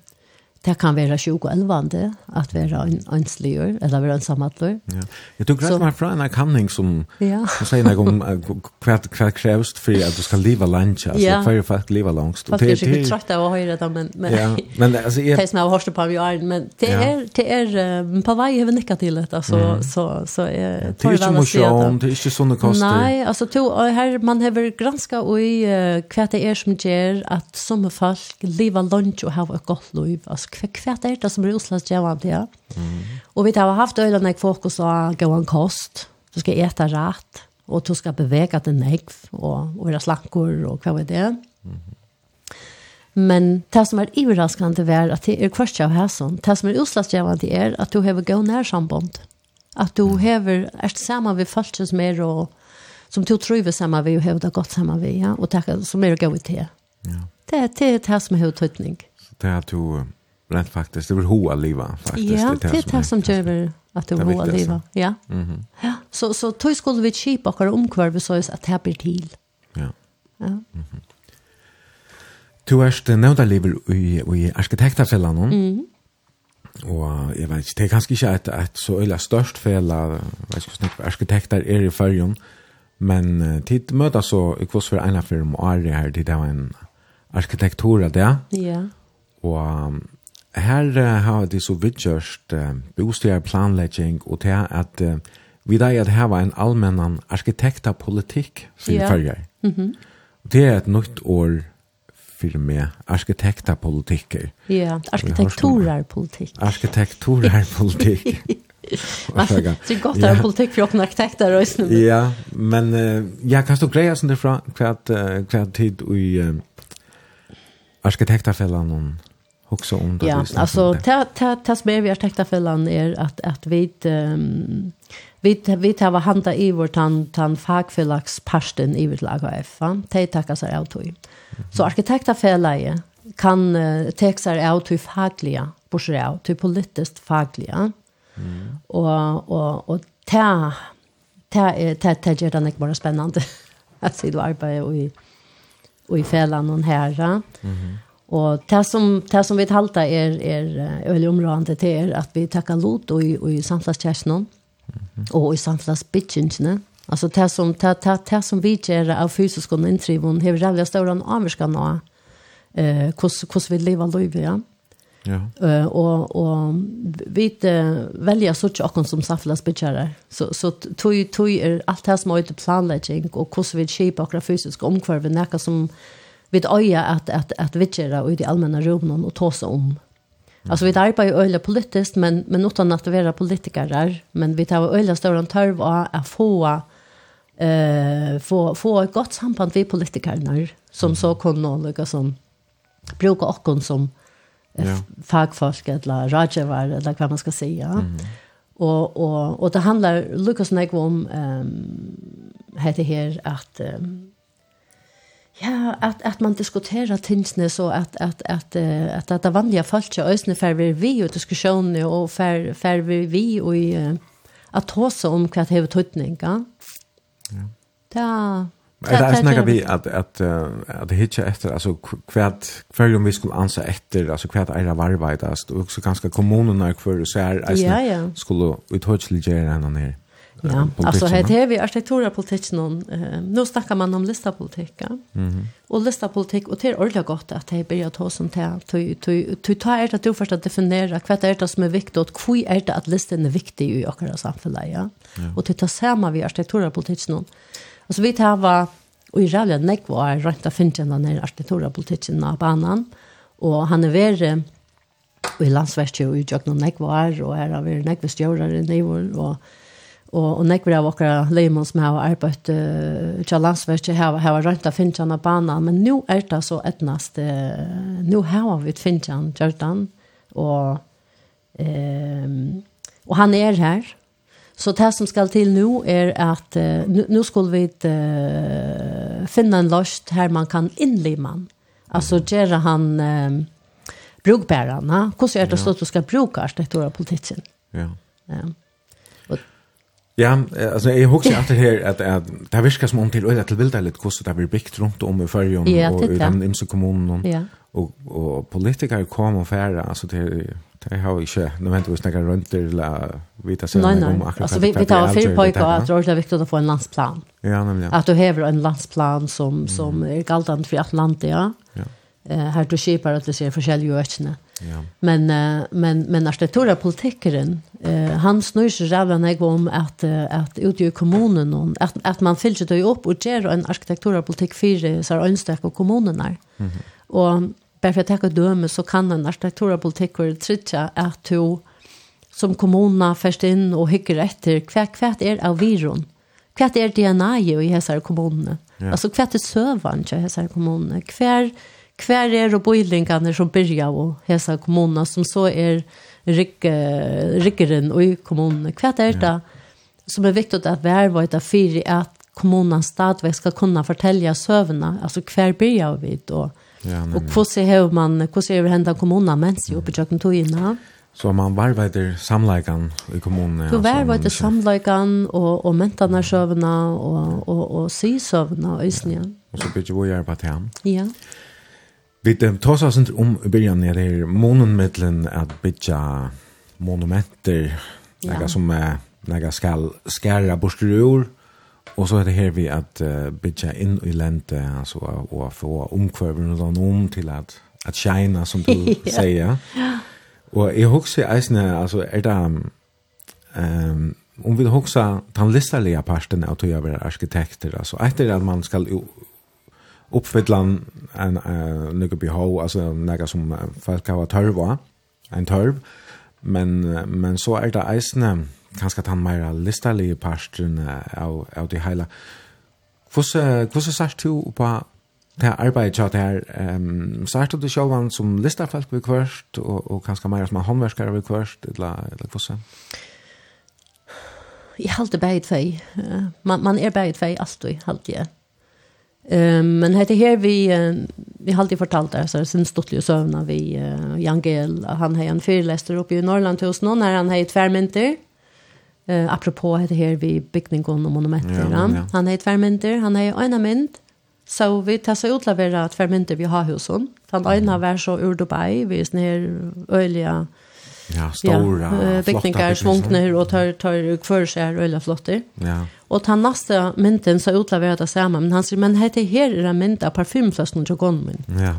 det kan være sjuk og elvande at være en ønsligjør, eller være en samhandler. Ja. Jeg tog rett meg fra en erkanning som, ja. som sier noe om hva, hva kreves for at du skal leve langt, altså ja. hver folk leve langt. Folk er ikke trøtt av å høre det, men, men, ja. men altså, jeg... det som jeg har hørt på i åren, men det er, det er um, på vei over nikka til det, altså, mm. så, så jeg tar det. Det er ikke mosjon, det er ikke sånne koster. Nei, altså, to, her, man har granska i uh, hva det er som gjør at som folk lever langt og har et godt liv, altså hva er det som er utslagsgjevende, ja. Mm. Og vi har haft øyne fokus på gå en kost, du skal ete rett, og du skal bevege deg negv, og, og være slankor, og hva er det. Mm. Men det som er overraskende er at det er kvart av hæsson. Det som er utslagsgjevende er at du har gå nær samband. At du har vært sammen ved folk som er og som du tror sammen ved og har det godt sammen ved, ja, og det som er å gå til. Ja. Det, det er det som har Så Det er at du rent faktiskt. Det vill hoa leva faktiskt. Ja, det är det som gör att det vill hoa leva. Ja. Mm ja. Så, så tog skulle vi kipa och omkvar vi sa att det här blir till. Ja. Ja. Du -hmm. Du erst nevnta lever i, i arkitektafellene. Mhm. Og jeg vet ikke, det er kanskje ikke et, et så øyla størst fel av arkitekter er i fyrjon, men uh, tid møter så i kvoss for ena firma och Ari her, det var en arkitektur av det. Ja. Og um, her uh, har de så vidtjørst uh, bostjer planlegging og til at uh, vi da er at her var en allmennan arkitekta politikk for ja. farger. Mm -hmm. Det er et nytt år for meg, arkitekta politikker. Ja, arkitekturer arkitekturar politikk. Det politikk. Så gott ha politik för öppna arkitekter och sånt. Ja, men uh, jag kan stå grejer sånt ifrån kvart kvart tid i uh, arkitekterfällan också om det. Ja, alltså det som är vi har täckt fällan är att, att vi um, vi vi tar vad handa i vårt han han fagfällax pasten i vårt lag AF. Det tackar sig av tog. Så arkitektafällan kan uh, texar av till fagliga, borsrev, till politiskt fagliga. Mm. Och och och ta ta ta ta gör det bara spännande. Att se du arbetar och i och i fällan hon här. Mm. Och det som det som vi talta är är öle området det er att vi tackar lot och i och i samtlas tjärsnon och i samtlas bitchinne. Alltså det som det det det som vi gör av fysisk och intrivon har jävla stora amerikan nå. Eh hur hur vi lever liv ja. Ja. Eh och och vi väljer sorts och som samtlas bitchare. Så så tog tog är allt det som är planläggning och hur vi skapar fysisk omkvarv näka som vid öja att att att vi och i de allmänna rummen och ta om. Alltså vi arbetar ju öle politiskt men men utan att vara politiker där, men vi tar öle stora törv av att få eh få få ett gott samband med politikerna som så kan några som bruka och som ja. fagfolk eller rådgivare eller vad man ska säga. Mm. Och och och det handlar Lukas Negvom ehm um, heter här att um, Ja, att att man diskuterer tingsne så att att att att att det vanliga fallet ikke øsne för vi vi och diskussioner och för för vi vi och i att ta seg om det har tutning, ja. Ja. Da Men det er snakka vi at, at, at hitja etter, altså hvert, hver om vi skulle ansa etter, altså hvert eira varvaidast, og så ganske kommunene hver Ja, ja. skulle uthøytsligere enn han här. Ja, alltså här det vi arkitekturpolitik någon eh nu snackar man om listapolitik. Ja? Mm. Och listapolitik och det är ordentligt gott att det börjar ta som till till till till ta är det du först att definiera vad det är det som är viktigt och hur är det att listan är viktig i vårt samhälle ja. Och det tar samma vi arkitektura politik någon. Alltså vi tar var och i rävla neck var rätt att finna den här arkitektura politiken på banan och han är väl i landsverket och i Jöknon Nekvar och här har vi Nekvestjörare i nivån och Og, og nekver av okra leimon som har arbeidt uh, til landsverket har, har rønt av Finnjan av banan, men nu er det så etnast, uh, nu har vi Finnjan, Gjørdan, og, um, og han er her, Så det som skal til nu er at uh, nu skulle vi uh, finna en løst her man kan innlima han. Altså gjøre han uh, brukbærerne. Hvordan er det ja. stått du skal bruke arkitektur? Ja. ja. Ja, alltså jag hugger det här att att det viskar som om till öra till bilder lite kost det blir byggt runt om i Färjön ja, och i den imse kommunen ja. och och politiker kom och färra alltså det det har vi inte nu väntar vi snacka runt det la vita sen nej, nej. om akkurat alltså vi vi tar fel pojkar att det är viktigt att få en landsplan. Ja, nämligen. Att du häver en landsplan som som är galdant för Atlantia. Ja. Eh här du skipar att det ser forskjellige ökne. Mm Ja. Men uh, men men arkitektura politikeren eh han snur sig jävla när om att att ute i kommunen och att att man fyller det upp och ger en arkitekturpolitik för så önskar och kommunerna. Mm. Och bara för att ta döme så kan en arkitekturpolitik politik att to som kommunerna först in och hycker efter kvart kvart är av viron. Kvart är DNA i dessa kommunen. Ja. Alltså kvart är sövan i dessa kommuner. Kvart kvar er og bøylingene som byrja og hesa kommunene som så er rikkeren i kommunene. Hva er det som er viktig at hver var etter fire at kommunen stadigvæk skal kunne fortelle søvnene, altså hver byrja vi og, ja, og hvordan har man, hvordan har hendet kommunen mens vi oppe i kjøkken Så man varveider samleikan i kommunen? Du varveider samleikan og, og mentene søvnene og, og, og sysøvnene i Øsnia. Og så bygger vi gjerne på det Ja. Vi tar oss inte om i början när det är månen att bygga monumenter. Ja. Några som är några skall skära borskrur. Och så är det här vi att uh, bygga in i lente alltså och få omkvärven och om till att att shina som du säger. Ja. Och jag husar eisne alltså är det ehm um, om vi huxar den listarliga parten av att göra arkitekter alltså efter att man ska uppfylla en uh, några behov, alltså några som folk har törva, en törv, men, men så är det eisne, kanske att han mer listerlige parten av, av det hela. Hvordan sagt du på det arbeidet til det her? Um, sørst du sjåvan som listerfolk ved kvørst, og, og kanskje mer som håndverskere ved kvørst, eller, eller hvordan? Jeg halte bæget fei. Man, man er bæget fei alltid, halte jeg. Um, men hette här vi uh, vi har alltid fortalt det så det sen stottliga sövna vi uh, Jangel han har en fyrlester uppe i Norrland hos någon när han har ett färmynter. Eh apropå det vi byggningen og monumenter, Ja, ja. Han har ett färmynter, han har en mynt. Så vi tar så utlavera ett vi har hos hon. Han ena var så ur Dubai, vi är snär öliga ja, stora ja, byggningar, svångner och tar, tar kvar sig öliga flotter. Ja. Og ta neste mynten så utleverer det samme, men han sier, men hette her er en mynd av parfymfløsten til gånden min. Ja.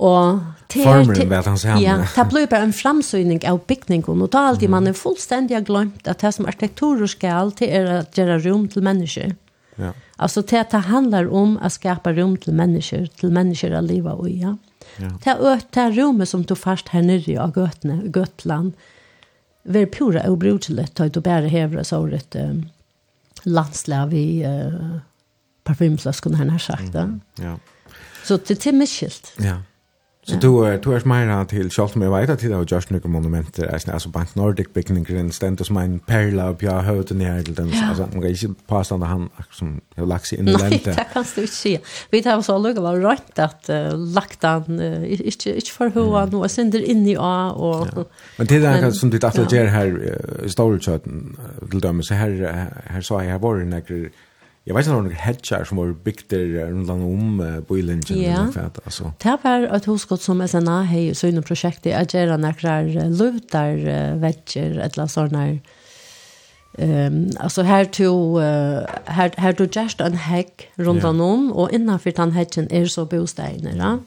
Og til, Formelen vet han samme. Ja, det blir bare en framsøgning av bygningen, og da alltid mm. man er fullstendig glemt at det som arkitekturer skal, til er å gjøre rom til mennesker. Ja. Altså det, det handler om å skapa rom til mennesker, til mennesker av livet og ja. Ja. Det er økt rommet som du fast her nere av Gøtland, Gøtland, være pura og brutelig, da du bare hever så rett um, landslag i uh, parfymflaskorna, här har sagt. Mm. Ja. Så det är mycket skilt. Ja. Så du er, du er mer till Charles med vidare till det just nu Monumenter, alltså altså Bank Nordic beginning in stand som en perla upp jag hört den här till den alltså man kan ikke påstå at han som jag lax i den där. Nej, det kan du inte se. Vi tar så lugg var rätt att lagt han inte inte för hur han nu sänder in i A och Men det där som du att det här storage til dømme, så her såi så her, var några Jag vet ikke om det hedgar som var bygder runt om uh, Boilingen yeah. eller fett alltså. Det var ett huskott som SNA har ju såna projekt att göra uh, lutar et eller såna Ehm um, alltså här to uh, här här to just en häck runt yeah. om och innanför den häcken är så bostäder, ja.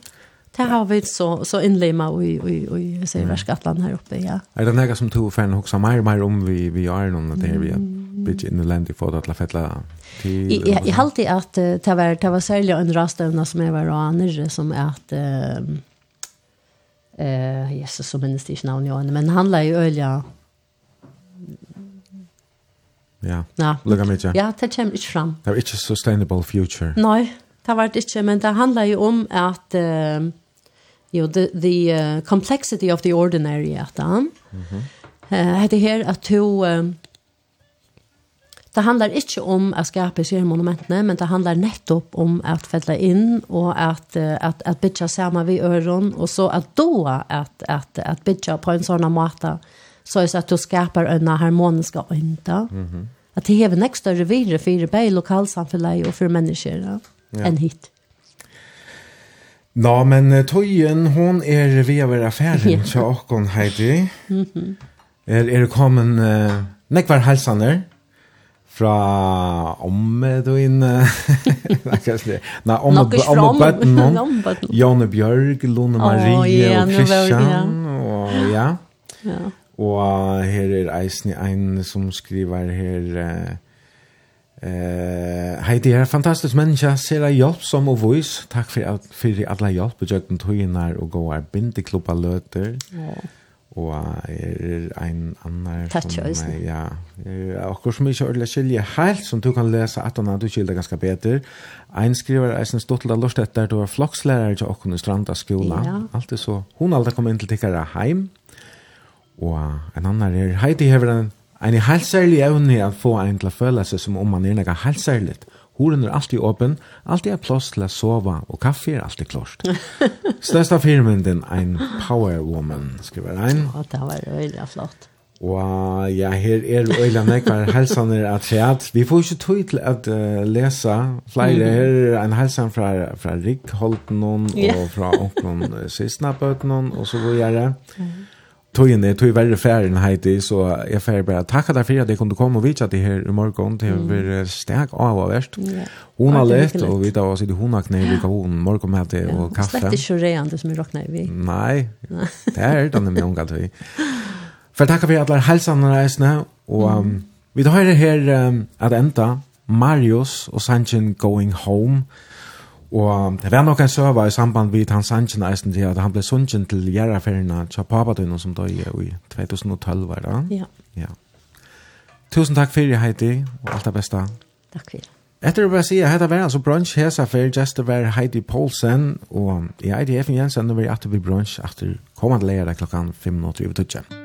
Det har vi så så inlema i, i, i, säger mm. Skatland här uppe, ja. Är det några som tog fann hoksa mer mer mer om vi vi är någon det vi bitte in the land for that la fetla till jag hade att det var det var sälja en rastövna som jag var anor som att eh Jesus som minst det namn jag men han la ju ölja Ja. Ja. Lukka mig Ja, det kommer ikke fram. Det er ikke sustainable future. Nei, det var det ikke, men det handler jo om at uh, jo, the, the uh, complexity of the ordinary at han. Mm -hmm. uh, det her at to um, Det handlar inte om att skapa sig monumentene, men det handlar nettopp om att fälla in och att att att bitcha samma vi öron och så att då att att att bitcha på en sån måta så är så att du skapar en harmoniska anda. Mhm. Mm att det är nästa revir för det lokalsamhälle och för människor ja. en hit. Nå, men Tøyen, hon er vever affæren til åkken, Heidi. Mm -hmm. Er, er det kommet uh, nekvar halsaner? fra omme du inn Nei, omme, omme bøtten Jone Bjørg, Lone Marie oh, yeah, og Christian og ja. ja. Og her er Eisen ein som skriver her eh Hei, det er fantastisk menneske, ser jeg hjelp som og voice. Takk for, for alle hjelp og jøkken tøyene og gå gåer bindeklubba løter. Ja og er ein annar Tatsch som er, ja, er akkur som ikke ordentlig skilje helt, som du kan lese at han hadde skilje ganske bedre. Ein skriver eisen stått av lort etter, du var flokslærer til okkur i stranda skola. Ja. Alt er så, hun aldri kom inn til tikkara heim, og en annar er, Heidi hever en, en helt særlig evne at få en til å føle seg som om man er nega helt særligt. Horen er alltid åpen, alltid er plass til å sove, og kaffe er alltid klart. Største firmen den en power woman, skriver være en. Ja, det var veldig flott. Og ja, her er øyla nekvar helsaner at skjad. Vi får ikke tog til at uh, lesa flere. Her er en helsan fra, fra Rick Holten og fra onkron uh, Sistnabøten og så videre. Mm tøyen er tøy verre færen heiti, så jeg færer bare takk at jeg fyrir at jeg kunne komme og vitsa til her i morgen, til å være steg av og verst. Hun har lett, og vi da var sitte hun har knæv i kavun, morgon med det og kaffe. Slett ikke reande som er råkna i vi. Nei, det er denne med unga tøy. For takk for at jeg helsan reisne, og vi tar høyre her at enda Marius og Sanchin Going Home, Og det var nok en søva i samband med hans sannsyn eisen til at han ble sannsyn til gjerraferina til papadunnen som døg i 2012 var det. Ja. ja. Tusen takk fyrir Heidi, og alt det beste. Takk fyrir. Etter å bare si, heter var altså brunch hesa for Jester var Heidi Poulsen, og jeg er Eidig Jensen, og vi er etter vi brunch etter kommande leire klokkan 5.30.